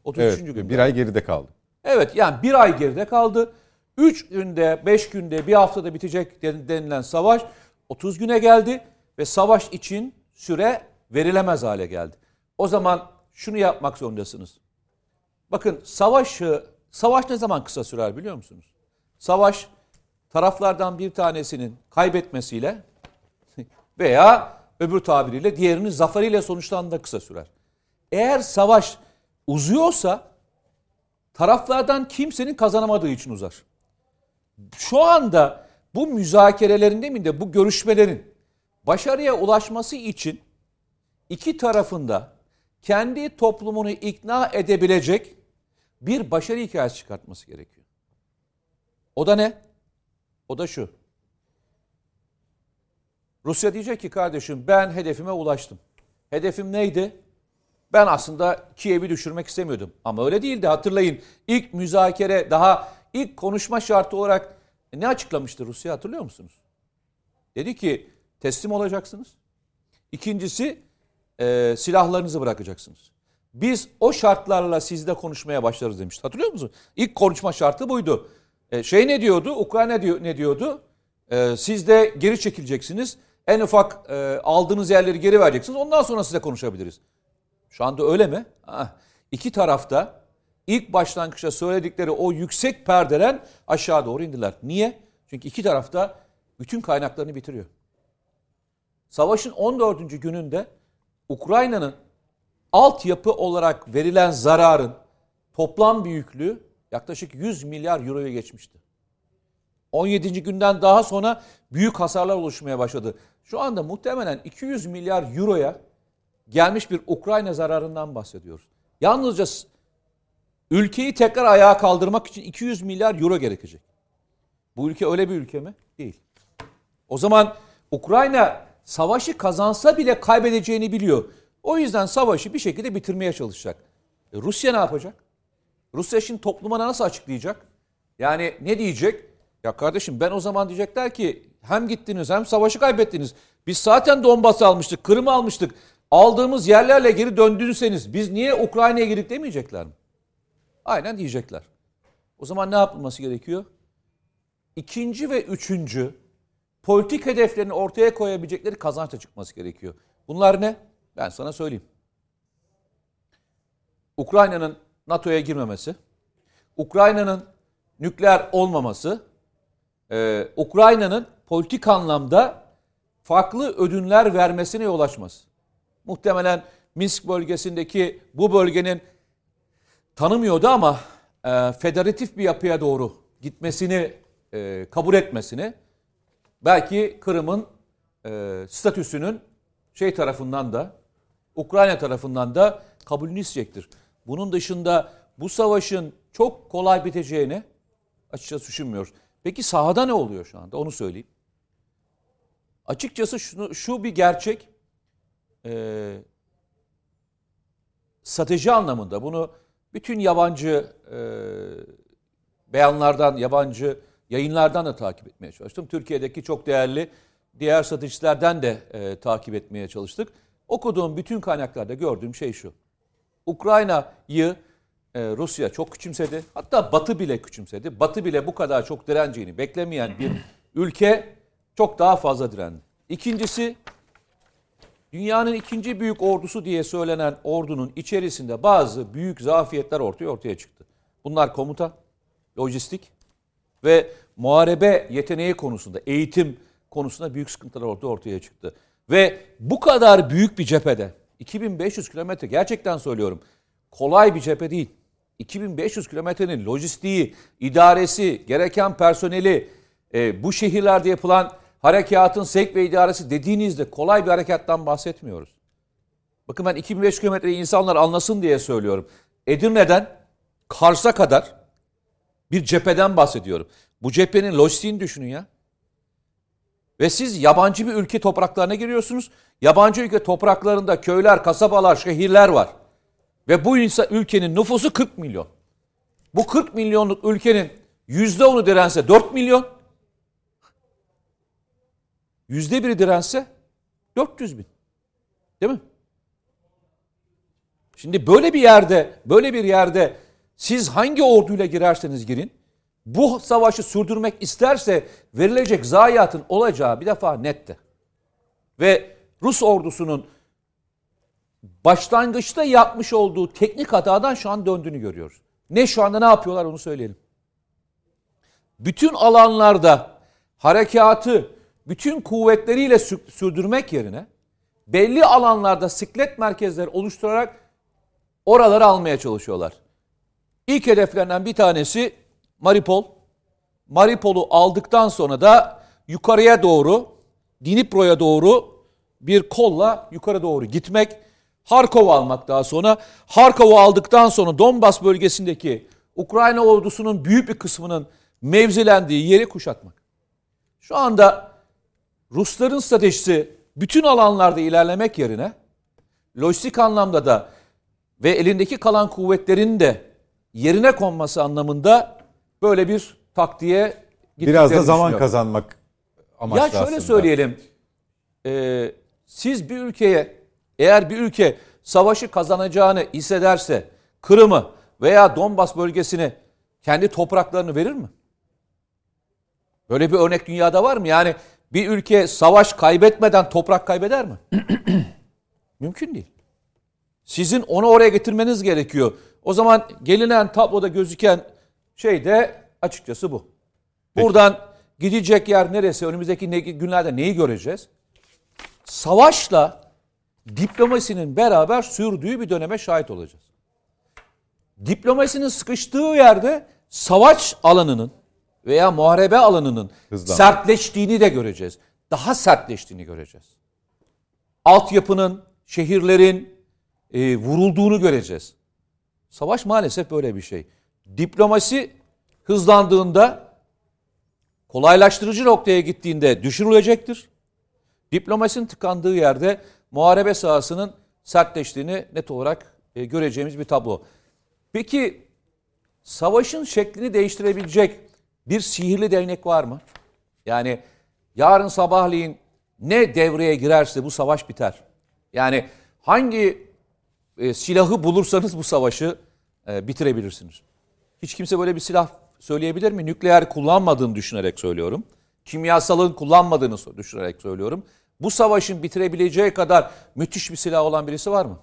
[SPEAKER 2] 33.
[SPEAKER 1] Evet,
[SPEAKER 2] gün.
[SPEAKER 1] bir ay geride kaldı.
[SPEAKER 2] Evet yani bir ay geride kaldı. 3 günde, 5 günde, bir haftada bitecek denilen savaş 30 güne geldi ve savaş için süre verilemez hale geldi. O zaman şunu yapmak zorundasınız. Bakın savaşı, savaş ne zaman kısa sürer biliyor musunuz? Savaş taraflardan bir tanesinin kaybetmesiyle <laughs> veya öbür tabiriyle diğerinin zaferiyle sonuçlandığında kısa sürer. Eğer savaş uzuyorsa taraflardan kimsenin kazanamadığı için uzar. Şu anda bu müzakerelerin değil de bu görüşmelerin başarıya ulaşması için iki tarafında kendi toplumunu ikna edebilecek bir başarı hikayesi çıkartması gerekiyor. O da ne? O da şu. Rusya diyecek ki kardeşim ben hedefime ulaştım. Hedefim neydi? Ben aslında Kiev'i düşürmek istemiyordum. Ama öyle değildi. Hatırlayın ilk müzakere daha ilk konuşma şartı olarak ne açıklamıştı Rusya hatırlıyor musunuz? Dedi ki teslim olacaksınız. İkincisi e, silahlarınızı bırakacaksınız. Biz o şartlarla sizle konuşmaya başlarız demişti. Hatırlıyor musunuz? İlk konuşma şartı buydu. E, şey ne diyordu? Ukrayna diyor, ne diyordu? E, siz de geri çekileceksiniz. En ufak e, aldığınız yerleri geri vereceksiniz. Ondan sonra size konuşabiliriz. Şu anda öyle mi? Ah, iki tarafta ilk başlangıçta söyledikleri o yüksek perdelen aşağı doğru indiler. Niye? Çünkü iki tarafta bütün kaynaklarını bitiriyor. Savaşın 14. gününde Ukrayna'nın altyapı olarak verilen zararın toplam büyüklüğü yaklaşık 100 milyar euroya geçmişti. 17. günden daha sonra büyük hasarlar oluşmaya başladı. Şu anda muhtemelen 200 milyar euroya gelmiş bir Ukrayna zararından bahsediyoruz. Yalnızca ülkeyi tekrar ayağa kaldırmak için 200 milyar euro gerekecek. Bu ülke öyle bir ülke mi? Değil. O zaman Ukrayna savaşı kazansa bile kaybedeceğini biliyor. O yüzden savaşı bir şekilde bitirmeye çalışacak. E Rusya ne yapacak? Rusya şimdi topluma nasıl açıklayacak? Yani ne diyecek? Ya kardeşim ben o zaman diyecekler ki hem gittiniz hem savaşı kaybettiniz. Biz zaten Donbas'ı almıştık, Kırım'ı almıştık. Aldığımız yerlerle geri döndüyseniz biz niye Ukrayna'ya girdik demeyecekler mi? Aynen diyecekler. O zaman ne yapılması gerekiyor? İkinci ve üçüncü politik hedeflerini ortaya koyabilecekleri kazançla çıkması gerekiyor. Bunlar ne? Ben sana söyleyeyim. Ukrayna'nın NATO'ya girmemesi, Ukrayna'nın nükleer olmaması, e, Ukrayna'nın politik anlamda farklı ödünler vermesine yol açmaz. Muhtemelen Minsk bölgesindeki bu bölgenin tanımıyordu ama e, federatif bir yapıya doğru gitmesini e, kabul etmesini belki Kırım'ın e, statüsünün şey tarafından da Ukrayna tarafından da kabulünü isteyecektir. Bunun dışında bu savaşın çok kolay biteceğini açıkçası düşünmüyoruz. Peki sahada ne oluyor şu anda? Onu söyleyeyim. Açıkçası şunu, şu bir gerçek. Ee, strateji anlamında bunu bütün yabancı e, beyanlardan, yabancı yayınlardan da takip etmeye çalıştım. Türkiye'deki çok değerli diğer stratejistlerden de e, takip etmeye çalıştık. Okuduğum bütün kaynaklarda gördüğüm şey şu. Ukrayna'yı e, Rusya çok küçümsedi. Hatta Batı bile küçümsedi. Batı bile bu kadar çok direneceğini beklemeyen bir ülke çok daha fazla direndi. İkincisi dünyanın ikinci büyük ordusu diye söylenen ordunun içerisinde bazı büyük zafiyetler ortaya ortaya çıktı. Bunlar komuta, lojistik ve muharebe yeteneği konusunda, eğitim konusunda büyük sıkıntılar ortaya ortaya çıktı. Ve bu kadar büyük bir cephede 2500 kilometre gerçekten söylüyorum kolay bir cephe değil. 2500 kilometrenin lojistiği, idaresi, gereken personeli, e, bu şehirlerde yapılan harekatın sevk ve idaresi dediğinizde kolay bir harekattan bahsetmiyoruz. Bakın ben 2500 kilometre insanlar anlasın diye söylüyorum. Edirne'den Kars'a kadar bir cepheden bahsediyorum. Bu cephenin lojistiğini düşünün ya. Ve siz yabancı bir ülke topraklarına giriyorsunuz. Yabancı ülke topraklarında köyler, kasabalar, şehirler var. Ve bu insan, ülkenin nüfusu 40 milyon. Bu 40 milyonluk ülkenin %10'u dirense 4 milyon. Yüzde biri dirense 400 bin. Değil mi? Şimdi böyle bir yerde, böyle bir yerde siz hangi orduyla girerseniz girin, bu savaşı sürdürmek isterse verilecek zayiatın olacağı bir defa netti. Ve Rus ordusunun başlangıçta yapmış olduğu teknik hatadan şu an döndüğünü görüyoruz. Ne şu anda ne yapıyorlar onu söyleyelim. Bütün alanlarda harekatı bütün kuvvetleriyle sürdürmek yerine belli alanlarda siklet merkezleri oluşturarak oraları almaya çalışıyorlar. İlk hedeflerinden bir tanesi Maripol. Maripol'u aldıktan sonra da yukarıya doğru, Dnipro'ya doğru bir kolla yukarı doğru gitmek. Harkov'u almak daha sonra. Harkov'u aldıktan sonra Donbas bölgesindeki Ukrayna ordusunun büyük bir kısmının mevzilendiği yeri kuşatmak. Şu anda Rusların stratejisi bütün alanlarda ilerlemek yerine lojistik anlamda da ve elindeki kalan kuvvetlerin de yerine konması anlamında böyle bir taktiğe
[SPEAKER 1] Biraz da zaman kazanmak amaçlı
[SPEAKER 2] Ya şöyle
[SPEAKER 1] aslında.
[SPEAKER 2] söyleyelim. E, siz bir ülkeye eğer bir ülke savaşı kazanacağını hissederse Kırım'ı veya Donbas bölgesini kendi topraklarını verir mi? Böyle bir örnek dünyada var mı? Yani bir ülke savaş kaybetmeden toprak kaybeder mi? <clears throat> Mümkün değil. Sizin onu oraya getirmeniz gerekiyor. O zaman gelinen tabloda gözüken şey de açıkçası bu. Buradan gidecek yer neresi? Önümüzdeki günlerde neyi göreceğiz? Savaşla diplomasinin beraber sürdüğü bir döneme şahit olacağız. Diplomasinin sıkıştığı yerde savaş alanının veya muharebe alanının
[SPEAKER 1] Hızlan.
[SPEAKER 2] sertleştiğini de göreceğiz. Daha sertleştiğini göreceğiz. Altyapının, şehirlerin e, vurulduğunu göreceğiz. Savaş maalesef böyle bir şey. Diplomasi hızlandığında kolaylaştırıcı noktaya gittiğinde düşürülecektir. Diplomasinin tıkandığı yerde muharebe sahasının sertleştiğini net olarak e, göreceğimiz bir tablo. Peki savaşın şeklini değiştirebilecek bir sihirli değnek var mı? Yani yarın sabahleyin ne devreye girerse bu savaş biter. Yani hangi e, silahı bulursanız bu savaşı e, bitirebilirsiniz. Hiç kimse böyle bir silah söyleyebilir mi? Nükleer kullanmadığını düşünerek söylüyorum. Kimyasalın kullanmadığını düşünerek söylüyorum. Bu savaşın bitirebileceği kadar müthiş bir silah olan birisi var mı?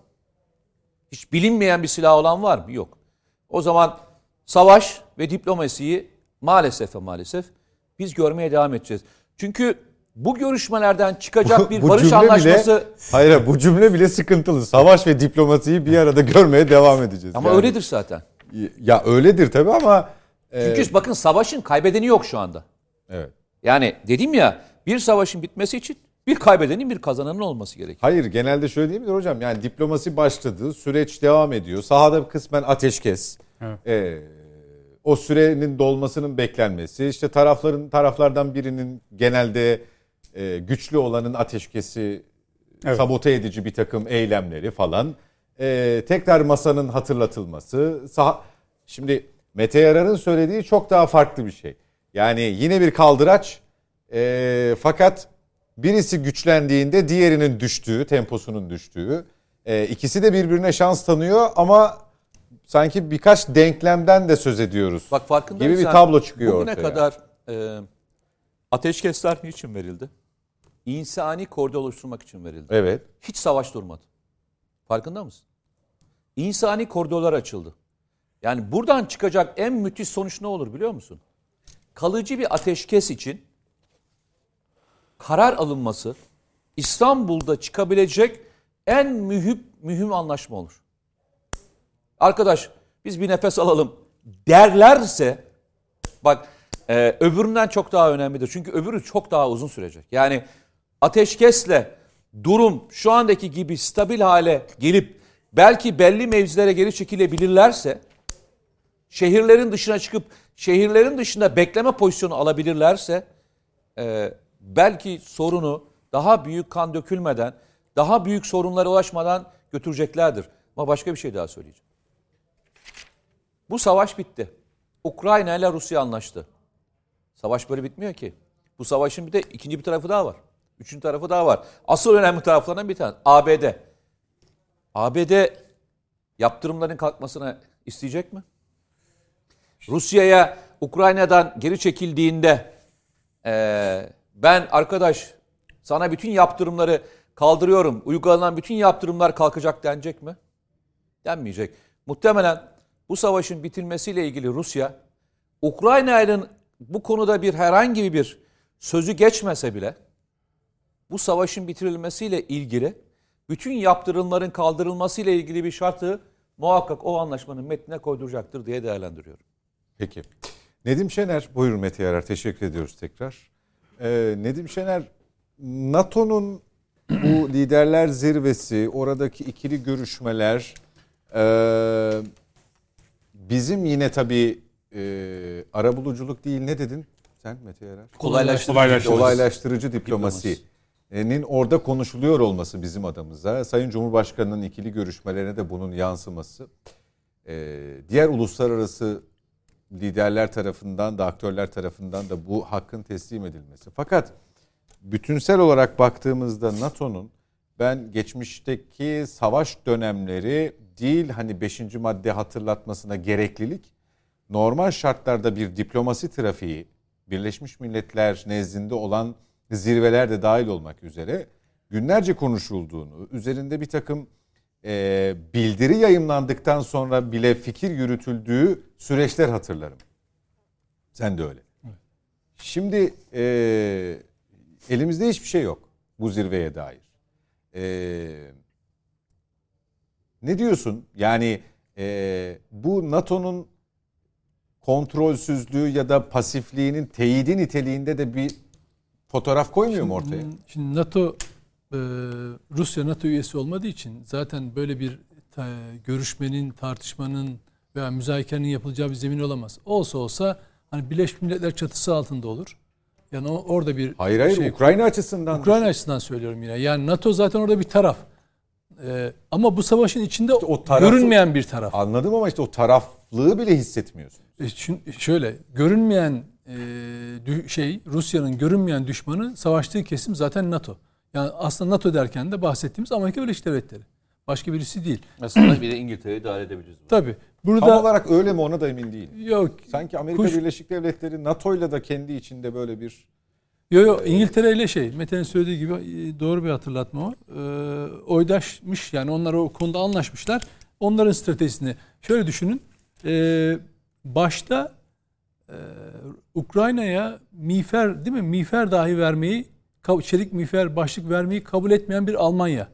[SPEAKER 2] Hiç bilinmeyen bir silah olan var mı? Yok. O zaman savaş ve diplomasiyi maalesef ve maalesef biz görmeye devam edeceğiz. Çünkü bu görüşmelerden çıkacak bir barış
[SPEAKER 1] cümle
[SPEAKER 2] anlaşması...
[SPEAKER 1] Bile, hayır bu cümle bile sıkıntılı. Savaş ve diplomasiyi bir arada görmeye devam edeceğiz.
[SPEAKER 2] Ama
[SPEAKER 1] yani.
[SPEAKER 2] öyledir zaten.
[SPEAKER 1] Ya öyledir tabii ama...
[SPEAKER 2] Çünkü e... bakın savaşın kaybedeni yok şu anda.
[SPEAKER 1] Evet.
[SPEAKER 2] Yani dedim ya bir savaşın bitmesi için Bir kaybedenin bir kazananın olması gerekiyor.
[SPEAKER 1] Hayır genelde şöyle değil midir hocam? Yani diplomasi başladı, süreç devam ediyor. Sahada kısmen ateşkes.
[SPEAKER 4] Evet.
[SPEAKER 1] Ee, o sürenin dolmasının beklenmesi. işte tarafların taraflardan birinin genelde e, güçlü olanın ateşkesi
[SPEAKER 4] Evet.
[SPEAKER 1] sabote edici bir takım eylemleri falan. Ee, tekrar masanın hatırlatılması. Sah- Şimdi Mete Yarar'ın söylediği çok daha farklı bir şey. Yani yine bir kaldıraç ee, fakat birisi güçlendiğinde diğerinin düştüğü, temposunun düştüğü. Ee, ikisi de birbirine şans tanıyor ama sanki birkaç denklemden de söz ediyoruz.
[SPEAKER 2] Bak farkındaysan
[SPEAKER 1] gibi bir tablo çıkıyor
[SPEAKER 2] bugüne
[SPEAKER 1] ortaya.
[SPEAKER 2] kadar e, ateşkesler niçin verildi? İnsani koridor oluşturmak için verildi.
[SPEAKER 1] Evet.
[SPEAKER 2] Hiç savaş durmadı. Farkında mısın? İnsani koridorlar açıldı. Yani buradan çıkacak en müthiş sonuç ne olur biliyor musun? Kalıcı bir ateşkes için karar alınması İstanbul'da çıkabilecek en mühim mühim anlaşma olur. Arkadaş biz bir nefes alalım derlerse bak e, öbüründen çok daha önemlidir. Çünkü öbürü çok daha uzun sürecek. Yani ateşkesle durum şu andaki gibi stabil hale gelip belki belli mevzilere geri çekilebilirlerse şehirlerin dışına çıkıp şehirlerin dışında bekleme pozisyonu alabilirlerse e, belki sorunu daha büyük kan dökülmeden, daha büyük sorunlara ulaşmadan götüreceklerdir. Ama başka bir şey daha söyleyeceğim. Bu savaş bitti. Ukrayna ile Rusya anlaştı. Savaş böyle bitmiyor ki. Bu savaşın bir de ikinci bir tarafı daha var. Üçüncü tarafı daha var. Asıl önemli taraflarından bir tanesi. ABD. ABD yaptırımların kalkmasını isteyecek mi? Rusya'ya Ukrayna'dan geri çekildiğinde eee, ben arkadaş sana bütün yaptırımları kaldırıyorum. Uygulanan bütün yaptırımlar kalkacak denecek mi? Denmeyecek. Muhtemelen bu savaşın bitilmesiyle ilgili Rusya Ukrayna'nın bu konuda bir herhangi bir sözü geçmese bile bu savaşın bitirilmesiyle ilgili bütün yaptırımların kaldırılmasıyla ilgili bir şartı muhakkak o anlaşmanın metnine koyduracaktır diye değerlendiriyorum.
[SPEAKER 1] Peki. Nedim Şener, buyurun Mete Yarar, teşekkür ediyoruz tekrar. Ee, Nedim Şener, NATO'nun bu liderler zirvesi, oradaki ikili görüşmeler, e, bizim yine tabii e, arabuluculuk değil ne dedin sen Mete Yarar?
[SPEAKER 2] Kolaylaştırıcı.
[SPEAKER 4] Kolaylaştırıcı.
[SPEAKER 1] Kolaylaştırıcı diplomasinin orada konuşuluyor olması bizim adımıza. Sayın Cumhurbaşkanı'nın ikili görüşmelerine de bunun yansıması. Diğer uluslararası liderler tarafından da aktörler tarafından da bu hakkın teslim edilmesi. Fakat bütünsel olarak baktığımızda NATO'nun ben geçmişteki savaş dönemleri değil hani 5. madde hatırlatmasına gereklilik normal şartlarda bir diplomasi trafiği Birleşmiş Milletler nezdinde olan zirveler de dahil olmak üzere günlerce konuşulduğunu, üzerinde bir takım e, bildiri yayımlandıktan sonra bile fikir yürütüldüğü süreçler hatırlarım. Sen de öyle. Şimdi e, elimizde hiçbir şey yok bu zirveye dair. E, ne diyorsun? Yani e, bu NATO'nun kontrolsüzlüğü ya da pasifliğinin teyidi niteliğinde de bir fotoğraf koymuyor mu ortaya?
[SPEAKER 3] Şimdi NATO e, Rusya NATO üyesi olmadığı için zaten böyle bir ta- görüşmenin, tartışmanın veya müzakerenin yapılacağı bir zemin olamaz. Olsa olsa hani Birleşmiş Milletler çatısı altında olur. Yani o, orada bir
[SPEAKER 1] Hayır hayır
[SPEAKER 3] şey-
[SPEAKER 1] Ukrayna açısından.
[SPEAKER 3] Ukrayna açısından söylüyorum yine. Yani NATO zaten orada bir taraf. E, ama bu savaşın içinde
[SPEAKER 1] o tarafı-
[SPEAKER 3] görünmeyen bir taraf.
[SPEAKER 1] Anladım ama işte o taraflığı bile hissetmiyorsun.
[SPEAKER 3] E, çün- şöyle görünmeyen e, şey Rusya'nın görünmeyen düşmanı savaştığı kesim zaten NATO. Yani aslında NATO derken de bahsettiğimiz Amerika Birleşik Devletleri. Başka birisi değil.
[SPEAKER 2] Aslında bir de İngiltere'yi dahil edebiliriz.
[SPEAKER 3] Tabii.
[SPEAKER 1] Tam
[SPEAKER 3] Burada
[SPEAKER 1] olarak öyle mi ona da emin değilim.
[SPEAKER 3] yok
[SPEAKER 1] Sanki Amerika
[SPEAKER 3] Kuş-
[SPEAKER 1] Birleşik Devletleri NATO'yla da kendi içinde böyle bir
[SPEAKER 3] Yo yo İngiltere ile şey Mete'nin söylediği gibi e, doğru bir hatırlatma o. Ee, oydaşmış yani onlar o konuda anlaşmışlar. Onların stratejisini şöyle düşünün. Ee, başta e, Ukrayna'ya miğfer değil mi? Miğfer dahi vermeyi çelik miğfer başlık vermeyi kabul etmeyen bir Almanya.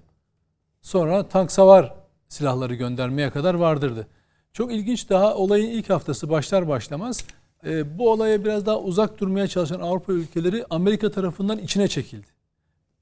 [SPEAKER 3] Sonra tank savar silahları göndermeye kadar vardırdı. Çok ilginç daha olayın ilk haftası başlar başlamaz e, bu olaya biraz daha uzak durmaya çalışan Avrupa ülkeleri Amerika tarafından içine çekildi.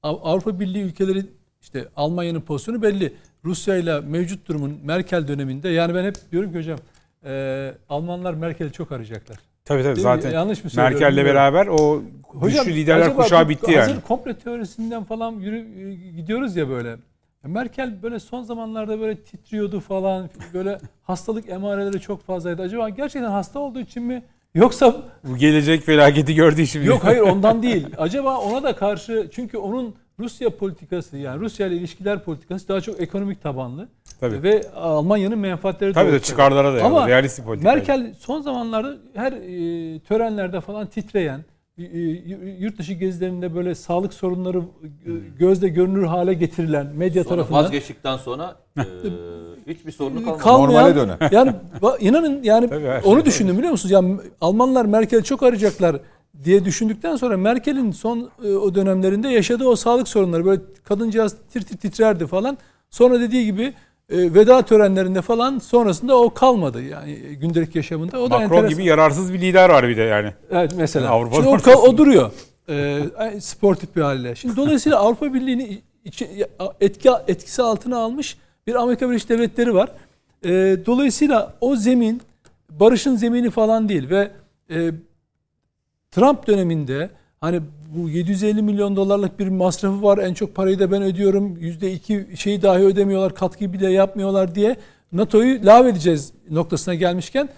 [SPEAKER 3] Av- Avrupa Birliği ülkeleri işte Almanya'nın pozisyonu belli. Rusya ile mevcut durumun Merkel döneminde yani ben hep diyorum ki hocam e, Almanlar Merkel'i çok arayacaklar.
[SPEAKER 4] Tabii tabii
[SPEAKER 3] Değil
[SPEAKER 4] zaten
[SPEAKER 3] Yanlış mı
[SPEAKER 4] Merkel'le beraber o güçlü liderler kuşağı bitti yani.
[SPEAKER 3] Hazır komple teorisinden falan yürü, e, gidiyoruz ya böyle. Merkel böyle son zamanlarda böyle titriyordu falan. Böyle <laughs> hastalık emareleri çok fazlaydı. Acaba gerçekten hasta olduğu için mi? Yoksa
[SPEAKER 4] Bu gelecek felaketi gördüğü için. mi?
[SPEAKER 3] yok hayır ondan <laughs> değil. Acaba ona da karşı çünkü onun Rusya politikası yani Rusya ile ilişkiler politikası daha çok ekonomik tabanlı.
[SPEAKER 4] Tabii.
[SPEAKER 3] Ve Almanya'nın menfaatleri
[SPEAKER 4] Tabii de çıkarlara da
[SPEAKER 3] Ama
[SPEAKER 4] yani. Realist bir politika.
[SPEAKER 3] Merkel son zamanlarda her e, törenlerde falan titreyen, e, yurt dışı gezilerinde böyle sağlık sorunları e, gözle görünür hale getirilen medya
[SPEAKER 2] Sonra
[SPEAKER 3] tarafından
[SPEAKER 2] vazgeçtikten sonra <laughs> e, hiçbir sorunu kalmadı.
[SPEAKER 3] kalmayan
[SPEAKER 1] Normale döner. <laughs>
[SPEAKER 3] yani inanın yani
[SPEAKER 4] Tabii, her şey
[SPEAKER 3] onu düşündüm biliyor musunuz? Yani Almanlar Merkel'i çok arayacaklar diye düşündükten sonra Merkel'in son e, o dönemlerinde yaşadığı o sağlık sorunları böyle kadıncağız tir tir titrerdi falan. Sonra dediği gibi e, veda törenlerinde falan sonrasında o kalmadı yani e, gündelik yaşamında. O da
[SPEAKER 4] Macron
[SPEAKER 3] enteresan.
[SPEAKER 4] gibi yararsız bir lider var bir de yani.
[SPEAKER 3] Evet mesela.
[SPEAKER 4] Avrupa'nın
[SPEAKER 3] Şimdi o, o duruyor. Ee, sportif bir haliyle. Şimdi dolayısıyla Avrupa Birliği'ni etki etkisi altına almış bir Amerika Birleşik Devletleri var. Dolayısıyla o zemin barışın zemini falan değil ve e, Trump döneminde hani bu 750 milyon dolarlık bir masrafı var. En çok parayı da ben ödüyorum. %2 şeyi dahi ödemiyorlar. Katkı bile yapmıyorlar diye NATO'yu lağvedeceğiz noktasına gelmişken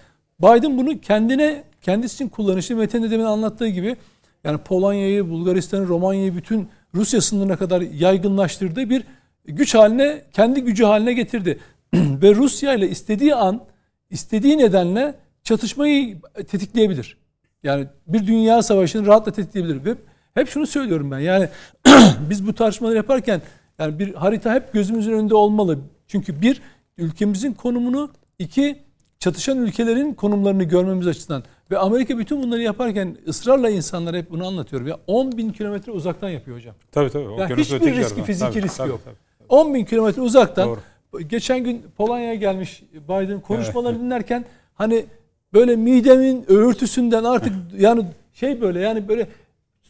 [SPEAKER 3] Biden bunu kendine kendisi için kullanışlı Metin de demin anlattığı gibi yani Polonya'yı, Bulgaristan'ı, Romanya'yı bütün Rusya sınırına kadar yaygınlaştırdığı bir güç haline, kendi gücü haline getirdi. <clears throat> Ve Rusya ile istediği an, istediği nedenle çatışmayı tetikleyebilir. Yani bir dünya savaşını rahatla tetikleyebilir. Ve hep şunu söylüyorum ben. Yani <clears throat> biz bu tartışmaları yaparken yani bir harita hep gözümüzün önünde olmalı. Çünkü bir ülkemizin konumunu, iki çatışan ülkelerin konumlarını görmemiz açısından ve Amerika bütün bunları yaparken ısrarla insanlara hep bunu anlatıyorum. Ya 10 bin kilometre uzaktan yapıyor hocam.
[SPEAKER 4] Tabii tabii.
[SPEAKER 3] Ya hiçbir riski, fiziki
[SPEAKER 4] Tabii,
[SPEAKER 3] riski
[SPEAKER 4] tabii,
[SPEAKER 3] yok.
[SPEAKER 4] tabii.
[SPEAKER 3] 10 bin kilometre uzaktan.
[SPEAKER 4] Doğru.
[SPEAKER 3] Geçen gün Polonya'ya gelmiş Biden konuşmalarını dinlerken hani böyle midemin öğürtüsünden artık yani şey böyle yani böyle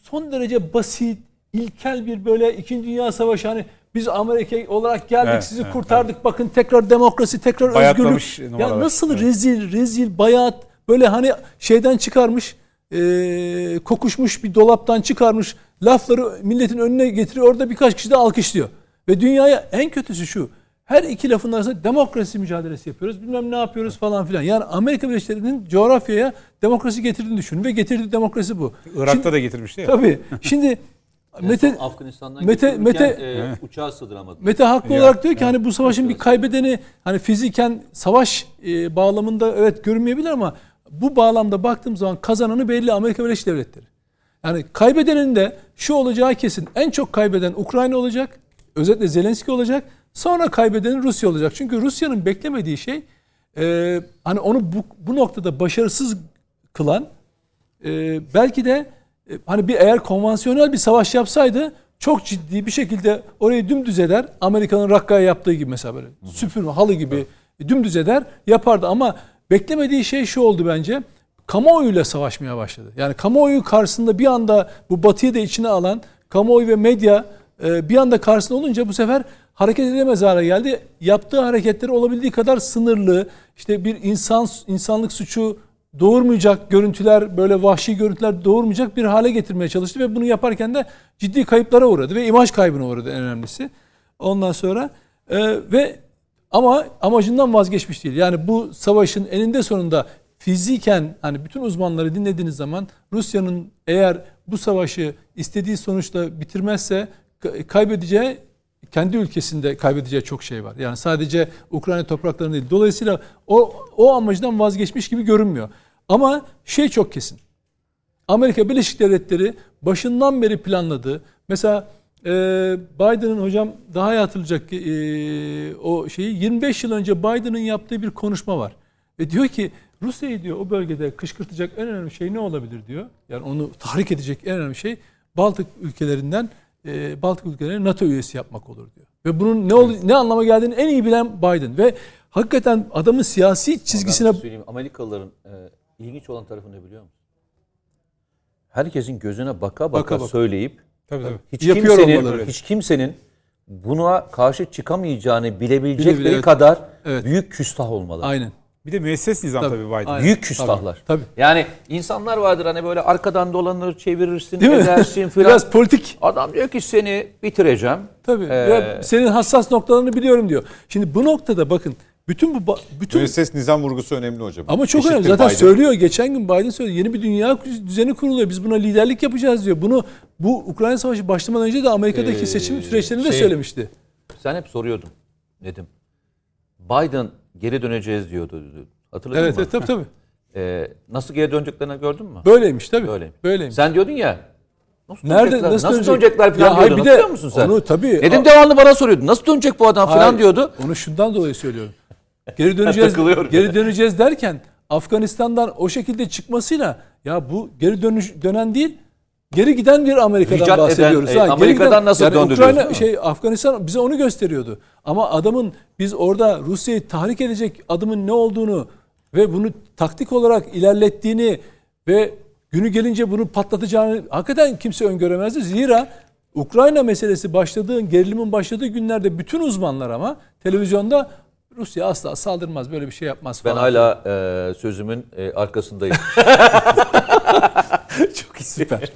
[SPEAKER 3] son derece basit, ilkel bir böyle 2. Dünya Savaşı hani biz Amerika olarak geldik
[SPEAKER 4] Evet,
[SPEAKER 3] sizi
[SPEAKER 4] evet,
[SPEAKER 3] kurtardık bakın tekrar demokrasi tekrar
[SPEAKER 4] Bayatlamış
[SPEAKER 3] özgürlük. Ya nasıl
[SPEAKER 4] Evet.
[SPEAKER 3] rezil rezil bayat böyle hani şeyden çıkarmış e, kokuşmuş bir dolaptan çıkarmış lafları milletin önüne getiriyor orada birkaç kişi de alkışlıyor. Ve dünyaya en kötüsü şu her iki lafın arasında demokrasi mücadelesi yapıyoruz. Bilmem ne yapıyoruz falan filan. Yani Amerika Birleşik Devletleri'nin coğrafyaya demokrasi getirdiğini düşünün ve getirdiği demokrasi bu.
[SPEAKER 4] Irak'ta
[SPEAKER 3] Şimdi-
[SPEAKER 4] da getirmişti ya.
[SPEAKER 3] Tabii. Şimdi Mete
[SPEAKER 2] Afganistan'dan
[SPEAKER 3] Mete-
[SPEAKER 2] Mete, e, uçağı sığdıramadı.
[SPEAKER 3] Mete haklı
[SPEAKER 4] Ya,
[SPEAKER 3] olarak diyor ki hani bu savaşın bir kaybedeni hani fiziken savaş e, bağlamında evet görünmeyebilir ama bu bağlamda baktığım zaman kazananı belli Amerika Birleşik Devletleri. Yani kaybedenin de şu olacağı kesin. En çok kaybeden Ukrayna olacak. Özellikle Zelenski olacak. Sonra kaybedenin Rusya olacak. Çünkü Rusya'nın beklemediği şey e, hani onu bu, bu noktada başarısız kılan e, belki de e, hani bir eğer konvansiyonel bir savaş yapsaydı çok ciddi bir şekilde orayı dümdüz eder. Amerika'nın Rakka'ya yaptığı gibi mesela böyle süpürme halı gibi dümdüz eder yapardı ama beklemediği şey şu oldu bence. Kamuoyuyla savaşmaya başladı. Yani kamuoyu karşısında bir anda bu batıyı da içine alan kamuoyu ve medya e, bir anda karşısında olunca bu sefer hareket edemez hale geldi. Yaptığı hareketleri olabildiği kadar sınırlı, işte bir insan insanlık suçu doğurmayacak görüntüler, böyle vahşi görüntüler doğurmayacak bir hale getirmeye çalıştı ve bunu yaparken de ciddi kayıplara uğradı ve imaj kaybına uğradı en önemlisi. Ondan sonra e, ve ama amacından vazgeçmiş değil. Yani bu savaşın eninde sonunda fiziken hani bütün uzmanları dinlediğiniz zaman Rusya'nın eğer bu savaşı istediği sonuçla bitirmezse kaybedeceği kendi ülkesinde kaybedeceği çok şey var. Yani sadece Ukrayna topraklarında değil. Dolayısıyla o o amacından vazgeçmiş gibi görünmüyor. Ama şey çok kesin. Amerika Birleşik Devletleri başından beri planladığı mesela e, Biden'ın hocam daha iyi hatırlayacak e, o şeyi 25 yıl önce Biden'ın yaptığı bir konuşma var. Ve diyor ki Rusya'yı diyor o bölgede kışkırtacak en önemli şey ne olabilir diyor. Yani onu tahrik edecek en önemli şey Baltık ülkelerinden e, Baltık ülkeleri NATO üyesi yapmak olur diyor. Ve bunun ne ol, ne anlama geldiğini en iyi bilen Biden ve hakikaten adamın siyasi çizgisine
[SPEAKER 2] söyleyeyim Amerikalıların e, ilginç olan tarafı ne biliyor musun? Herkesin gözüne baka baka,
[SPEAKER 3] Baka baka.
[SPEAKER 2] söyleyip
[SPEAKER 4] Tabii tabii.
[SPEAKER 2] hiç
[SPEAKER 3] Yapıyor
[SPEAKER 2] kimsenin, hiç kimsenin buna karşı çıkamayacağını bilebilecekleri
[SPEAKER 3] Bile bile, evet.
[SPEAKER 2] kadar
[SPEAKER 3] Evet.
[SPEAKER 2] büyük küstah olmalı.
[SPEAKER 3] Aynen.
[SPEAKER 4] Bir de müesses nizam tabii, Biden.
[SPEAKER 3] Aynen.
[SPEAKER 2] Büyük küstahlar.
[SPEAKER 3] Tabii.
[SPEAKER 2] Yani insanlar vardır hani böyle arkadan dolanır, çevirirsin,
[SPEAKER 3] Değil mi?
[SPEAKER 2] edersin <laughs> filan.
[SPEAKER 3] Biraz politik.
[SPEAKER 2] Adam diyor ki seni bitireceğim.
[SPEAKER 3] Tabii.
[SPEAKER 2] Ee,
[SPEAKER 3] Ya senin hassas noktalarını biliyorum diyor. Şimdi bu noktada bakın bütün bu bütün
[SPEAKER 1] Müesses nizam vurgusu önemli hocam.
[SPEAKER 3] ama çok
[SPEAKER 1] Eşittir
[SPEAKER 3] önemli. Zaten
[SPEAKER 1] Biden.
[SPEAKER 3] söylüyor. Geçen gün Biden söyledi. Yeni bir dünya düzeni kuruluyor. Biz buna liderlik yapacağız diyor. Bunu bu Ukrayna Savaşı başlamadan önce de Amerika'daki
[SPEAKER 2] Ee,
[SPEAKER 3] seçim süreçlerinde de
[SPEAKER 2] şey-
[SPEAKER 3] söylemişti.
[SPEAKER 2] Sen hep soruyordun Nedim. Biden geri döneceğiz diyordu. Hatırladın
[SPEAKER 3] Evet,
[SPEAKER 2] mı?
[SPEAKER 3] evet tabii tabii.
[SPEAKER 2] Ee, nasıl geri döneceklerini gördün mü?
[SPEAKER 3] Böyleymiş tabii.
[SPEAKER 2] Böyle.
[SPEAKER 3] Böyleymiş.
[SPEAKER 2] Sen diyordun ya. Nasıl
[SPEAKER 3] Nerede
[SPEAKER 2] dönecekler,
[SPEAKER 3] nasıl,
[SPEAKER 2] nasıl,
[SPEAKER 3] dönecek?
[SPEAKER 2] dönecekler falan
[SPEAKER 3] Ya
[SPEAKER 2] diyordun.
[SPEAKER 3] bir de
[SPEAKER 2] Hatırlıyor musun sen?
[SPEAKER 3] Onu tabii.
[SPEAKER 2] Nedim devamlı bana soruyordu. Nasıl dönecek bu adam falan
[SPEAKER 3] Hayır,
[SPEAKER 2] diyordu.
[SPEAKER 3] Onu şundan dolayı söylüyorum. Geri döneceğiz. <laughs> Geri döneceğiz derken Afganistan'dan o şekilde çıkmasıyla ya bu geri dönüş dönen değil geri giden bir Amerika'dan
[SPEAKER 2] İcat eden,
[SPEAKER 3] bahsediyoruz.
[SPEAKER 2] e,
[SPEAKER 3] Ha,
[SPEAKER 2] Amerika'dan nasıl
[SPEAKER 3] yani
[SPEAKER 2] döndürüyoruz,
[SPEAKER 3] Ukrayna şey Afganistan bize onu gösteriyordu. Ama adamın biz orada Rusya'yı tahrik edecek adımın ne olduğunu ve bunu taktik olarak ilerlettiğini ve günü gelince bunu patlatacağını hakikaten kimse öngöremezdi. Zira Ukrayna meselesi başladığı, gerilimin başladığı günlerde bütün uzmanlar ama televizyonda Rusya asla saldırmaz, böyle bir şey yapmaz
[SPEAKER 2] Ben
[SPEAKER 3] falan.
[SPEAKER 2] hala e, sözümün e, arkasındayım. <laughs> <laughs> Çok iyi. Süper.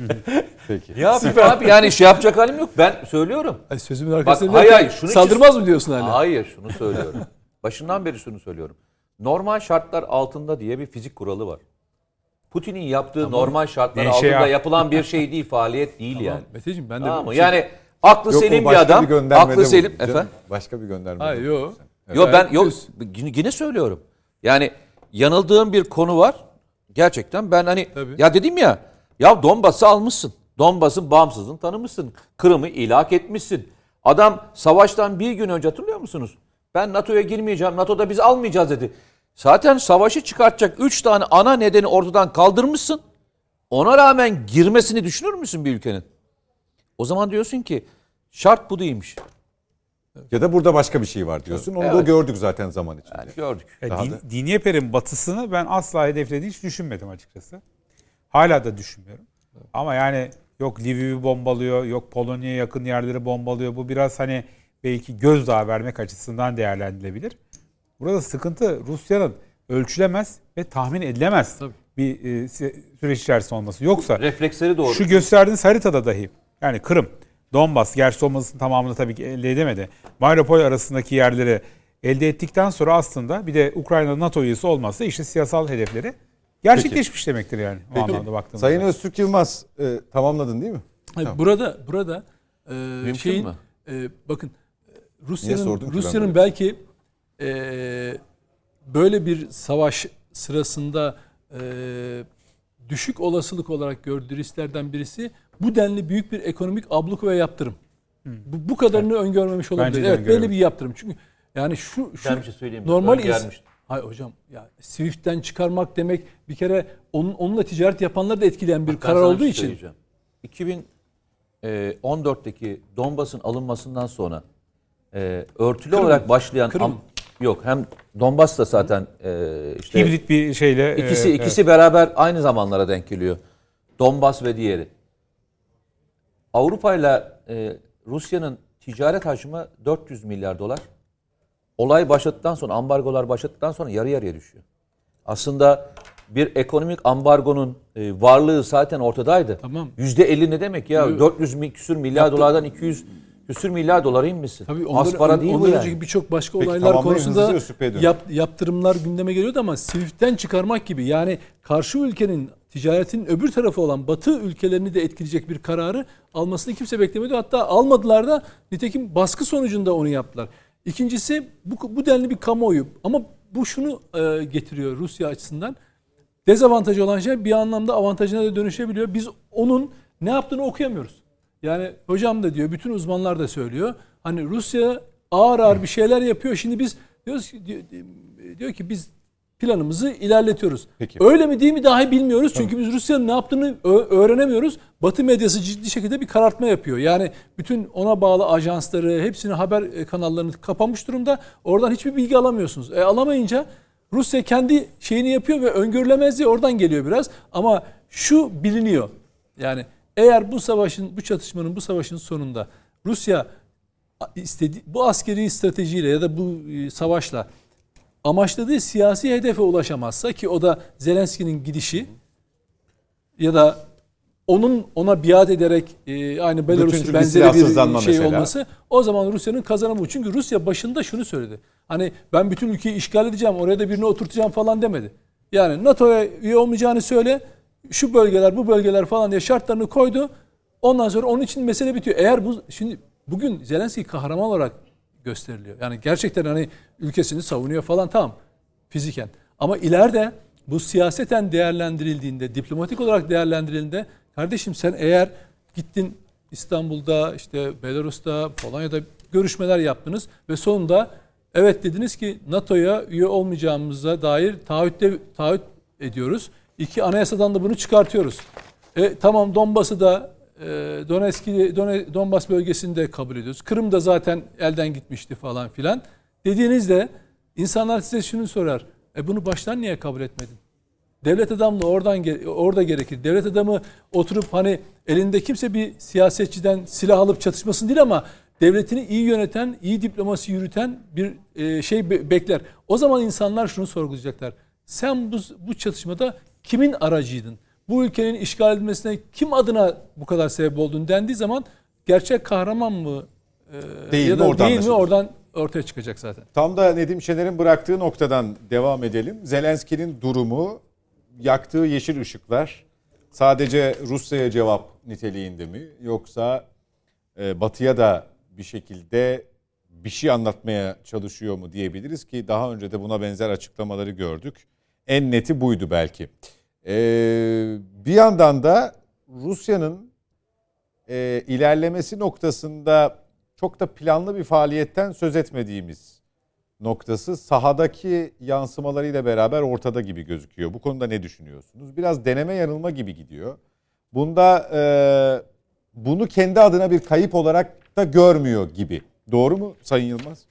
[SPEAKER 1] Peki.
[SPEAKER 2] Ya abi yani şey yapacak halim yok. Ben söylüyorum.
[SPEAKER 3] Ay, sözümün arkasında
[SPEAKER 2] hayır,
[SPEAKER 3] derken
[SPEAKER 2] hayır, şunu
[SPEAKER 3] saldırmaz mı diyorsun hala?
[SPEAKER 2] Hayır şunu söylüyorum. <laughs> Başından beri şunu söylüyorum. Normal şartlar altında diye bir fizik kuralı var. Putin'in yaptığı normal şartlar altında
[SPEAKER 4] ya.
[SPEAKER 2] yapılan bir şey değil, faaliyet değil yani.
[SPEAKER 3] Meteciğim ben de
[SPEAKER 2] Tamam
[SPEAKER 3] bir-
[SPEAKER 2] Yani aklı
[SPEAKER 1] Yok,
[SPEAKER 2] selim bir adam.
[SPEAKER 1] göndermede
[SPEAKER 2] aklı selim efendim.
[SPEAKER 1] Başka bir gönderme.
[SPEAKER 3] Hayır yok.
[SPEAKER 2] Yok ben yok yine söylüyorum. Yani yanıldığım bir konu var. Gerçekten ben hani
[SPEAKER 3] Tabii.
[SPEAKER 2] ya dedim ya ya Donbas'ı almışsın. Donbas'ın bağımsızlığını tanımışsın. Kırım'ı ilhak etmişsin. Adam savaştan bir gün önce hatırlıyor musunuz? Ben NATO'ya girmeyeceğim. NATO'da biz almayacağız dedi. Zaten savaşı çıkartacak 3 tane ana nedeni ortadan kaldırmışsın. Ona rağmen girmesini düşünür müsün bir ülkenin? O zaman diyorsun ki şart bu değilmiş.
[SPEAKER 1] Ya da burada başka bir şey var diyorsun. Onu da
[SPEAKER 2] Evet.
[SPEAKER 1] gördük zaten zaman içinde.
[SPEAKER 2] Yani gördük.
[SPEAKER 4] Ya
[SPEAKER 1] Daha
[SPEAKER 4] din,
[SPEAKER 1] da-
[SPEAKER 4] batısını ben asla hedeflediğini hiç düşünmedim açıkçası. Hala da düşünmüyorum. Ama yani yok Lviv'i bombalıyor, yok Polonya'ya yakın yerleri bombalıyor. Bu biraz hani belki gözdağı vermek açısından değerlendirilebilir. Burada sıkıntı Rusya'nın ölçülemez ve tahmin edilemez
[SPEAKER 3] Tabii.
[SPEAKER 4] bir e, süreç içerisinde olması. Yoksa
[SPEAKER 2] Refleksleri doğru.
[SPEAKER 4] şu gösterdiğiniz haritada dahi yani Kırım, Donbas, gerçi Donbas'ın tamamını tabii ki elde edemedi. Mariupol arasındaki yerleri elde ettikten sonra aslında bir de Ukrayna NATO üyesi olmazsa işte siyasal hedefleri gerçekleşmiş demektir yani o
[SPEAKER 1] Peki.
[SPEAKER 4] anlamda baktığımızda.
[SPEAKER 1] Sayın Öztürk Yılmaz e, tamamladın değil mi?
[SPEAKER 3] Hayır,
[SPEAKER 1] Tamam.
[SPEAKER 3] Burada burada e, şeyin e, bakın Rusya'nın Rusya'nın belki e, böyle bir savaş sırasında e, düşük olasılık olarak gördüğü risklerden birisi bu denli büyük bir ekonomik abluk ve yaptırım. Bu, bu kadarını öngörmemiş olabilir.
[SPEAKER 4] Bence
[SPEAKER 3] Evet böyle bir yaptırım. Çünkü yani şu şu
[SPEAKER 2] bir şey
[SPEAKER 3] normal ins- Hayır hocam ya Swift'ten çıkarmak demek bir kere onun onunla ticaret yapanları da etkileyen bir
[SPEAKER 2] Ben
[SPEAKER 3] karar olduğu
[SPEAKER 2] şey
[SPEAKER 3] için.
[SPEAKER 2] söyleyeceğim. 2014'teki Donbas'ın alınmasından sonra e, örtülü olarak başlayan
[SPEAKER 3] Kırım.
[SPEAKER 2] am- yok hem Donbas da zaten e, işte
[SPEAKER 4] Hibrit bir şeyle
[SPEAKER 2] ikisi
[SPEAKER 4] e,
[SPEAKER 2] ikisi beraber aynı zamanlara denk geliyor. Donbas ve diğeri. Avrupa ile e, Rusya'nın ticaret hacmi 400 milyar dolar. Olay başladıktan sonra ambargolar başladıktan sonra yarı yarıya düşüyor. Aslında bir ekonomik ambargonun e, varlığı zaten ortadaydı.
[SPEAKER 3] Tamam.
[SPEAKER 2] %50 ne demek ya?
[SPEAKER 3] Tabii.
[SPEAKER 2] 400 mi- küsür milyar dolardan 200 küsür milyar dolara inmişsin.
[SPEAKER 3] Tabii
[SPEAKER 2] Az
[SPEAKER 3] ondan,
[SPEAKER 2] para değil bu
[SPEAKER 3] ondan
[SPEAKER 2] yani.
[SPEAKER 3] önceki birçok başka
[SPEAKER 1] Peki,
[SPEAKER 3] olaylar konusunda yap, yaptırımlar gündeme geliyordu ama Swift'ten çıkarmak gibi yani karşı ülkenin ticaretin öbür tarafı olan Batı ülkelerini de etkileyecek bir kararı almasını kimse beklemiyordu. Hatta almadılar da nitekim baskı sonucunda onu yaptılar. İkincisi bu, bu denli bir kamuoyu ama bu şunu e, getiriyor Rusya açısından. Dezavantajı olan şey bir anlamda avantajına da dönüşebiliyor. Biz onun ne yaptığını okuyamıyoruz. Yani hocam da diyor, bütün uzmanlar da söylüyor. Hani Rusya ağır ağır bir şeyler yapıyor. Şimdi biz diyoruz ki, diyor, diyor ki biz planımızı ilerletiyoruz.
[SPEAKER 1] Peki.
[SPEAKER 3] Öyle mi değil mi dahi bilmiyoruz. Çünkü biz Rusya'nın ne yaptığını öğrenemiyoruz. Batı medyası ciddi şekilde bir karartma yapıyor. Yani bütün ona bağlı ajansları, hepsini haber e, kanallarını kapamış durumda. Oradan hiçbir bilgi alamıyorsunuz. E alamayınca Rusya kendi şeyini yapıyor ve öngörülemezliği oradan geliyor biraz. Ama şu biliniyor. Yani Eğer bu savaşın, bu çatışmanın, bu savaşın sonunda Rusya istedi bu askeri stratejiyle ya da bu e, savaşla amaçladığı siyasi hedefe ulaşamazsa ki o da Zelenski'nin gidişi ya da onun ona biat ederek e, aynı Belarus benzeri bir şey
[SPEAKER 1] mesela.
[SPEAKER 3] olması o zaman Rusya'nın kazanımı. Çünkü Rusya başında şunu söyledi. Hani ben bütün ülkeyi işgal edeceğim, oraya da birini oturtacağım falan demedi. Yani NATO'ya üye olmayacağını söyle, şu bölgeler, bu bölgeler falan diye şartlarını koydu. Ondan sonra onun için mesele bitiyor. Eğer bu şimdi bugün Zelenski kahraman olarak gösteriliyor. Yani gerçekten hani ülkesini savunuyor falan tamam fiziken. Ama ileride bu siyaseten değerlendirildiğinde, diplomatik olarak değerlendirildiğinde kardeşim sen eğer gittin İstanbul'da, işte Belarus'ta, Polonya'da görüşmeler yaptınız ve sonunda evet dediniz ki NATO'ya üye olmayacağımıza dair taahhütte taahhüt ediyoruz. İki anayasadan da bunu çıkartıyoruz. E, tamam Donbas'ı da Donetsk'i, Done- Donbas bölgesini de kabul ediyoruz. Kırım da zaten elden gitmişti falan filan. Dediğinizde insanlar size şunu sorar. E bunu baştan niye kabul etmedin? Devlet adamı oradan orada gerekir. Devlet adamı oturup hani elinde kimse bir siyasetçiden silah alıp çatışmasın değil ama devletini iyi yöneten, iyi diplomasi yürüten bir e, şey be- bekler. O zaman insanlar şunu sorgulayacaklar. Sen bu, bu çatışmada kimin aracıydın? Bu ülkenin işgal edilmesine kim adına bu kadar sebep oldun dendiği zaman gerçek kahraman mı e,
[SPEAKER 1] Değil
[SPEAKER 3] ya
[SPEAKER 1] mi?
[SPEAKER 3] da
[SPEAKER 1] Oradan
[SPEAKER 3] değil mi oradan ortaya çıkacak zaten.
[SPEAKER 1] Tam da Nedim Şener'in bıraktığı noktadan devam edelim. Zelenski'nin durumu, yaktığı yeşil ışıklar sadece Rusya'ya cevap niteliğinde mi? Yoksa e, Batı'ya da bir şekilde bir şey anlatmaya çalışıyor mu diyebiliriz ki daha önce de buna benzer açıklamaları gördük. En neti buydu belki. E, bir yandan da Rusya'nın e, ilerlemesi noktasında çok da planlı bir faaliyetten söz etmediğimiz noktası sahadaki yansımalarıyla beraber ortada gibi gözüküyor. Bu konuda ne düşünüyorsunuz? Biraz deneme yanılma gibi gidiyor. Bunda e, bunu kendi adına bir kayıp olarak da görmüyor gibi. Doğru mu Sayın Yılmaz?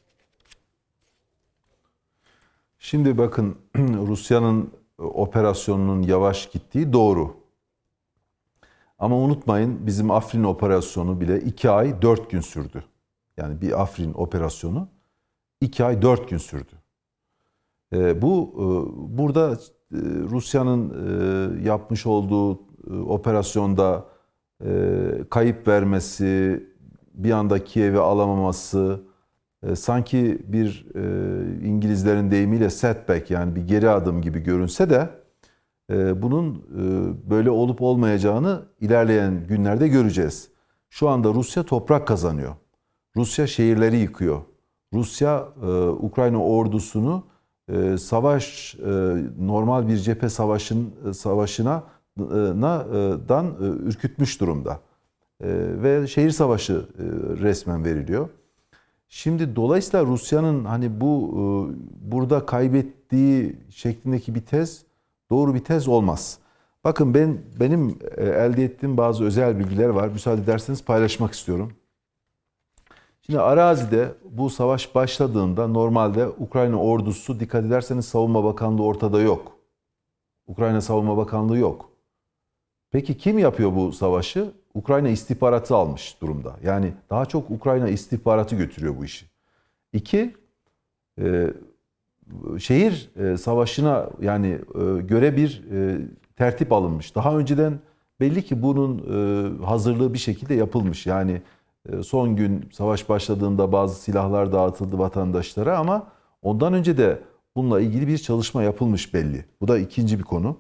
[SPEAKER 5] Şimdi bakın <clears throat> Rusya'nın operasyonunun yavaş gittiği doğru. Ama unutmayın bizim Afrin operasyonu bile 2 ay 4 gün sürdü. Yani bir Afrin operasyonu 2 ay 4 gün sürdü. Ee, bu e, burada e, Rusya'nın e, yapmış olduğu e, operasyonda e, kayıp vermesi, bir anda Kiev'i alamaması, e, sanki bir e, İngilizlerin deyimiyle setback yani bir geri adım gibi görünse de e, bunun e, böyle olup olmayacağını ilerleyen günlerde göreceğiz. Şu anda Rusya toprak kazanıyor. Rusya şehirleri yıkıyor. Rusya Ukrayna ordusunu savaş normal bir cephe savaşın savaşına na, dan ürkütmüş durumda. Ve şehir savaşı resmen veriliyor. Şimdi dolayısıyla Rusya'nın hani bu e, burada kaybettiği şeklindeki bir tez doğru bir tez olmaz. Bakın ben benim e, elde ettiğim bazı özel bilgiler var. Müsaade ederseniz paylaşmak istiyorum. Şimdi arazide bu savaş başladığında normalde Ukrayna ordusu dikkat ederseniz Savunma Bakanlığı ortada yok. Ukrayna Savunma Bakanlığı yok. Peki kim yapıyor bu savaşı? Ukrayna istihbaratı almış durumda. Yani daha çok Ukrayna istihbaratı götürüyor bu işi. İki, e, şehir e, savaşına yani e, göre bir e, tertip alınmış. Daha önceden belli ki bunun e, hazırlığı bir şekilde yapılmış. Yani e, son gün savaş başladığında bazı silahlar dağıtıldı vatandaşlara ama ondan önce de bununla ilgili bir çalışma yapılmış belli. Bu da ikinci bir konu.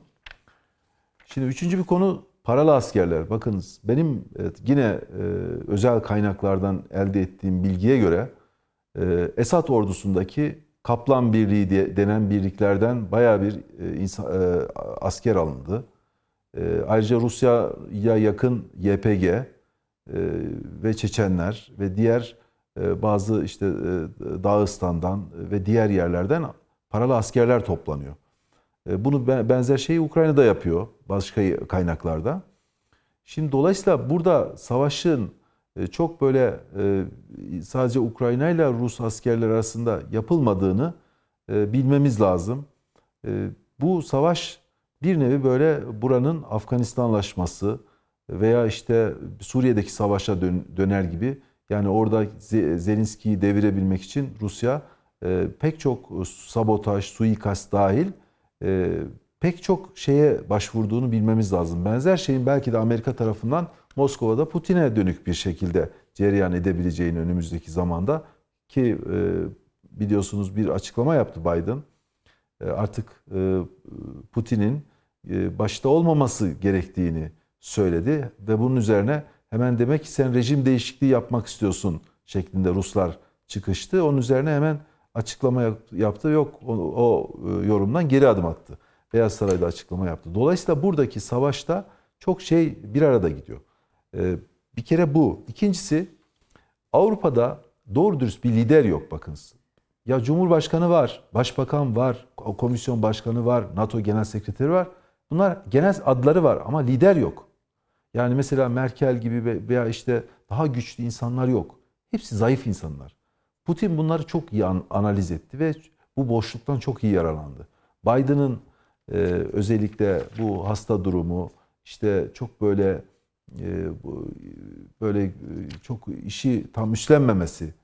[SPEAKER 5] Şimdi üçüncü bir konu paralı askerler. Bakınız benim evet, yine e, özel kaynaklardan elde ettiğim bilgiye göre e, Esad ordusundaki Kaplan Birliği diye denen birliklerden bayağı bir e, insan, e, asker alındı. E, ayrıca Rusya'ya yakın YPG e, ve Çeçenler ve diğer e, bazı işte e, Dağıstan'dan ve diğer yerlerden paralı askerler toplanıyor. E, Bunu be- benzer şeyi Ukrayna'da yapıyor başka kaynaklarda. Şimdi dolayısıyla burada savaşın e, çok böyle e, sadece Ukrayna ile Rus askerler arasında yapılmadığını e, bilmemiz lazım. Bu savaş bir nevi böyle buranın Afganistanlaşması, veya işte Suriye'deki savaşa dön- döner gibi yani orada Ze- Zelenski'yi devirebilmek için Rusya pek çok sabotaj, suikast dahil e, pek çok şeye başvurduğunu bilmemiz lazım. Benzer şeyin belki de Amerika tarafından Moskova'da Putin'e dönük bir şekilde cereyan edebileceğini önümüzdeki zamanda ki e, biliyorsunuz bir açıklama yaptı Biden. E, artık e, Putin'in başta olmaması gerektiğini söyledi ve bunun üzerine hemen demek ki sen rejim değişikliği yapmak istiyorsun şeklinde Ruslar çıkıştı. Onun üzerine hemen açıklama yap- yaptı. Yok o, o e, yorumdan geri adım attı. Beyaz Saray'da açıklama yaptı. Dolayısıyla buradaki savaşta çok şey bir arada gidiyor. E, bir kere bu. İkincisi Avrupa'da doğru dürüst bir lider yok bakınız. Ya Cumhurbaşkanı var, Başbakan var, Komisyon Başkanı var, NATO Genel Sekreteri var. Bunlar genel adları var ama lider yok. Yani mesela Merkel gibi ve- veya işte daha güçlü insanlar yok. Hepsi zayıf insanlar. Putin bunları çok iyi an- analiz etti ve bu boşluktan çok iyi yararlandı. Biden'ın e, özellikle bu hasta durumu işte çok böyle e, böyle e, çok işi tam üstlenmemesi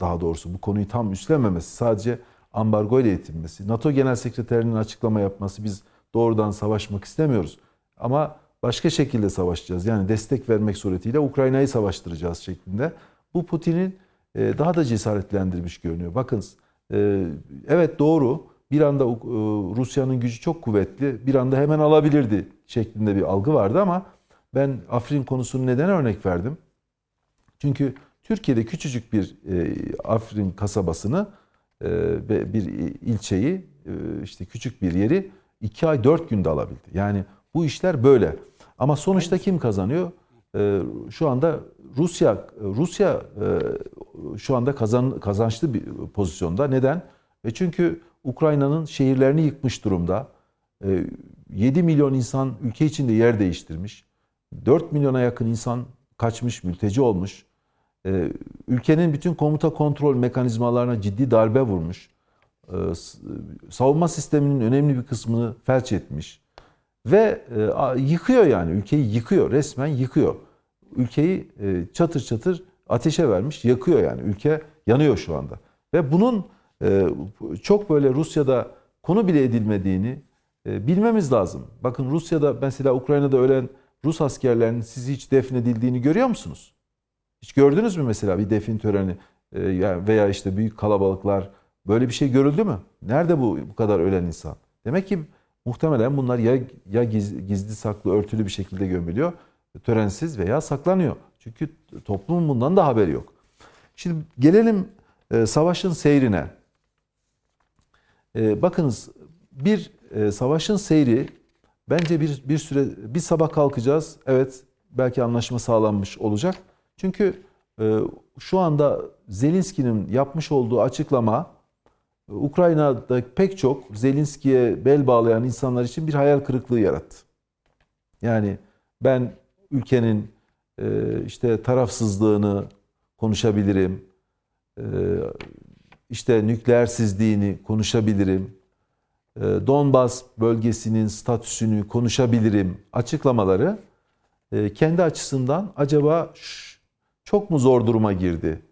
[SPEAKER 5] daha doğrusu bu konuyu tam üstlenmemesi sadece ambargo ile yetinmesi. NATO Genel Sekreterinin açıklama yapması biz doğrudan savaşmak istemiyoruz. Ama başka şekilde savaşacağız. Yani destek vermek suretiyle Ukrayna'yı savaştıracağız şeklinde. Bu Putin'in daha da cesaretlendirmiş görünüyor. Bakın e, evet doğru bir anda e, Rusya'nın gücü çok kuvvetli bir anda hemen alabilirdi şeklinde bir algı vardı ama ben Afrin konusunu neden örnek verdim? Çünkü Türkiye'de küçücük bir e, Afrin kasabasını e, ve bir ilçeyi e, işte küçük bir yeri 2 ay 4 günde alabildi. Yani bu işler böyle. Ama sonuçta kim kazanıyor? E, şu anda Rusya Rusya e, şu anda kazan, kazançlı bir pozisyonda. Neden? E çünkü Ukrayna'nın şehirlerini yıkmış durumda. E, 7 milyon insan ülke içinde yer değiştirmiş. 4 milyona yakın insan kaçmış, mülteci olmuş. Ee, ülkenin bütün komuta kontrol mekanizmalarına ciddi darbe vurmuş. Ee, savunma sisteminin önemli bir kısmını felç etmiş. Ve e, yıkıyor yani ülkeyi yıkıyor resmen yıkıyor. Ülkeyi e, çatır çatır ateşe vermiş yakıyor yani ülke yanıyor şu anda. Ve bunun e, çok böyle Rusya'da konu bile edilmediğini bilmemiz lazım. Bakın Rusya'da mesela Ukrayna'da ölen Rus askerlerinin siz hiç defnedildiğini görüyor musunuz? Hiç gördünüz mü mesela bir defin töreni ya- veya işte büyük kalabalıklar böyle bir şey görüldü mü? Nerede bu bu kadar ölen insan? Demek ki muhtemelen bunlar ya ya giz- gizli saklı örtülü bir şekilde gömülüyor, törensiz veya saklanıyor. Çünkü toplumun bundan da haberi yok. Şimdi gelelim e, savaşın seyrine. E, bakınız bir e, savaşın seyri bence bir bir süre bir sabah kalkacağız. Evet belki anlaşma sağlanmış olacak. Çünkü e, şu anda Zelenski'nin yapmış olduğu açıklama Ukrayna'da pek çok Zelenski'ye bel bağlayan insanlar için bir hayal kırıklığı yarattı. Yani ben ülkenin e, işte tarafsızlığını konuşabilirim. E, işte nükleersizliğini konuşabilirim. E, Donbas bölgesinin statüsünü konuşabilirim açıklamaları kendi açısından acaba çok mu zor duruma girdi?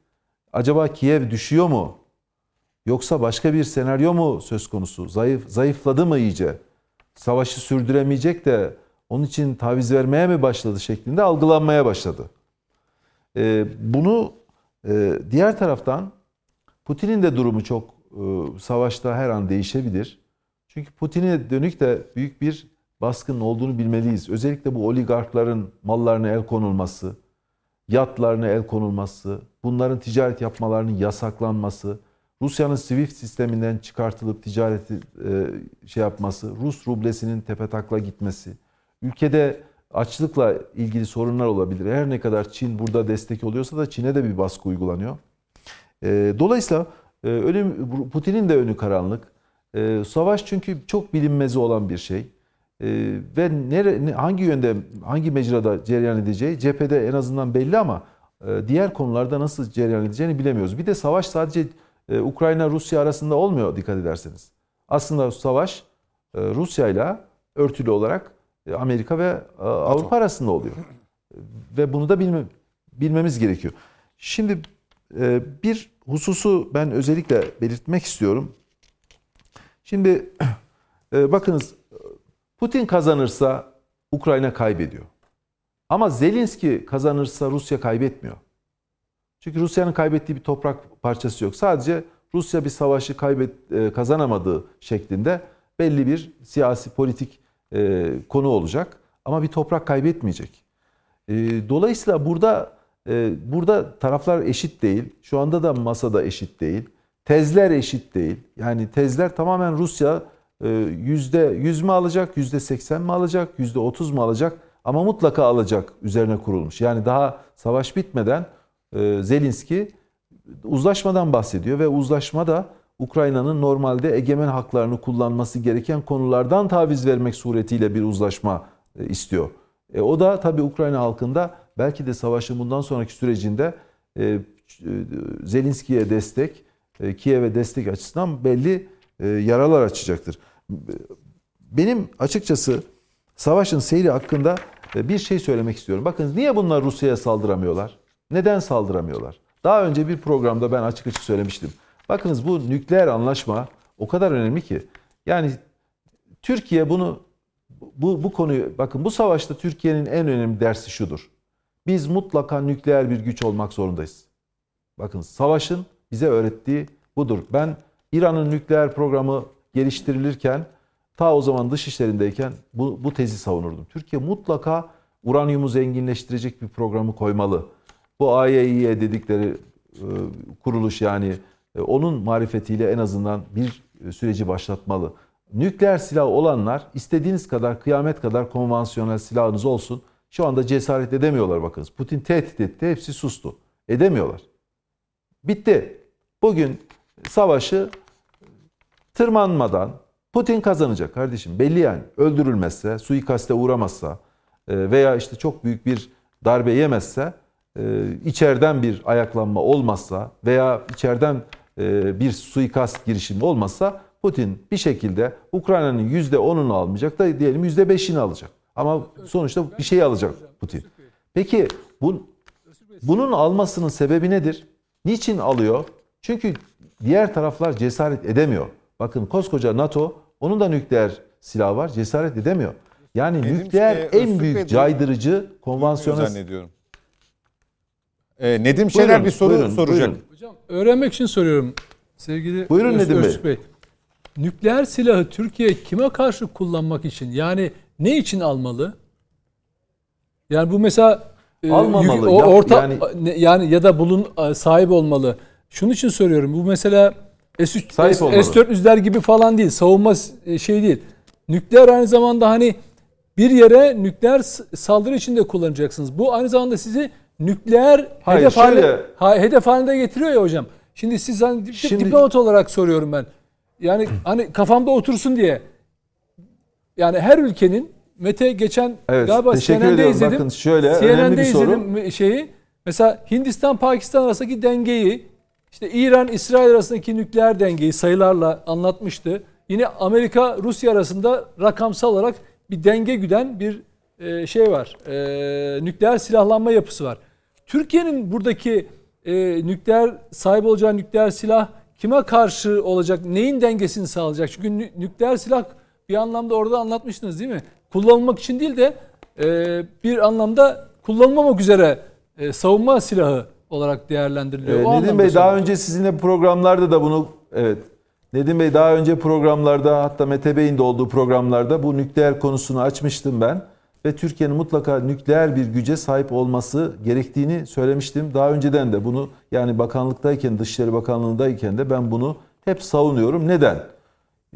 [SPEAKER 5] Acaba Kiev düşüyor mu? Yoksa başka bir senaryo mu söz konusu? Zayıf zayıfladı mı iyice? Savaşı sürdüremeyecek de onun için taviz vermeye mi başladı şeklinde algılanmaya başladı. E, bunu e, diğer taraftan Putin'in de durumu çok e, savaşta her an değişebilir. Çünkü Putin'e dönük de büyük bir baskının olduğunu bilmeliyiz. Özellikle bu oligarkların mallarına el konulması, yatlarına el konulması, bunların ticaret yapmalarının yasaklanması, Rusya'nın SWIFT sisteminden çıkartılıp ticareti e, şey yapması, Rus rublesinin tepetakla gitmesi, ülkede açlıkla ilgili sorunlar olabilir. Her ne kadar Çin burada destek oluyorsa da Çin'e de bir baskı uygulanıyor. E, dolayısıyla e, önü, Putin'in de önü karanlık. E, savaş çünkü çok bilinmezi olan bir şey. E, ve nere, ne- hangi yönde, hangi mecrada cereyan edeceği cephede en azından belli ama e, diğer konularda nasıl cereyan edeceğini bilemiyoruz. Bir de savaş sadece Ukrayna-Rusya arasında olmuyor dikkat ederseniz. Aslında savaş e, Rusya ile örtülü olarak e, Amerika ve e, Avrupa arasında oluyor. ve bunu da bilme, bilmemiz gerekiyor. Şimdi bir hususu ben özellikle belirtmek istiyorum. Şimdi <clears throat> bakınız Putin kazanırsa Ukrayna kaybediyor. Ama Zelenski kazanırsa Rusya kaybetmiyor. Çünkü Rusya'nın kaybettiği bir toprak parçası yok. Sadece Rusya bir savaşı kaybet e, kazanamadığı şeklinde belli bir siyasi politik e, konu olacak ama bir toprak kaybetmeyecek. E, dolayısıyla burada burada taraflar eşit değil. Şu anda da masada eşit değil. Tezler eşit değil. Yani tezler tamamen Rusya yüzde yüz mü alacak, yüzde seksen mi alacak, yüzde otuz mu alacak ama mutlaka alacak üzerine kurulmuş. Yani daha savaş bitmeden e, Zelenski uzlaşmadan bahsediyor ve uzlaşma da Ukrayna'nın normalde egemen haklarını kullanması gereken konulardan taviz vermek suretiyle bir uzlaşma e, istiyor. E, o da tabii Ukrayna halkında belki de savaşın bundan sonraki sürecinde e, e, Zelenski'ye destek, e, Kiev'e destek açısından belli e, yaralar açacaktır. Benim açıkçası savaşın seyri hakkında bir şey söylemek istiyorum. Bakın niye bunlar Rusya'ya saldıramıyorlar? Neden saldıramıyorlar? Daha önce bir programda ben açık açık söylemiştim. Bakınız bu nükleer anlaşma o kadar önemli ki. Yani Türkiye bunu bu, bu konuyu bakın bu savaşta Türkiye'nin en önemli dersi şudur. Biz mutlaka nükleer bir güç olmak zorundayız. Bakın savaşın bize öğrettiği budur. Ben İran'ın nükleer programı geliştirilirken ta o zaman dış işlerindeyken bu, bu tezi savunurdum. Türkiye mutlaka uranyumu zenginleştirecek bir programı koymalı. Bu AYİ'ye dedikleri e, kuruluş yani e, onun marifetiyle en azından bir süreci başlatmalı. Nükleer silah olanlar istediğiniz kadar kıyamet kadar konvansiyonel silahınız olsun. Şu anda cesaret edemiyorlar bakınız. Putin tehdit etti hepsi sustu. Edemiyorlar. Bitti. Bugün savaşı tırmanmadan Putin kazanacak kardeşim. Belli yani. Öldürülmezse, suikaste uğramazsa e, veya işte çok büyük bir darbe yemezse, içeriden bir ayaklanma olmazsa veya içeriden e, bir suikast girişimi olmazsa Putin bir şekilde Ukrayna'nın %10'unu almayacak da diyelim %5'ini alacak. Ama sonuçta bir şey alacak Putin. Peki bu, bunun almasının sebebi nedir? Niçin alıyor? Çünkü diğer taraflar cesaret edemiyor. Bakın koskoca NATO onun da nükleer silahı var cesaret edemiyor. Yani
[SPEAKER 1] Nedim
[SPEAKER 5] nükleer en büyük caydırıcı konvansiyonel
[SPEAKER 1] Ee, Nedim Şener
[SPEAKER 5] Buyurun,
[SPEAKER 1] bir soru
[SPEAKER 5] buyurun,
[SPEAKER 1] soracak.
[SPEAKER 5] buyurun.
[SPEAKER 3] Hocam öğrenmek için soruyorum sevgili
[SPEAKER 5] Buyurun
[SPEAKER 3] Öz-
[SPEAKER 5] Nedim Bey.
[SPEAKER 3] Öztürk Bey. Nükleer silahı Türkiye kime karşı kullanmak için yani ne için almalı? Yani bu mesela e,
[SPEAKER 5] Almamalı.
[SPEAKER 3] yük- o, orta
[SPEAKER 5] yani-
[SPEAKER 3] yani, yani ya da bulun e, sahip olmalı. Şunun için soruyorum. Bu mesela S3
[SPEAKER 5] Sahip
[SPEAKER 3] S,
[SPEAKER 5] olmalı.
[SPEAKER 3] S400'ler gibi falan değil. Savunma s- şey değil. Nükleer aynı zamanda hani bir yere nükleer saldırı için de kullanacaksınız. Bu aynı zamanda sizi nükleer
[SPEAKER 5] Hayır,
[SPEAKER 3] hedef, haline,
[SPEAKER 5] şöyle-
[SPEAKER 3] ha, hedef halinde getiriyor ya hocam. Şimdi siz hani
[SPEAKER 5] Şimdi-
[SPEAKER 3] diplomat olarak soruyorum ben. Yani hani kafamda otursun diye. Yani her ülkenin Mete geçen
[SPEAKER 5] Evet,
[SPEAKER 3] galiba CNN'de
[SPEAKER 5] ediyorum.
[SPEAKER 3] izledim.
[SPEAKER 5] Bakın şöyle,
[SPEAKER 3] CNN'de
[SPEAKER 5] önemli bir soru.
[SPEAKER 3] izledim şeyi. Mesela Hindistan Pakistan arasındaki dengeyi işte İran İsrail arasındaki nükleer dengeyi sayılarla anlatmıştı. Yine Amerika Rusya arasında rakamsal olarak bir denge güden bir e, şey var. E, nükleer silahlanma yapısı var. Türkiye'nin buradaki e, nükleer sahip olacağı nükleer silah kime karşı olacak? Neyin dengesini sağlayacak? Çünkü nü- nükleer silah bir anlamda orada anlatmıştınız değil mi? Kullanılmak için değil de e, bir anlamda kullanılmamak üzere e, savunma silahı olarak değerlendiriliyor.
[SPEAKER 5] Ee, Nedim Bey daha önce sizinle programlarda da bunu evet Nedim Bey daha önce programlarda hatta Mete Bey'in de olduğu programlarda bu nükleer konusunu açmıştım ben ve Türkiye'nin mutlaka nükleer bir güce sahip olması gerektiğini söylemiştim. Daha önceden de bunu yani bakanlıktayken Dışişleri Bakanlığı'ndayken de ben bunu hep savunuyorum. Neden?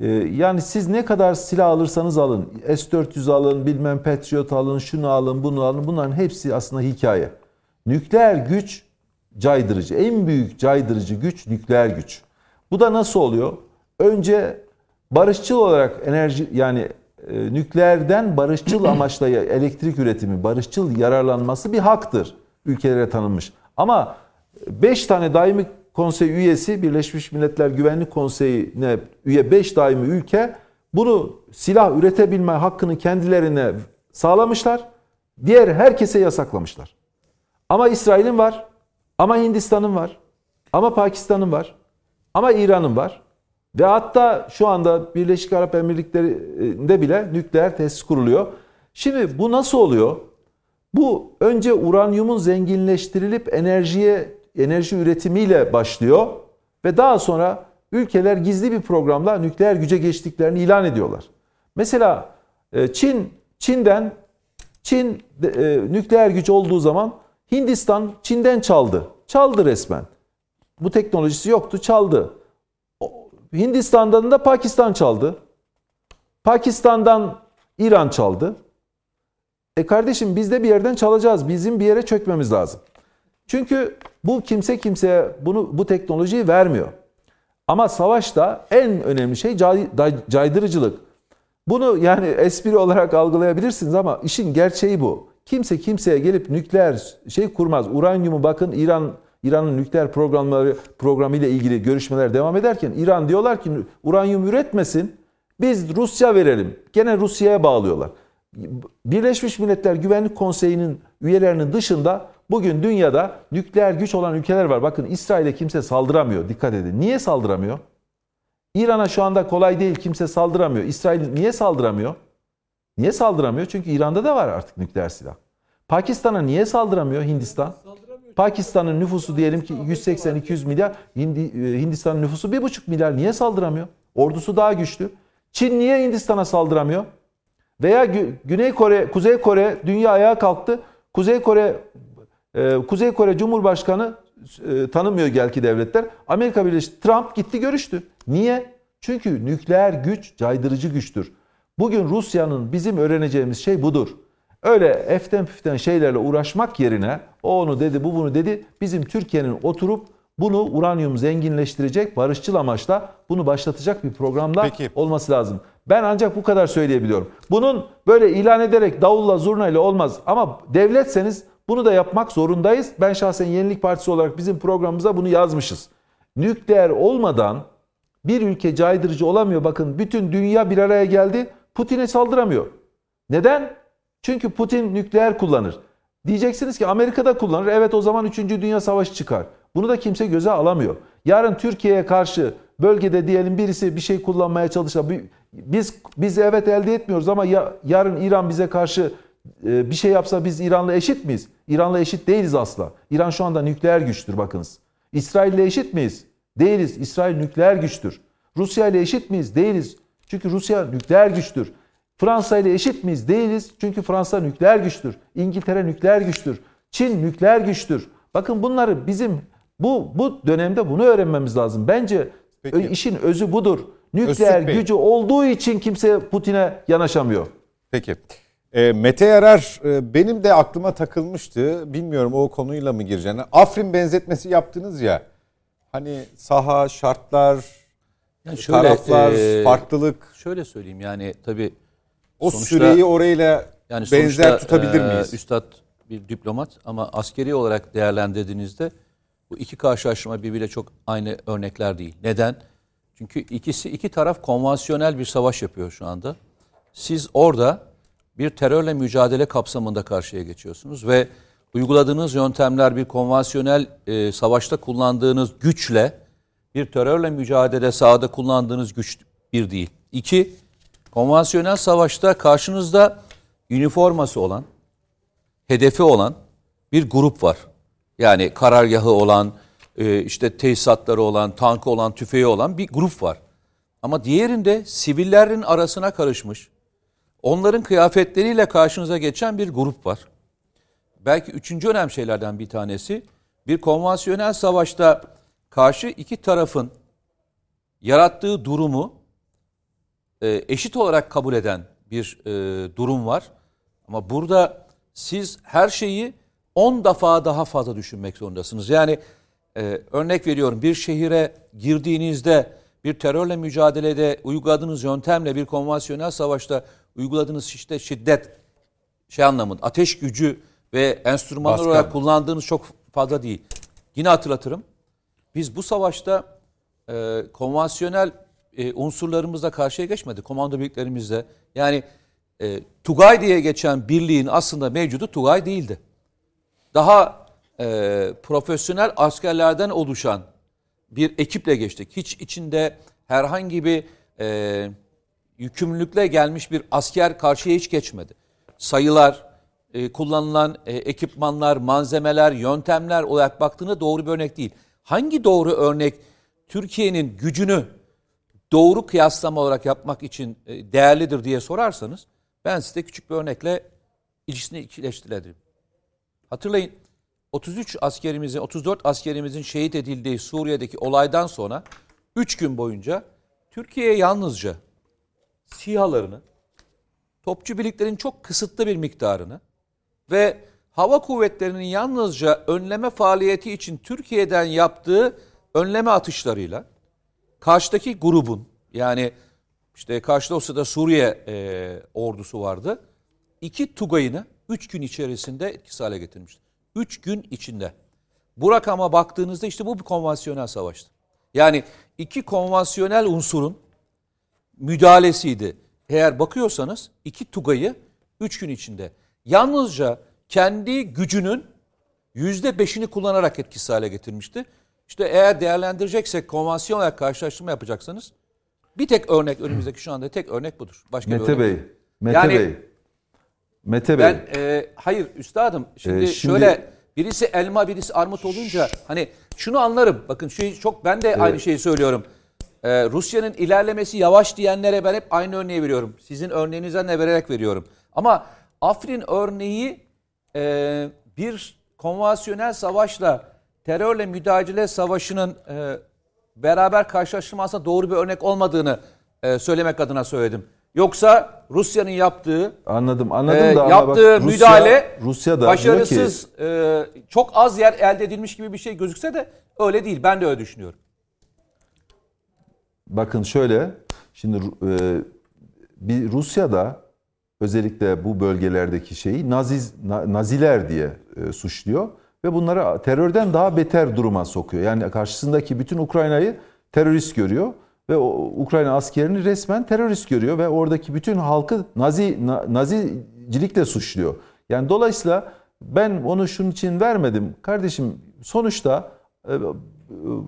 [SPEAKER 5] Ee, yani siz ne kadar silah alırsanız alın, S-400 alın, bilmem Patriot alın, şunu alın, bunu alın. Bunların hepsi aslında hikaye. Nükleer güç caydırıcı. En büyük caydırıcı güç nükleer güç. Bu da nasıl oluyor? Önce barışçıl olarak enerji yani nükleerden barışçıl <clears throat> amaçla elektrik üretimi, barışçıl yararlanması bir haktır. Ülkelere tanınmış. Ama 5 tane daimi konsey üyesi Birleşmiş Milletler Güvenlik Konseyi'ne üye 5 daimi ülke bunu silah üretebilme hakkını kendilerine sağlamışlar Diğer herkese yasaklamışlar. Ama İsrail'in var. Ama Hindistan'ın var. Ama Pakistan'ın var. Ama İran'ın var. Ve hatta şu anda Birleşik Arap Emirlikleri'nde bile nükleer tesis kuruluyor. Şimdi bu nasıl oluyor? Bu önce uranyumun zenginleştirilip enerjiye enerji üretimiyle başlıyor ve daha sonra ülkeler gizli bir programla nükleer güce geçtiklerini ilan ediyorlar. Mesela e, Çin Çin'den Çin e, nükleer güç olduğu zaman Hindistan Çin'den çaldı. Çaldı resmen. Bu teknolojisi yoktu, çaldı. Hindistan'dan da Pakistan çaldı. Pakistan'dan İran çaldı. E kardeşim biz de bir yerden çalacağız. Bizim bir yere çökmemiz lazım. Çünkü bu kimse kimseye bunu bu teknolojiyi vermiyor. Ama savaşta en önemli şey cay, caydırıcılık. Bunu yani <laughs> espri olarak algılayabilirsiniz ama işin gerçeği bu. Kimse kimseye gelip nükleer şey kurmaz. Uranyumu bakın İran İran'ın nükleer programları programı ile ilgili görüşmeler devam ederken İran diyorlar ki uranyum üretmesin. Biz Rusya verelim. Gene Rusya'ya bağlıyorlar. Birleşmiş Milletler Güvenlik Konseyi'nin üyelerinin dışında bugün dünyada nükleer güç olan ülkeler var. Bakın İsrail'e kimse saldıramıyor. Dikkat edin. Niye saldıramıyor? İran'a şu anda kolay değil. Kimse saldıramıyor. İsrail niye saldıramıyor? Niye saldıramıyor? Çünkü İran'da da var artık nükleer silah. Pakistan'a niye saldıramıyor Hindistan? Pakistan'ın nüfusu diyelim ki 180-200 milyar, e, Hindistan'ın nüfusu 1,5 milyar. Niye saldıramıyor? Ordusu daha güçlü. Çin niye Hindistan'a saldıramıyor? Veya Güney Kore, Kuzey Kore dünya ayağa kalktı. Kuzey Kore e, Kuzey Kore Cumhurbaşkanı e, tanımıyor gelki devletler. Amerika Birleşik Trump gitti görüştü. Niye? Çünkü nükleer güç caydırıcı güçtür. Bugün Rusya'nın bizim öğreneceğimiz şey budur. Öyle eften püften şeylerle uğraşmak yerine o onu dedi bu bunu dedi. Bizim Türkiye'nin oturup bunu uranyum zenginleştirecek barışçıl amaçla bunu başlatacak bir programda Peki. olması lazım. Ben ancak bu kadar söyleyebiliyorum. Bunun böyle ilan ederek davulla zurnayla olmaz ama devletseniz bunu da yapmak zorundayız. Ben şahsen Yenilik Partisi olarak bizim programımıza bunu yazmışız. Nükleer olmadan bir ülke caydırıcı olamıyor. Bakın bütün dünya bir araya geldi. Putin'e saldıramıyor. Neden? Çünkü Putin nükleer kullanır. Diyeceksiniz ki Amerika'da kullanır. Evet o zaman 3. Dünya Savaşı çıkar. Bunu da kimse göze alamıyor. Yarın Türkiye'ye karşı bölgede diyelim birisi bir şey kullanmaya çalışsa biz biz evet elde etmiyoruz ama ya, yarın İran bize karşı e, bir şey yapsa biz İran'la eşit miyiz? İran'la eşit değiliz asla. İran şu anda nükleer güçtür bakınız. İsrail'le eşit miyiz? Değiliz. İsrail nükleer güçtür. Rusya ile eşit miyiz? Değiliz. Çünkü Rusya nükleer güçtür. Fransa ile eşit miyiz? Değiliz. Çünkü Fransa nükleer güçtür. İngiltere nükleer güçtür. Çin nükleer güçtür. Bakın bunları bizim bu bu dönemde bunu öğrenmemiz lazım. Bence Peki. işin özü budur. Nükleer gücü olduğu için kimse Putin'e yanaşamıyor.
[SPEAKER 1] Peki. E, Mete Yarar e, benim de aklıma takılmıştı. Bilmiyorum o konuyla mı gireceğini. Afrin benzetmesi yaptınız ya. Hani saha, şartlar, yani şöyle, taraflar, e, farklılık.
[SPEAKER 2] Şöyle söyleyeyim yani tabii
[SPEAKER 1] o sonuçta, süreyi orayla yani benzer sonuçta, tutabilir miyiz?
[SPEAKER 2] E, üstad bir diplomat ama askeri olarak değerlendirdiğinizde bu iki karşılaşma birbiriyle çok aynı örnekler değil. Neden? Çünkü ikisi iki taraf konvansiyonel bir savaş yapıyor şu anda. Siz orada bir terörle mücadele kapsamında karşıya geçiyorsunuz ve uyguladığınız yöntemler bir konvansiyonel e, savaşta kullandığınız güçle bir terörle mücadele sahada kullandığınız güç bir değil. İki, konvansiyonel savaşta karşınızda üniforması olan, hedefi olan bir grup var. Yani karargahı olan, e, işte tesisatları olan, tankı olan, tüfeği olan bir grup var. Ama diğerinde sivillerin arasına karışmış, onların kıyafetleriyle karşınıza geçen bir grup var. Belki üçüncü önemli şeylerden bir tanesi, bir konvansiyonel savaşta karşı iki tarafın yarattığı durumu e, eşit olarak kabul eden bir e, durum var. Ama burada siz her şeyi 10 defa daha fazla düşünmek zorundasınız. Yani e, örnek veriyorum bir şehire girdiğinizde bir terörle mücadelede uyguladığınız yöntemle bir konvansiyonel savaşta uyguladığınız işte şiddet şey anlamında ateş gücü ve enstrüman olarak kullandığınız çok fazla değil. Yine hatırlatırım. Biz bu savaşta e, konvansiyonel e, unsurlarımızla karşıya geçmedik. Komando birliklerimizle. Yani e, Tugay diye geçen birliğin aslında mevcudu Tugay değildi. Daha e, profesyonel askerlerden oluşan bir ekiple geçtik. Hiç içinde herhangi bir e, yükümlülükle gelmiş bir asker karşıya hiç geçmedi. Sayılar, e, kullanılan e, ekipmanlar, malzemeler, yöntemler olarak baktığında doğru bir örnek değil. Hangi doğru örnek Türkiye'nin gücünü doğru kıyaslama olarak yapmak için e, değerlidir diye sorarsanız ben size küçük bir örnekle ilişkisini ikileştirebilirim. Hatırlayın 33 askerimizin 34 askerimizin şehit edildiği Suriye'deki olaydan sonra 3 gün boyunca Türkiye yalnızca SİHA'larını, topçu birliklerin çok kısıtlı bir miktarını ve hava kuvvetlerinin yalnızca önleme faaliyeti için Türkiye'den yaptığı önleme atışlarıyla karşıdaki grubun yani işte karşıda o sırada Suriye e, ordusu vardı. İki Tugay'ını üç gün içerisinde etkisiz hale getirmişti. Üç gün içinde. Bu rakama baktığınızda işte bu bir konvansiyonel savaştı. Yani iki konvansiyonel unsurun müdahalesiydi. Eğer bakıyorsanız iki Tugay'ı üç gün içinde yalnızca kendi gücünün yüzde beşini kullanarak etkisiz hale getirmişti. İşte eğer değerlendireceksek konvansiyonel karşılaştırma yapacaksanız bir tek örnek önümüzdeki şu anda tek örnek budur. Başka
[SPEAKER 5] Mete
[SPEAKER 2] bir örnek
[SPEAKER 5] Bey,
[SPEAKER 2] yok.
[SPEAKER 5] Mete
[SPEAKER 2] Yani
[SPEAKER 5] Bey, Mete Bey.
[SPEAKER 2] Ben e, hayır üstadım şimdi,
[SPEAKER 5] Ee, şimdi-
[SPEAKER 2] şöyle birisi elma birisi armut olunca hani şunu anlarım. Bakın şu çok ben de aynı şeyi söylüyorum. Ee, Rusya'nın ilerlemesi yavaş diyenlere ben hep aynı örneği veriyorum. Sizin örneğinizden de vererek veriyorum. Ama Afrin örneği e, bir konvansiyonel savaşla terörle mücadele savaşının e, beraber karşılaştırılmasına doğru bir örnek olmadığını e, söylemek adına söyledim. Yoksa Rusya'nın yaptığı
[SPEAKER 5] Anladım, anladım
[SPEAKER 2] ee,
[SPEAKER 5] da
[SPEAKER 2] yaptığı
[SPEAKER 5] bak
[SPEAKER 2] müdahale
[SPEAKER 5] Rusya da
[SPEAKER 2] başarısız, e, çok az yer elde edilmiş gibi bir şey gözükse de öyle değil. Ben de öyle düşünüyorum.
[SPEAKER 5] Bakın şöyle, şimdi e, bir Rusya'da özellikle bu bölgelerdeki şeyi Naziz, Na- Naziler diye e, suçluyor ve bunları terörden daha beter duruma sokuyor. Yani karşısındaki bütün Ukrayna'yı terörist görüyor ve o Ukrayna askerini resmen terörist görüyor ve oradaki bütün halkı Nazi na- Nazicilikle suçluyor. Yani dolayısıyla ben onu şunun için vermedim. Kardeşim sonuçta e,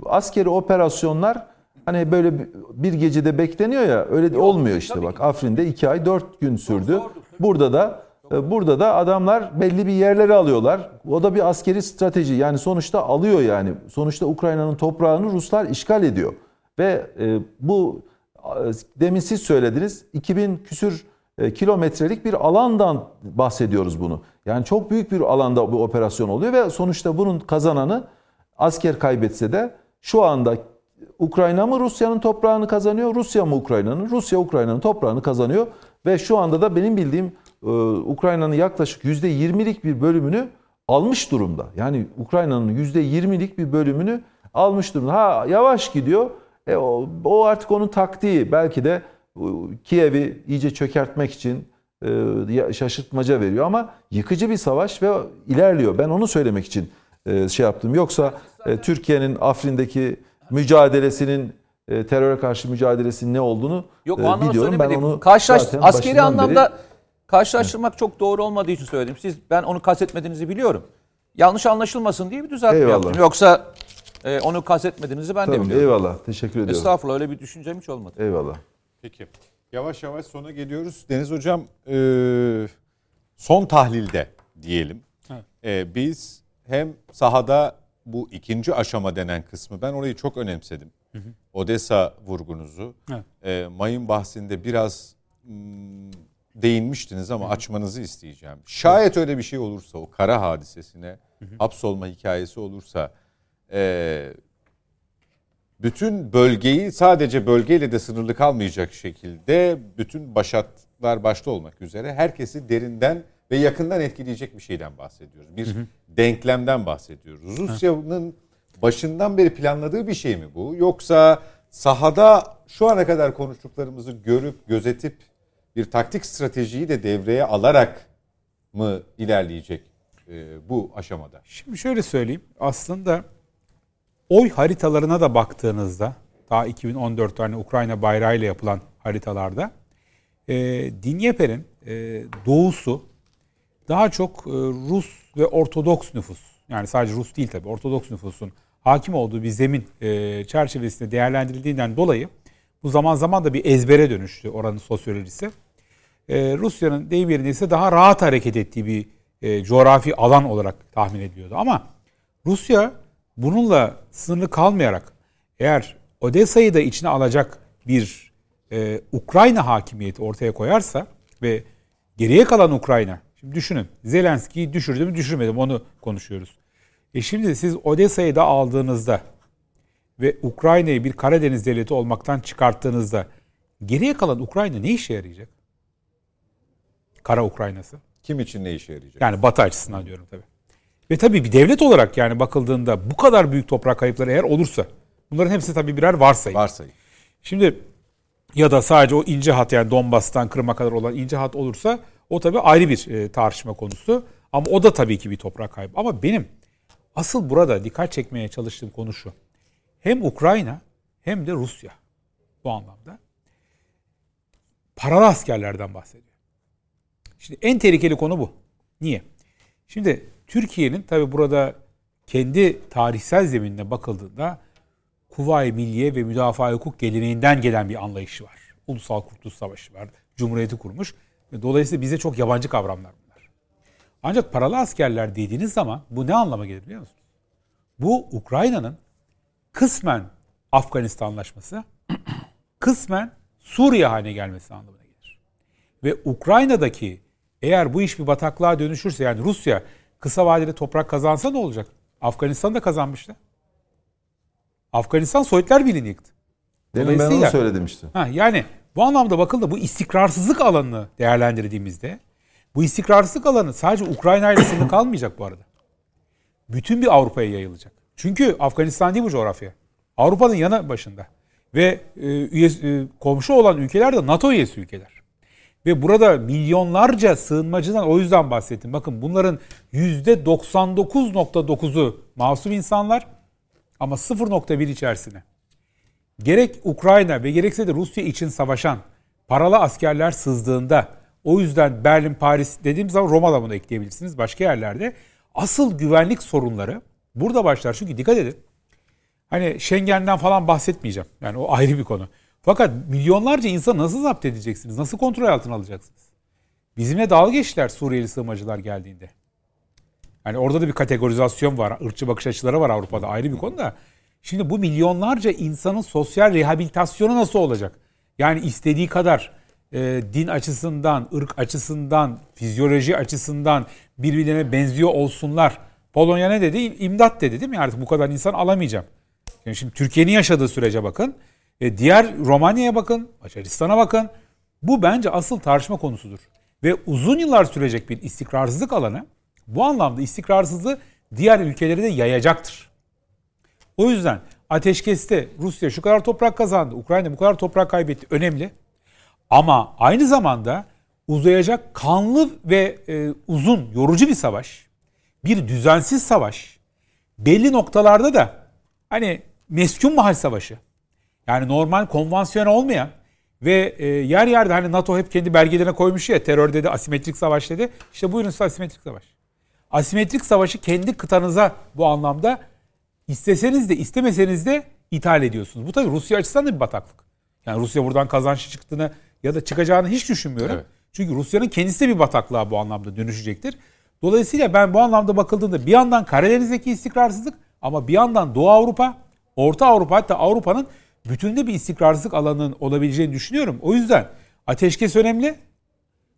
[SPEAKER 5] askeri operasyonlar hani böyle bir- gecede bekleniyor ya öyle de olmuyor işte bak Afrin'de iki ay dört gün sürdü. Burada da e, burada da adamlar belli bir yerleri alıyorlar. O da bir askeri strateji yani sonuçta alıyor yani. Sonuçta Ukrayna'nın toprağını Ruslar işgal ediyor. Ve e, bu e, demin siz söylediniz 2000 küsür e, kilometrelik bir alandan bahsediyoruz bunu. Yani çok büyük bir alanda bu operasyon oluyor ve sonuçta bunun kazananı asker kaybetse de şu anda Ukrayna mı Rusya'nın toprağını kazanıyor, Rusya mı Ukrayna'nın? Rusya Ukrayna'nın toprağını kazanıyor ve şu anda da benim bildiğim e, Ukrayna'nın yaklaşık %20'lik bir bölümünü almış durumda. Yani Ukrayna'nın %20'lik bir bölümünü almış durumda. Ha yavaş gidiyor. E, o, o artık onun taktiği. Belki de e, Kiev'i iyice çökertmek için e, şaşırtmaca veriyor ama yıkıcı bir savaş ve ilerliyor. Ben onu söylemek için e, şey yaptım. Yoksa e, Türkiye'nin Afrin'deki mücadelesinin e, teröre karşı mücadelesinin ne olduğunu
[SPEAKER 2] Yok
[SPEAKER 5] e,
[SPEAKER 2] anlamda
[SPEAKER 5] biliyorum. Ben onu
[SPEAKER 2] Karşılaş, askeri
[SPEAKER 5] başından beri-
[SPEAKER 2] karşılaştırmak çok doğru olmadığı için söyledim. Siz ben onu kastetmediğinizi biliyorum. Yanlış anlaşılmasın diye bir düzeltme
[SPEAKER 5] Eyvallah.
[SPEAKER 2] yaptım. Yoksa e, onu kastetmediğinizi ben de
[SPEAKER 5] Tamam,
[SPEAKER 2] biliyorum.
[SPEAKER 5] eyvallah. Teşekkür ediyorum.
[SPEAKER 2] Estağfurullah öyle bir düşüncem hiç olmadı.
[SPEAKER 5] Eyvallah.
[SPEAKER 1] Peki. Yavaş yavaş sona geliyoruz. Deniz Hocam e, son tahlilde diyelim.
[SPEAKER 4] Evet.
[SPEAKER 1] E, biz hem sahada bu ikinci aşama denen kısmı ben orayı çok önemsedim. Odessa vurgunuzu.
[SPEAKER 4] Evet.
[SPEAKER 1] E, mayın bahsinde biraz mm, değinmiştiniz ama açmanızı isteyeceğim. Şayet öyle bir şey olursa o kara hadisesine hapsolma hikayesi olursa e, bütün bölgeyi sadece bölgeyle de sınırlı kalmayacak şekilde bütün başatlar başta olmak üzere herkesi derinden ve yakından etkileyecek bir şeyden bahsediyoruz. Bir denklemden bahsediyoruz. Rusya'nın başından beri planladığı bir şey mi bu? Yoksa sahada şu ana kadar konuştuklarımızı görüp gözetip bir taktik stratejiyi de devreye alarak mı ilerleyecek e, bu aşamada?
[SPEAKER 4] Şimdi şöyle söyleyeyim. Aslında oy haritalarına da baktığınızda daha 2014 tane Ukrayna bayrağıyla yapılan haritalarda e, Dinyeper'in e, doğusu daha çok e, Rus ve Ortodoks nüfus yani sadece Rus değil tabii Ortodoks nüfusun hakim olduğu bir zemin e, çerçevesinde değerlendirildiğinden dolayı bu zaman zaman da bir ezbere dönüştü oranın sosyolojisi. E, Rusya'nın deyim yerinde ise daha rahat hareket ettiği bir e, coğrafi alan olarak tahmin ediliyordu. Ama Rusya bununla sınırlı kalmayarak eğer Odessa'yı da içine alacak bir e, Ukrayna hakimiyeti ortaya koyarsa ve geriye kalan Ukrayna, şimdi düşünün Zelenski'yi düşürdü mü düşürmedi mi onu konuşuyoruz. E şimdi siz Odessa'yı da aldığınızda ve Ukrayna'yı bir Karadeniz devleti olmaktan çıkarttığınızda geriye kalan Ukrayna ne işe yarayacak? Kara Ukraynası.
[SPEAKER 1] Kim için ne işe yarayacak?
[SPEAKER 4] Yani Batı açısından diyorum tabii. Ve tabii bir devlet olarak yani bakıldığında bu kadar büyük toprak kayıpları eğer olursa bunların hepsi tabii birer varsayım.
[SPEAKER 1] Varsayın.
[SPEAKER 4] Şimdi ya da sadece o ince hat yani Donbas'tan Kırım'a kadar olan ince hat olursa o tabii ayrı bir e, tartışma konusu. Ama o da tabii ki bir toprak kaybı. Ama benim asıl burada dikkat çekmeye çalıştığım konu şu. Hem Ukrayna hem de Rusya bu anlamda paralı askerlerden bahsediyor. Şimdi en tehlikeli konu bu. Niye? Şimdi Türkiye'nin tabi burada kendi tarihsel zeminine bakıldığında Kuvayi Milliye ve Müdafaa Hukuk geleneğinden gelen bir anlayışı var. Ulusal Kurtuluş Savaşı var. Cumhuriyeti kurmuş. Dolayısıyla bize çok yabancı kavramlar bunlar. Ancak paralı askerler dediğiniz zaman bu ne anlama gelir biliyor musunuz? Bu Ukrayna'nın kısmen Afganistan anlaşması, <clears throat> kısmen Suriye haline gelmesi anlamına gelir. Ve Ukrayna'daki eğer bu iş bir bataklığa dönüşürse yani Rusya kısa vadede toprak kazansa ne olacak? Afganistan da kazanmıştı. Afganistan Sovyetler Birliği'ni yıktı.
[SPEAKER 5] Demin ben onu söyledim işte.
[SPEAKER 4] Ha, yani bu anlamda bakıldı bu istikrarsızlık alanını değerlendirdiğimizde bu istikrarsızlık alanı sadece Ukrayna ile sınırlı kalmayacak bu arada. Bütün bir Avrupa'ya yayılacak. Çünkü Afganistan değil bu coğrafya. Avrupa'nın yanı başında. Ve e, üye, e, komşu olan ülkeler de NATO üyesi ülkeler. Ve burada milyonlarca sığınmacıdan o yüzden bahsettim. Bakın bunların %99.9'u masum insanlar ama 0.1 içerisine. Gerek Ukrayna ve gerekse de Rusya için savaşan paralı askerler sızdığında o yüzden Berlin, Paris dediğim zaman Roma'da bunu ekleyebilirsiniz başka yerlerde. Asıl güvenlik sorunları burada başlar. Çünkü dikkat edin. Hani Schengen'den falan bahsetmeyeceğim. Yani o ayrı bir konu. Fakat milyonlarca insan nasıl zapt edeceksiniz? Nasıl kontrol altına alacaksınız? Bizimle dalga geçtiler Suriyeli sığınmacılar geldiğinde. Yani orada da bir kategorizasyon var. ırkçı bakış açıları var Avrupa'da ayrı bir konu da. Şimdi bu milyonlarca insanın sosyal rehabilitasyonu nasıl olacak? Yani istediği kadar e, din açısından, ırk açısından, fizyoloji açısından birbirlerine benziyor olsunlar. Polonya ne dedi? İmdat dedi değil mi? Artık bu kadar insan alamayacağım. Yani şimdi Türkiye'nin yaşadığı sürece bakın. E, diğer Romanya'ya bakın, Macaristan'a bakın. Bu bence asıl tartışma konusudur. Ve uzun yıllar sürecek bir istikrarsızlık alanı bu anlamda istikrarsızlığı diğer ülkeleri de yayacaktır. O yüzden ateşkeste Rusya şu kadar toprak kazandı, Ukrayna bu kadar toprak kaybetti önemli. Ama aynı zamanda uzayacak kanlı ve e, uzun, yorucu bir savaş, bir düzensiz savaş, belli noktalarda da hani meskun mahal savaşı, yani normal konvansiyon olmayan ve e, yer yerde hani NATO hep kendi belgelerine koymuş ya terör dedi, asimetrik savaş dedi. İşte buyurun size asimetrik savaş. Asimetrik savaşı kendi kıtanıza bu anlamda isteseniz de istemeseniz de ithal ediyorsunuz. Bu tabii Rusya açısından da bir bataklık. Yani Rusya buradan kazanç çıktığını ya da çıkacağını hiç düşünmüyorum. Evet. Çünkü Rusya'nın kendisi de bir bataklığa bu anlamda dönüşecektir. Dolayısıyla ben bu anlamda bakıldığında bir yandan Karadeniz'deki istikrarsızlık ama bir yandan Doğu Avrupa, Orta Avrupa hatta Avrupa'nın bütünde bir istikrarsızlık alanının olabileceğini düşünüyorum. O yüzden ateşkes önemli.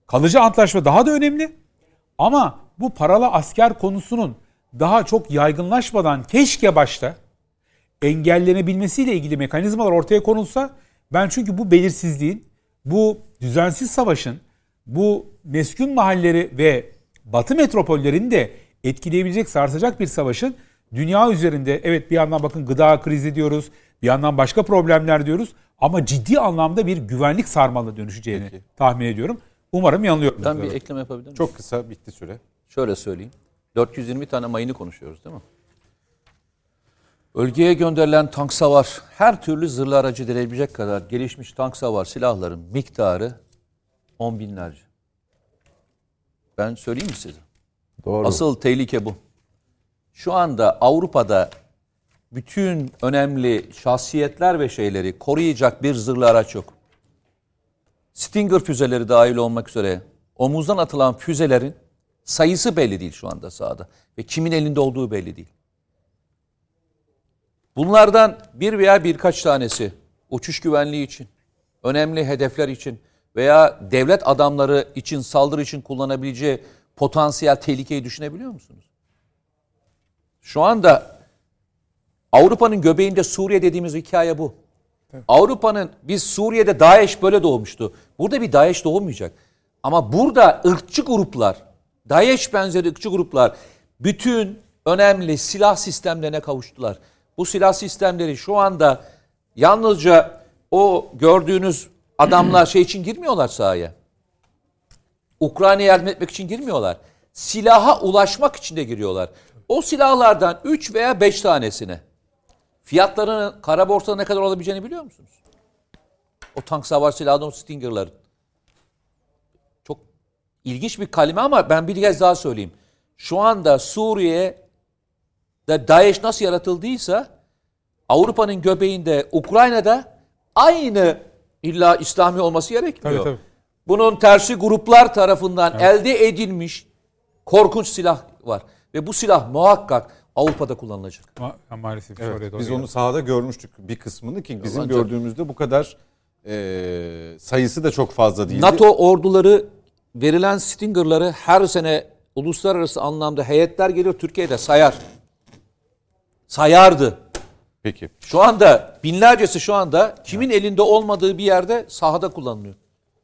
[SPEAKER 4] Kalıcı antlaşma daha da önemli. Ama bu paralı asker konusunun daha çok yaygınlaşmadan keşke başta engellenebilmesiyle ilgili mekanizmalar ortaya konulsa ben çünkü bu belirsizliğin, bu düzensiz savaşın, bu meskun mahalleri ve batı metropollerini de etkileyebilecek, sarsacak bir savaşın dünya üzerinde evet bir yandan bakın gıda krizi diyoruz, bir yandan başka problemler diyoruz ama ciddi anlamda bir güvenlik sarmalına dönüşeceğini Peki. tahmin ediyorum. Umarım yanılıyorum.
[SPEAKER 2] Ben bir ekleme yapabilir miyim?
[SPEAKER 1] Çok kısa bitti süre.
[SPEAKER 2] Şöyle söyleyeyim. 420 tane mayını konuşuyoruz değil mi? Bölgeye gönderilen tank savar, her türlü zırhlı aracı delebilecek kadar gelişmiş tank savar silahların miktarı on binlerce. Ben söyleyeyim mi size?
[SPEAKER 5] Doğru.
[SPEAKER 2] Asıl tehlike bu. Şu anda Avrupa'da bütün önemli şahsiyetler ve şeyleri koruyacak bir zırhlı araç yok. Stinger füzeleri dahil olmak üzere omuzdan atılan füzelerin sayısı belli değil şu anda sahada. Ve kimin elinde olduğu belli değil. Bunlardan bir veya birkaç tanesi uçuş güvenliği için, önemli hedefler için veya devlet adamları için saldırı için kullanabileceği potansiyel tehlikeyi düşünebiliyor musunuz? Şu anda Avrupa'nın göbeğinde Suriye dediğimiz hikaye bu. Avrupa'nın biz Suriye'de DAEŞ böyle doğmuştu. Burada bir DAEŞ doğmayacak. Ama burada ırkçı gruplar, DAEŞ benzeri ırkçı gruplar bütün önemli silah sistemlerine kavuştular. Bu silah sistemleri şu anda yalnızca o gördüğünüz adamlar şey için girmiyorlar sahaya. Ukrayna'ya yardım etmek için girmiyorlar. Silaha ulaşmak için de giriyorlar. O silahlardan 3 veya 5 tanesine fiyatlarının kara borsada ne kadar olabileceğini biliyor musunuz? O tank savar silahı, o Stinger'ların. Çok ilginç bir kalime ama ben bir kez daha söyleyeyim. Şu anda Suriye'de DAEŞ nasıl yaratıldıysa Avrupa'nın göbeğinde Ukrayna'da aynı illa İslami olması gerekmiyor.
[SPEAKER 4] Tabii, tabii.
[SPEAKER 2] Bunun tersi gruplar tarafından elde edilmiş korkunç silah var. Ve bu silah muhakkak Avrupa'da kullanılacak.
[SPEAKER 4] Ma- maalesef
[SPEAKER 1] Evet,
[SPEAKER 4] oraya doğru
[SPEAKER 1] biz onu sahada görmüştük bir kısmını ki bizim
[SPEAKER 2] Ancak-
[SPEAKER 1] gördüğümüzde bu kadar e, sayısı da çok fazla değildi.
[SPEAKER 2] NATO orduları verilen Stinger'ları her sene uluslararası anlamda heyetler geliyor Türkiye'de sayar. Sayardı.
[SPEAKER 1] Peki.
[SPEAKER 2] Şu anda binlercesi şu anda kimin elinde olmadığı bir yerde sahada kullanılıyor.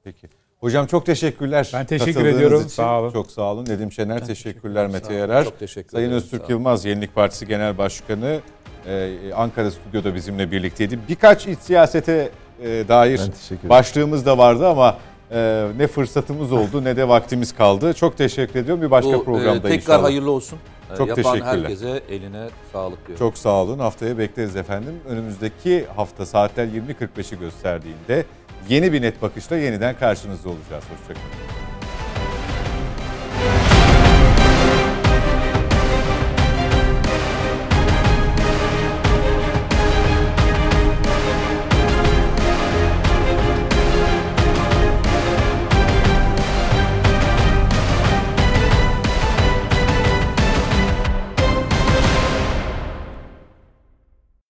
[SPEAKER 1] Peki. Hocam çok teşekkürler.
[SPEAKER 4] Ben teşekkür ediyorum.
[SPEAKER 1] için.
[SPEAKER 4] Sağ olun.
[SPEAKER 1] Çok sağ olun. Nedim Şener teşekkürler. Mete Yarar.
[SPEAKER 2] Çok teşekkür
[SPEAKER 1] Sayın
[SPEAKER 2] ederim.
[SPEAKER 1] Öztürk. Yılmaz Yenilik Partisi Genel Başkanı e, Ankara Stüdyo'da bizimle birlikteydi. Birkaç iç siyasete e, dair
[SPEAKER 5] Ben
[SPEAKER 1] başlığımız da vardı ama e, ne fırsatımız oldu ne de vaktimiz kaldı. Çok teşekkür ediyorum. Bir başka
[SPEAKER 2] Bu, e,
[SPEAKER 1] programda
[SPEAKER 2] tekrar
[SPEAKER 1] inşallah.
[SPEAKER 2] hayırlı olsun. E,
[SPEAKER 1] Çok
[SPEAKER 2] Yapan
[SPEAKER 1] teşekkürler.
[SPEAKER 2] herkese eline sağlık diyorum.
[SPEAKER 1] Çok sağ olun. Haftaya bekleriz efendim. Önümüzdeki hafta saatler 20.45'i gösterdiğinde yeni bir net bakışla yeniden karşınızda olacağız. Hoşçakalın.